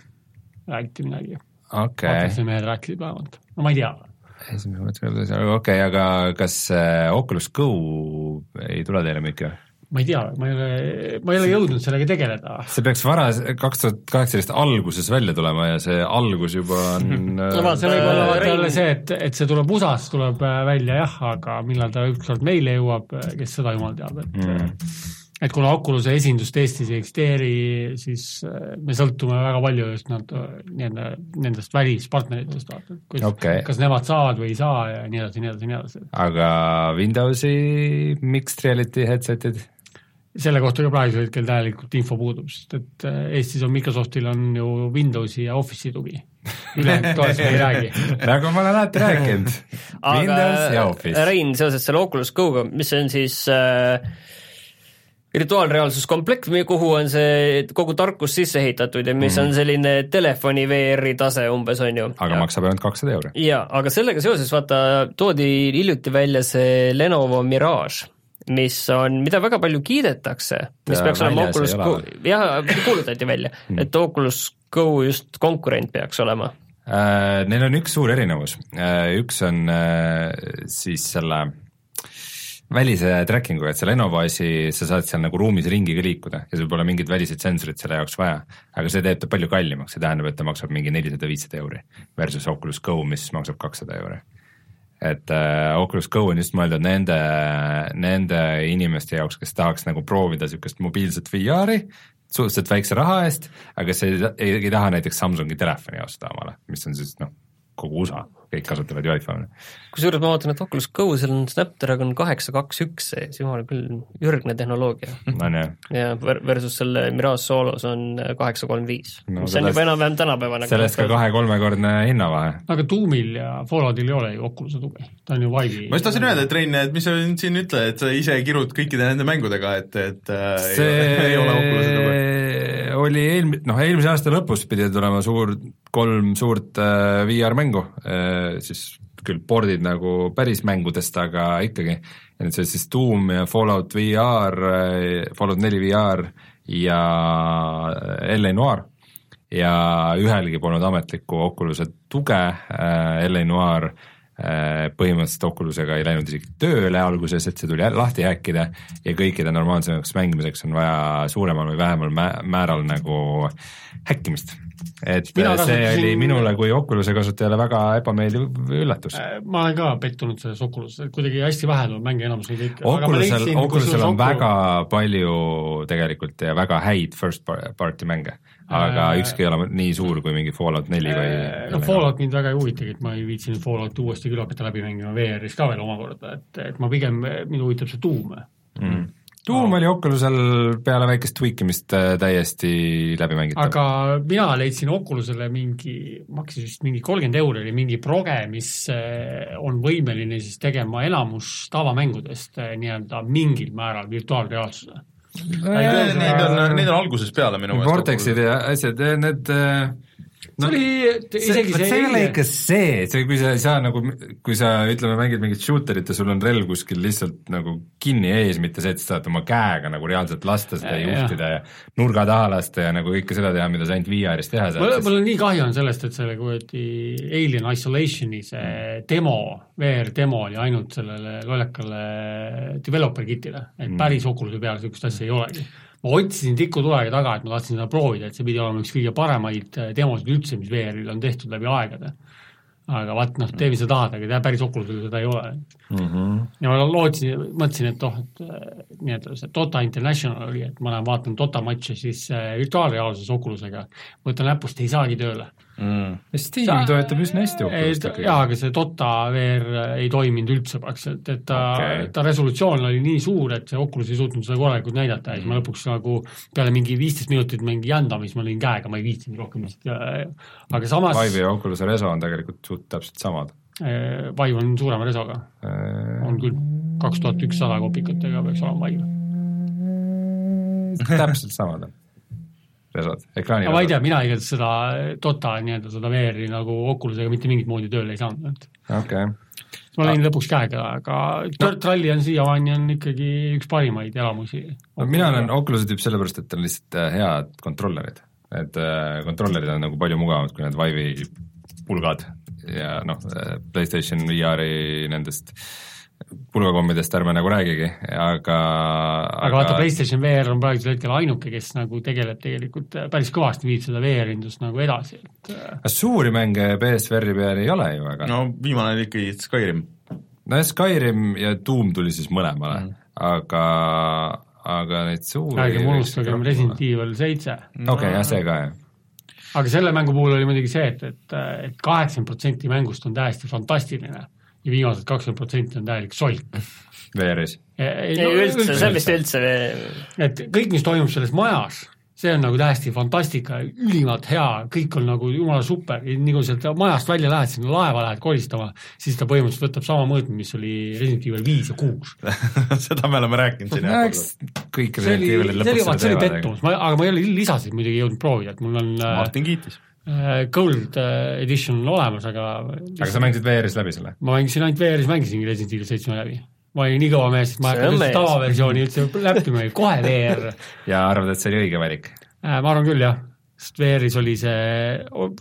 Räägiti midagi. okei vaatasin, mehed rääkisid vähemalt. no ma ei tea. esimene mõte, okei, aga kas äh, Oculus Go ei tule teile müüki või? ma ei tea, ma ei ole, ma ei ole jõudnud sellega tegeleda. see peaks varas, kaks tuhat kaheksateist alguses välja tulema ja see algus juba on *laughs* No äh, vaata, see võib olla jälle see, et, et see tuleb USA-s, tuleb äh, välja jah, aga millal ta ükskord meile jõuab, kes seda jumal teab, et mm. Et kuna Oculus'e esindust Eestis ei eksisteeri, siis äh, me sõltume väga palju just nad nii-öelda nendest välispartneritest, vaata, kuidas Okei. kas nemad saavad või ei saa ja nii edasi, nii edasi, nii edasi. aga Windowsi mixed reality headset'id? selle kohta ka praegusel hetkel täielikult info puudub, sest et äh, Eestis on Microsoftil on ju Windowsi ja Office'i tugi. ülejäänud *laughs* toest me ei räägi. nagu ma olen alati rääkinud, Windows ja Office. Rein, seoses selle Oculus Go-ga, mis see on siis äh, virtuaalreaalsuskomplekt, kuhu on see kogu tarkus sisse ehitatud ja mis mm. on selline telefoni VR-i tase umbes, on ju. aga maksab ainult kakssada euri. jaa, aga sellega seoses vaata, toodi hiljuti välja see Lenovo Mirage, mis on, mida väga palju kiidetakse, mis Ta peaks olema Oculus Go jah, kuulutati välja, *laughs* et Oculus Go just konkurent peaks olema. Äh, Neil on üks suur erinevus, üks on äh, siis selle välise tracking'u, et see Lenovo asi, sa saad seal nagu ruumis ringi ka liikuda ja sul pole mingit väliseid sensorit selle jaoks vaja. aga see teeb ta palju kallimaks, see tähendab, et ta maksab mingi nelisada, viissada euri versus Oculus Go, mis maksab kakssada euri. et äh, Oculus Go on just mõeldud nende, nende inimeste jaoks, kes tahaks nagu proovida niisugust mobiilset VR-i suhteliselt väikse raha eest, aga see ei, ei taha näiteks Samsungi telefoni osta omale, mis on siis noh, kogu USA, kõik kasutavad ju iPhone'i. kusjuures ma vaatan, et Oculus Go, seal on Snapdragon kaheksa kaks üks sees, jumal küll, ürgne tehnoloogia. on ju, ja ver- versus selle Mirage Solos on kaheksa kolm viis, No mis on juba enam-vähem tänapäevane. sellest ka kahe-kolmekordne hinnavahe. aga Doomil ja Falloutil ei ole ju Oculus'e tugi, ta on ju Vive'i. ma just tahtsin öelda, et Rein, et mis sa nüüd siin ütled, et sa ise kirud kõikide nende mängudega, et, et äh, ei ole, *laughs* ei ole Oculus'e tuge. Oli eelmi-, noh eelmise aasta lõpus pidi tulema suur, kolm suurt äh, VR-mängu äh,, siis küll pordid nagu päris mängudest, aga ikkagi. nüüd see siis Doom ja Fallout VR, Fallout neli VR ja LA Noir ja ühelgi polnud ametlikku Oculus'e tuge, LA Noir äh, põhimõtteliselt Oculus'ega ei läinud isegi tööle alguses, et see tuli lahti häkkida ja kõikide normaalsemaks mängimiseks on vaja suuremal või vähemal mä määral nagu häkkimist. et Mina see kasutasin- oli minule kui Oculus'e kasutajale väga ebameeldiv üllatus. ma olen ka pettunud selles Oculuses, et kuidagi hästi vähe tuleb mänge, enamus neid ikka. Oculusel, Oculusel on väga palju tegelikult ja väga häid first par- party mänge, aga Äh, ükski ei ole nii suur kui mingi Fallout neli või no Fallout mind väga ei huvitagi, et ma ei viitsinud Fallouti uuesti küll hakata läbi mängima VR-is ka veel omakorda, et, et ma pigem, mind huvitab see tuum. mm. Doom oli Oculusel peale väikest tweak imist äh, täiesti läbimängitav. aga mina leidsin Oculusele mingi, maksis vist mingi kolmkümmend euri oli mingi proge, mis eh, on võimeline siis tegema enamus tavamängudest nii-öelda mingil määral virtuaalreaalsuse. Neid on, neid on algusest peale minu meelest. Vortexid ja asjad, need äh, see oli isegi see, see ei ole ikka see, see, kui sa ei saa nagu, kui sa ütleme, mängid mingit shooterit ja sul on relv kuskil lihtsalt nagu kinni ees, mitte see, et sa saad oma käega nagu reaalselt lasta seda ja Jah. juhtida ja nurga taha lasta ja nagu kõike seda teha, mida sa ainult VR-is teha saad. mul on nii kahju on sellest, et selle kuradi Alien Isolationi see demo, VR demo oli ainult sellele lollakale developer kit'ile, et päris Oculus'e peal niisugust asja ei olegi. Ma otsisin tikutulega taga, et ma tahtsin seda proovida, et see pidi olema üks kõige paremaid äh, demosid üldse, mis VR-il on tehtud läbi aegade. aga vaat noh, tee mis sa tahad, aga tea, päris Oculus'el seda ei ole mm. -hmm. ja ma lootsin, mõtlesin, et oh, et äh, nii-öelda see Dota International oli, et ma lähen vaatan Dota matše siis äh, virtuaalreaalsuses Oculusega, võtan näpust, ei saagi tööle mm. Steam Sa- toetab üsna hästi Oculus't ikkagi. jaa, aga see Dota VR ei toiminud üldse praktiliselt, et ta okay. ta resolutsioon oli nii suur, et see Oculus ei suutnud seda korralikult näidata ja siis ma lõpuks nagu peale mingi viisteist minutit mingi jändamist ma lõin käega, ma ei viitsinud rohkem lihtsalt, aga samas Vive'i ja Oculus'e reso on tegelikult suht täpselt samad. äh, Vive on suurema resoga, on küll, kaks tuhat ükssada kopikatega peaks olema Vive. täpselt samad on resod, ekraani aga ma ei tea, mina igatahes seda Dota nii-öelda seda VR-i nagu Oculusega mitte mingit moodi tööle ei saanud, et okei okay. ma lõin lõpuks käega, aga Dirt Rally on siiamaani on ikkagi üks parimaid elamusi. no mina olen Oculus'e tüüp sellepärast, et on lihtsalt äh, head kontrollerid. et äh, kontrollerid on nagu palju mugavamad kui need Vive'i pulgad ja noh, PlayStation VR-i nendest pulgakommidest ärme nagu räägigi, aga aga vaata, PlayStation VR on praegusel hetkel ainuke, kes nagu tegeleb tegelikult päris kõvasti, viib seda VR-indust nagu edasi, et äh, aga suuri mänge PSVR-i peal ei ole ju väga no. viimane oli ikkagi Skyrim. nojah, Skyrim ja Doom tuli siis mõlemale mm., aga, aga neid suuri ärgem unustagem Resident Evil seitse. okei, jah, see ka, jah. aga selle mängu puhul oli muidugi see, et, et, et kaheksakümmend protsenti mängust on täiesti fantastiline ja viimased kakskümmend protsenti on täielik solk. *laughs* VR-is. ei üldse, see on vist üldse et kõik, mis toimub selles majas, see on nagu täiesti fantastika, ülimalt hea, kõik on nagu jumala super, nii kui sealt majast välja lähed, sinna laeva lähed kolistama, siis ta põhimõtteliselt võtab sama mõõtme, mis oli Resident Evil viis ja kuus. *laughs* seda me oleme rääkinud siin no jah kõik Resident Evilid lõpuks vaat see oli teevad, pettumus, ma, aga ma ei ole lisasid muidugi jõudnud proovida, et mul on äh, Martin kiitis. Äh, Gold äh, edition on olemas, aga aga sa mängisid VR-is läbi selle? ma mängisin ainult VR-is, mängisingi Resident Evil seitsme läbi. ma olin nii kõva mees, et ma ei hakanud tavaversiooni üldse läppima, kohe VR. *laughs* ja arvad, et see oli õige valik? ma arvan küll jah, VR-is oli see,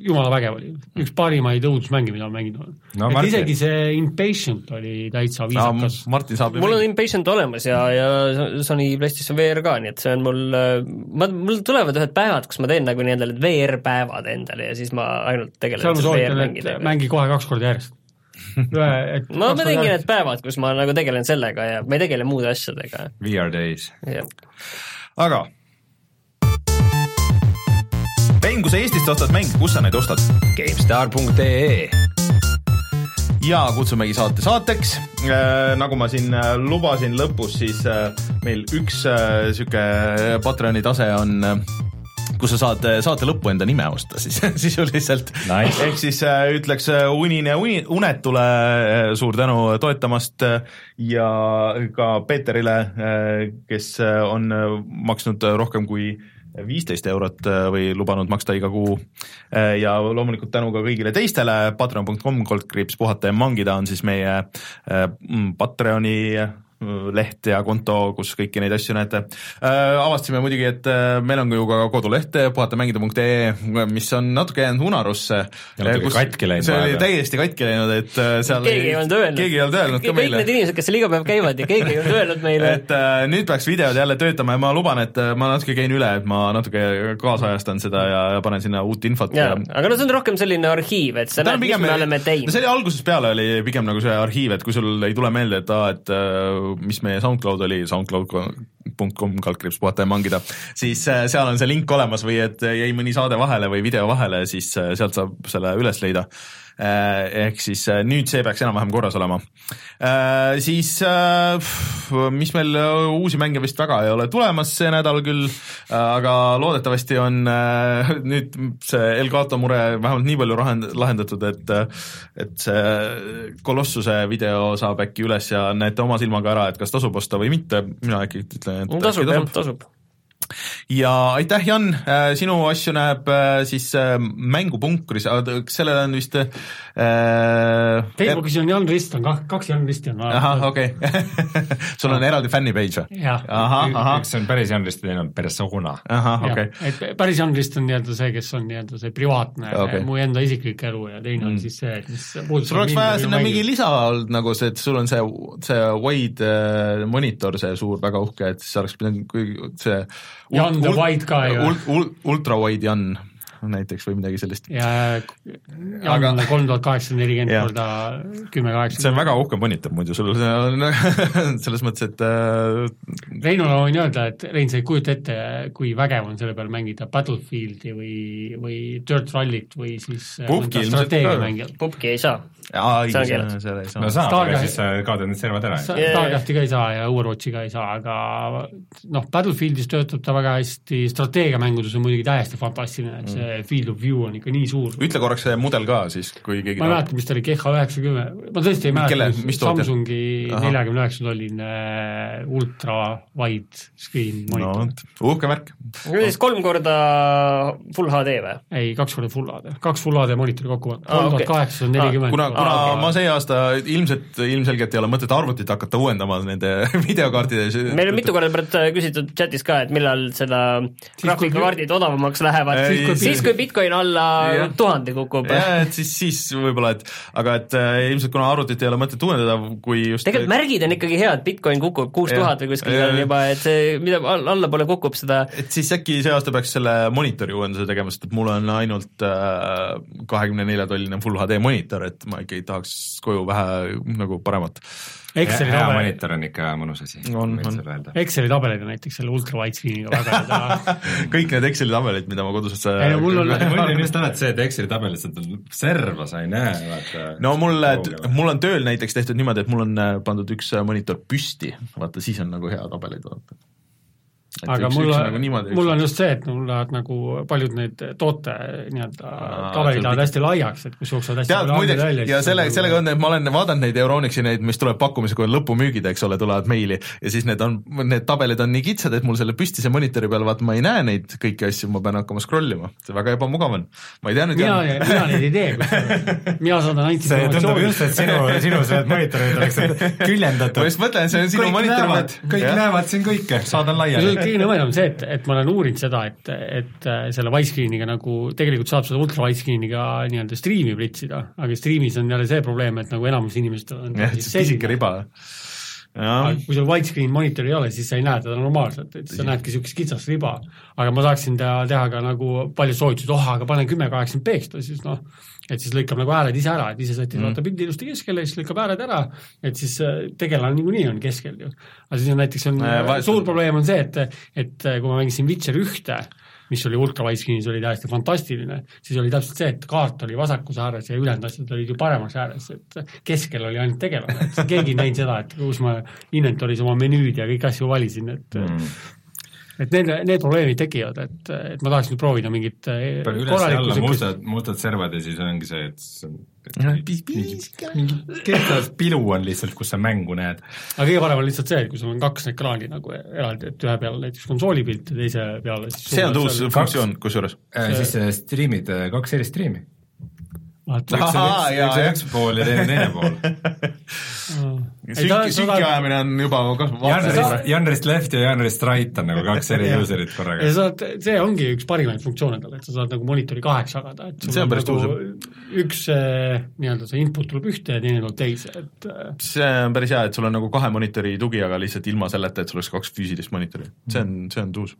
jumala vägev oli, üks parimaid õudusmänge, mida ma mänginud olen No et Martin- isegi see Impatient oli täitsa viisakas no,. Martin saab mul on Impatient olemas ja, ja Sony PlayStation VR ka, nii et see on mul, ma, mul tulevad ühed päevad, kus ma teen nagu nii-öelda need VR-päevad endale ja siis ma ainult tegelen seal ma seal soovitan, et VR-mängidega. mängi kohe kaks korda järjest. *laughs* ma, ma teengi need päevad, kus ma nagu tegelen sellega ja ma ei tegele muude asjadega, VR Days. aga Ben, kui sa Eestist ostad mänge, kus sa neid ostad? GameStar.ee ja kutsumegi saate saateks äh,. nagu ma siin äh, lubasin lõpus, siis äh, meil üks äh, sihuke Patreoni tase on äh, kus sa saad äh, saate lõppu enda nime osta siis *laughs* sisuliselt Nice. ehk siis äh, ütleks äh, unine uni, unetule äh, suur tänu toetamast äh, ja ka Peeterile äh,, kes äh, on äh, maksnud äh, rohkem kui viisteist eurot äh, või lubanud maksta iga kuu. Äh, ja loomulikult tänu ka kõigile teistele, patreon.com, koldkriips puhata ja mangida on siis meie äh, Patreoni leht ja konto, kus kõiki neid asju näete äh,. avastasime muidugi, et äh, meil on ju ka koduleht puhatamängida.ee, mis on natuke jäänud unarusse. Ja natuke katki läinud see oli täiesti katki läinud, et äh, seal keegi ei olnud öelnud. keegi ei olnud öelnud ka kõik meile need inimesed, kes seal iga päev käivad ja keegi ei olnud öelnud meile *laughs* et äh, nüüd peaks videod jälle töötama ja ma luban, et äh, ma natuke käin üle, et ma natuke kaasajastan seda ja, ja panen sinna uut infot jaa, aga no see on rohkem selline arhiiv, et sa näed, mis me oleme see teinud. oli algusest peale oli pigem nagu see arhiiv, et kui sul ei tule meelde, et aa, et äh, mis meie SoundCloud oli, soundcloud.com kaldkriips puhata ja mangida, siis äh, seal on see link olemas või et jäi mõni saade vahele või video vahele, siis äh, sealt saab selle üles leida. Ehk siis äh, nüüd see peaks enam-vähem korras olema. Siis mis meil äh, uusi mänge vist väga ei ole tulemas see nädal küll, aga loodetavasti on äh, *laughs* nüüd see Elgato mure vähemalt nii palju lahend-, lahendatud, et et see Kolossuse video saab äkki üles ja näete oma silmaga ära, et kas tasub osta või mitte, mina ikkagi ütlen, et tasub äkki jah, tasub. Ja aitäh, Jan, sinu asju näeb äh, siis äh, mängupunkris, sellele on vist äh, Facebookis on Jan Rist on kah-, kaks Jan Risti on ahah, okei okay. *laughs* sul on eraldi fännipage või? jah, üks on päris Janrist ja teine on persona. ahah, okei jah, et päris Jan Rist on nii-öelda see, kes on nii-öelda see privaatne Okei. okay. mu enda isiklik elu ja teine on siis see, mis puudutab sul oleks vaja ja sinna mingi lisa olnud nagu see, et sul on see, see wide äh, monitor, see suur, väga uhke, et siis oleks pidanud kui- see Jan the Wide ka ju. ult, ult, ultra wide Jan näiteks või midagi sellist. ja Aga- Jan kolm tuhat kaheksasada nelikümmend korda kümme kaheksa. see on väga uhke monitor muidu sul, see on *laughs* selles mõttes, et äh, Reinule võin öelda, et Rein, sa ei kujuta ette, kui vägev on selle peal mängida Battlefieldi või, või Dirt Rallyt või siis äh, Pupki mõnda ilmselt strateegiamängijat. pupki ei saa. No saab, aga siis sa kaotad need servad ära. Starcrafti ka ei saa ja Overwatchi ka ei saa, aga noh, Battlefieldis töötab ta väga hästi, strateegiamängudes on muidugi täiesti fantastiline, et see field of view on ikka nii suur. ütle korraks see mudel ka siis, kui keegi ma ei mäleta, mis ta oli, GH üheksakümmend, ma tõesti ei mäleta? Samsungi neljakümne üheksa tolline ultra wide screen monitor no.. uhke värk. siis kolm korda full HD või? ei, kaks korda full HD, kaks full HD monitori kokku, kolm tuhat kaheksasada nelikümmend. kuna, okei. ma see aasta ilmselt, ilmselgelt ei ole mõtet arvutit hakata uuendama nende *laughs* videokaartides. meil on mitu korda praegu küsitud chatis ka, et millal seda graafikakaardid odavamaks lähevad siis, siis kui Bitcoin alla Jah. tuhande kukub. jah, et siis, siis võib-olla, et aga et äh, ilmselt kuna arvutit ei ole mõtet uuendada, kui just tegelikult märgid on ikkagi head, Bitcoin kukub kuus tuhat või kuskil on juba, et see, mida all- allapoole kukub, seda et siis äkki see aasta peaks selle monitori uuenduse tegema, sest et mul on ainult kahekümne nelja tolline full HD monitor, et ma ikkagi tahaks koju vähe nagu paremat. Exceli tabel, monitor on ikka mõnus asi, On, on. Exceli tabelid on näiteks selle ultra wide screen'iga väga *laughs* hea kõik need Exceli tabelid, mida ma kodus Ei no mul on- *laughs* mulje on just alati see, et Exceli tabelis seda serva sa ei näe, vaata. no mul, mul on tööl näiteks tehtud niimoodi, et mul on äh, pandud üks äh, monitor püsti, vaata siis on nagu hea tabelid vaata. Aga mul nagu mul on just see, et mul lähevad nagu paljud need toote nii-öelda tabelid lähevad hästi laiaks, et kus jooksevad hästi palju andmeid välja. ja selle, sellega on, et ma olen vaadanud neid Euronixi neid, mis tuleb pakkumise, kui on lõpumüügid, eks ole, tulevad meili ja siis need on, need tabelid on nii kitsad, et mul selle püstise monitori peal vaata ma ei näe neid kõiki asju, ma pean hakkama scroll ima, see väga ebamugav on. ma ei tea nüüd mina, mina neid ei tee, *laughs* mina saadan ainult see tundub just, et sinu, sinu need monitorid oleksid *laughs* ma küljendatud. just mõtlen, see on sinu kõik monitor näevad, kõik näevad siin kõike, saadan laiali. Kõige nõmedam on see, et, et ma olen uurinud seda, et, et äh, selle widescreen'iga nagu tegelikult saab seda ultra widescreen'iga nii-öelda striimi pritsida, aga striimis on jälle see probleem, et nagu enamus inimestel on jah, siis see pisike riba. aga, kui sul widescreen monitor ei ole, siis sa ei näe teda normaalselt, et sa näedki niisugust kitsast riba. aga ma tahaksin teha, teha ka nagu paljud soovitasid, oh aga pane kümme kaheksakümmend peeksli, siis noh, et siis lõikab nagu hääled ise ära, et ise sätid mm. vaata pildi ilusti keskele siis lõikab hääled ära, et siis äh, tegelane niikuinii on keskel ju. aga siis on näiteks on Äh, äh, suur probleem on see, et, et äh, kui ma mängisin Witcher ühte, mis oli ultra widescreen'is, oli täiesti fantastiline, siis oli täpselt see, et kaart oli vasakus ääres ja ülejäänud asjad olid ju paremas ääres, et keskel oli ainult tegelane, keegi ei näinud seda, et kus ma inventory's oma menüüd ja kõiki asju valisin, et mm. Et need, need probleemid tekivad, et, et ma tahaks nüüd proovida mingit eh, korralikku mustad, mustad servad ja siis ongi see, et Piis- piis- mingi kehtlas pilu on lihtsalt, kus sa mängu näed. aga kõige parem on lihtsalt see, et kui sul on kaks ekraani nagu eraldi, et ühe peal näiteks konsooli pilt ja teise peal see on uus funktsioon kusjuures. Äh, siis äh, striimid, kaks eri striimi. Vaata- üks on üks, üks üks pool ja teine teine pool. Sünki, sünki ajamine on juba Janrist, kasvanud. Janrist left ja Janrist right on nagu kaks eri *laughs* user'it ja korraga sa. saad, see ongi üks parimaid funktsioone tal, et sa saad nagu monitori kaheks jagada, et See on päris nagu üks eh, nii-öelda see input tuleb ühte ja teine tuleb teise, et eh, see on päris hea, et sul on nagu kahe monitori tugi, aga lihtsalt ilma selleta, et sul oleks kaks füüsilist monitori. see on, see on tuus.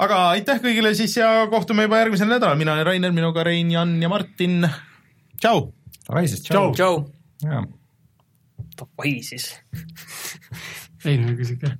Aga aitäh kõigile siis ja kohtume juba järgmisel nädalal, mina olen Rainer, minuga Rein, Jan ja Martin. tšau. Davai siis, Tšau. tšau, davai siis. ei no küsige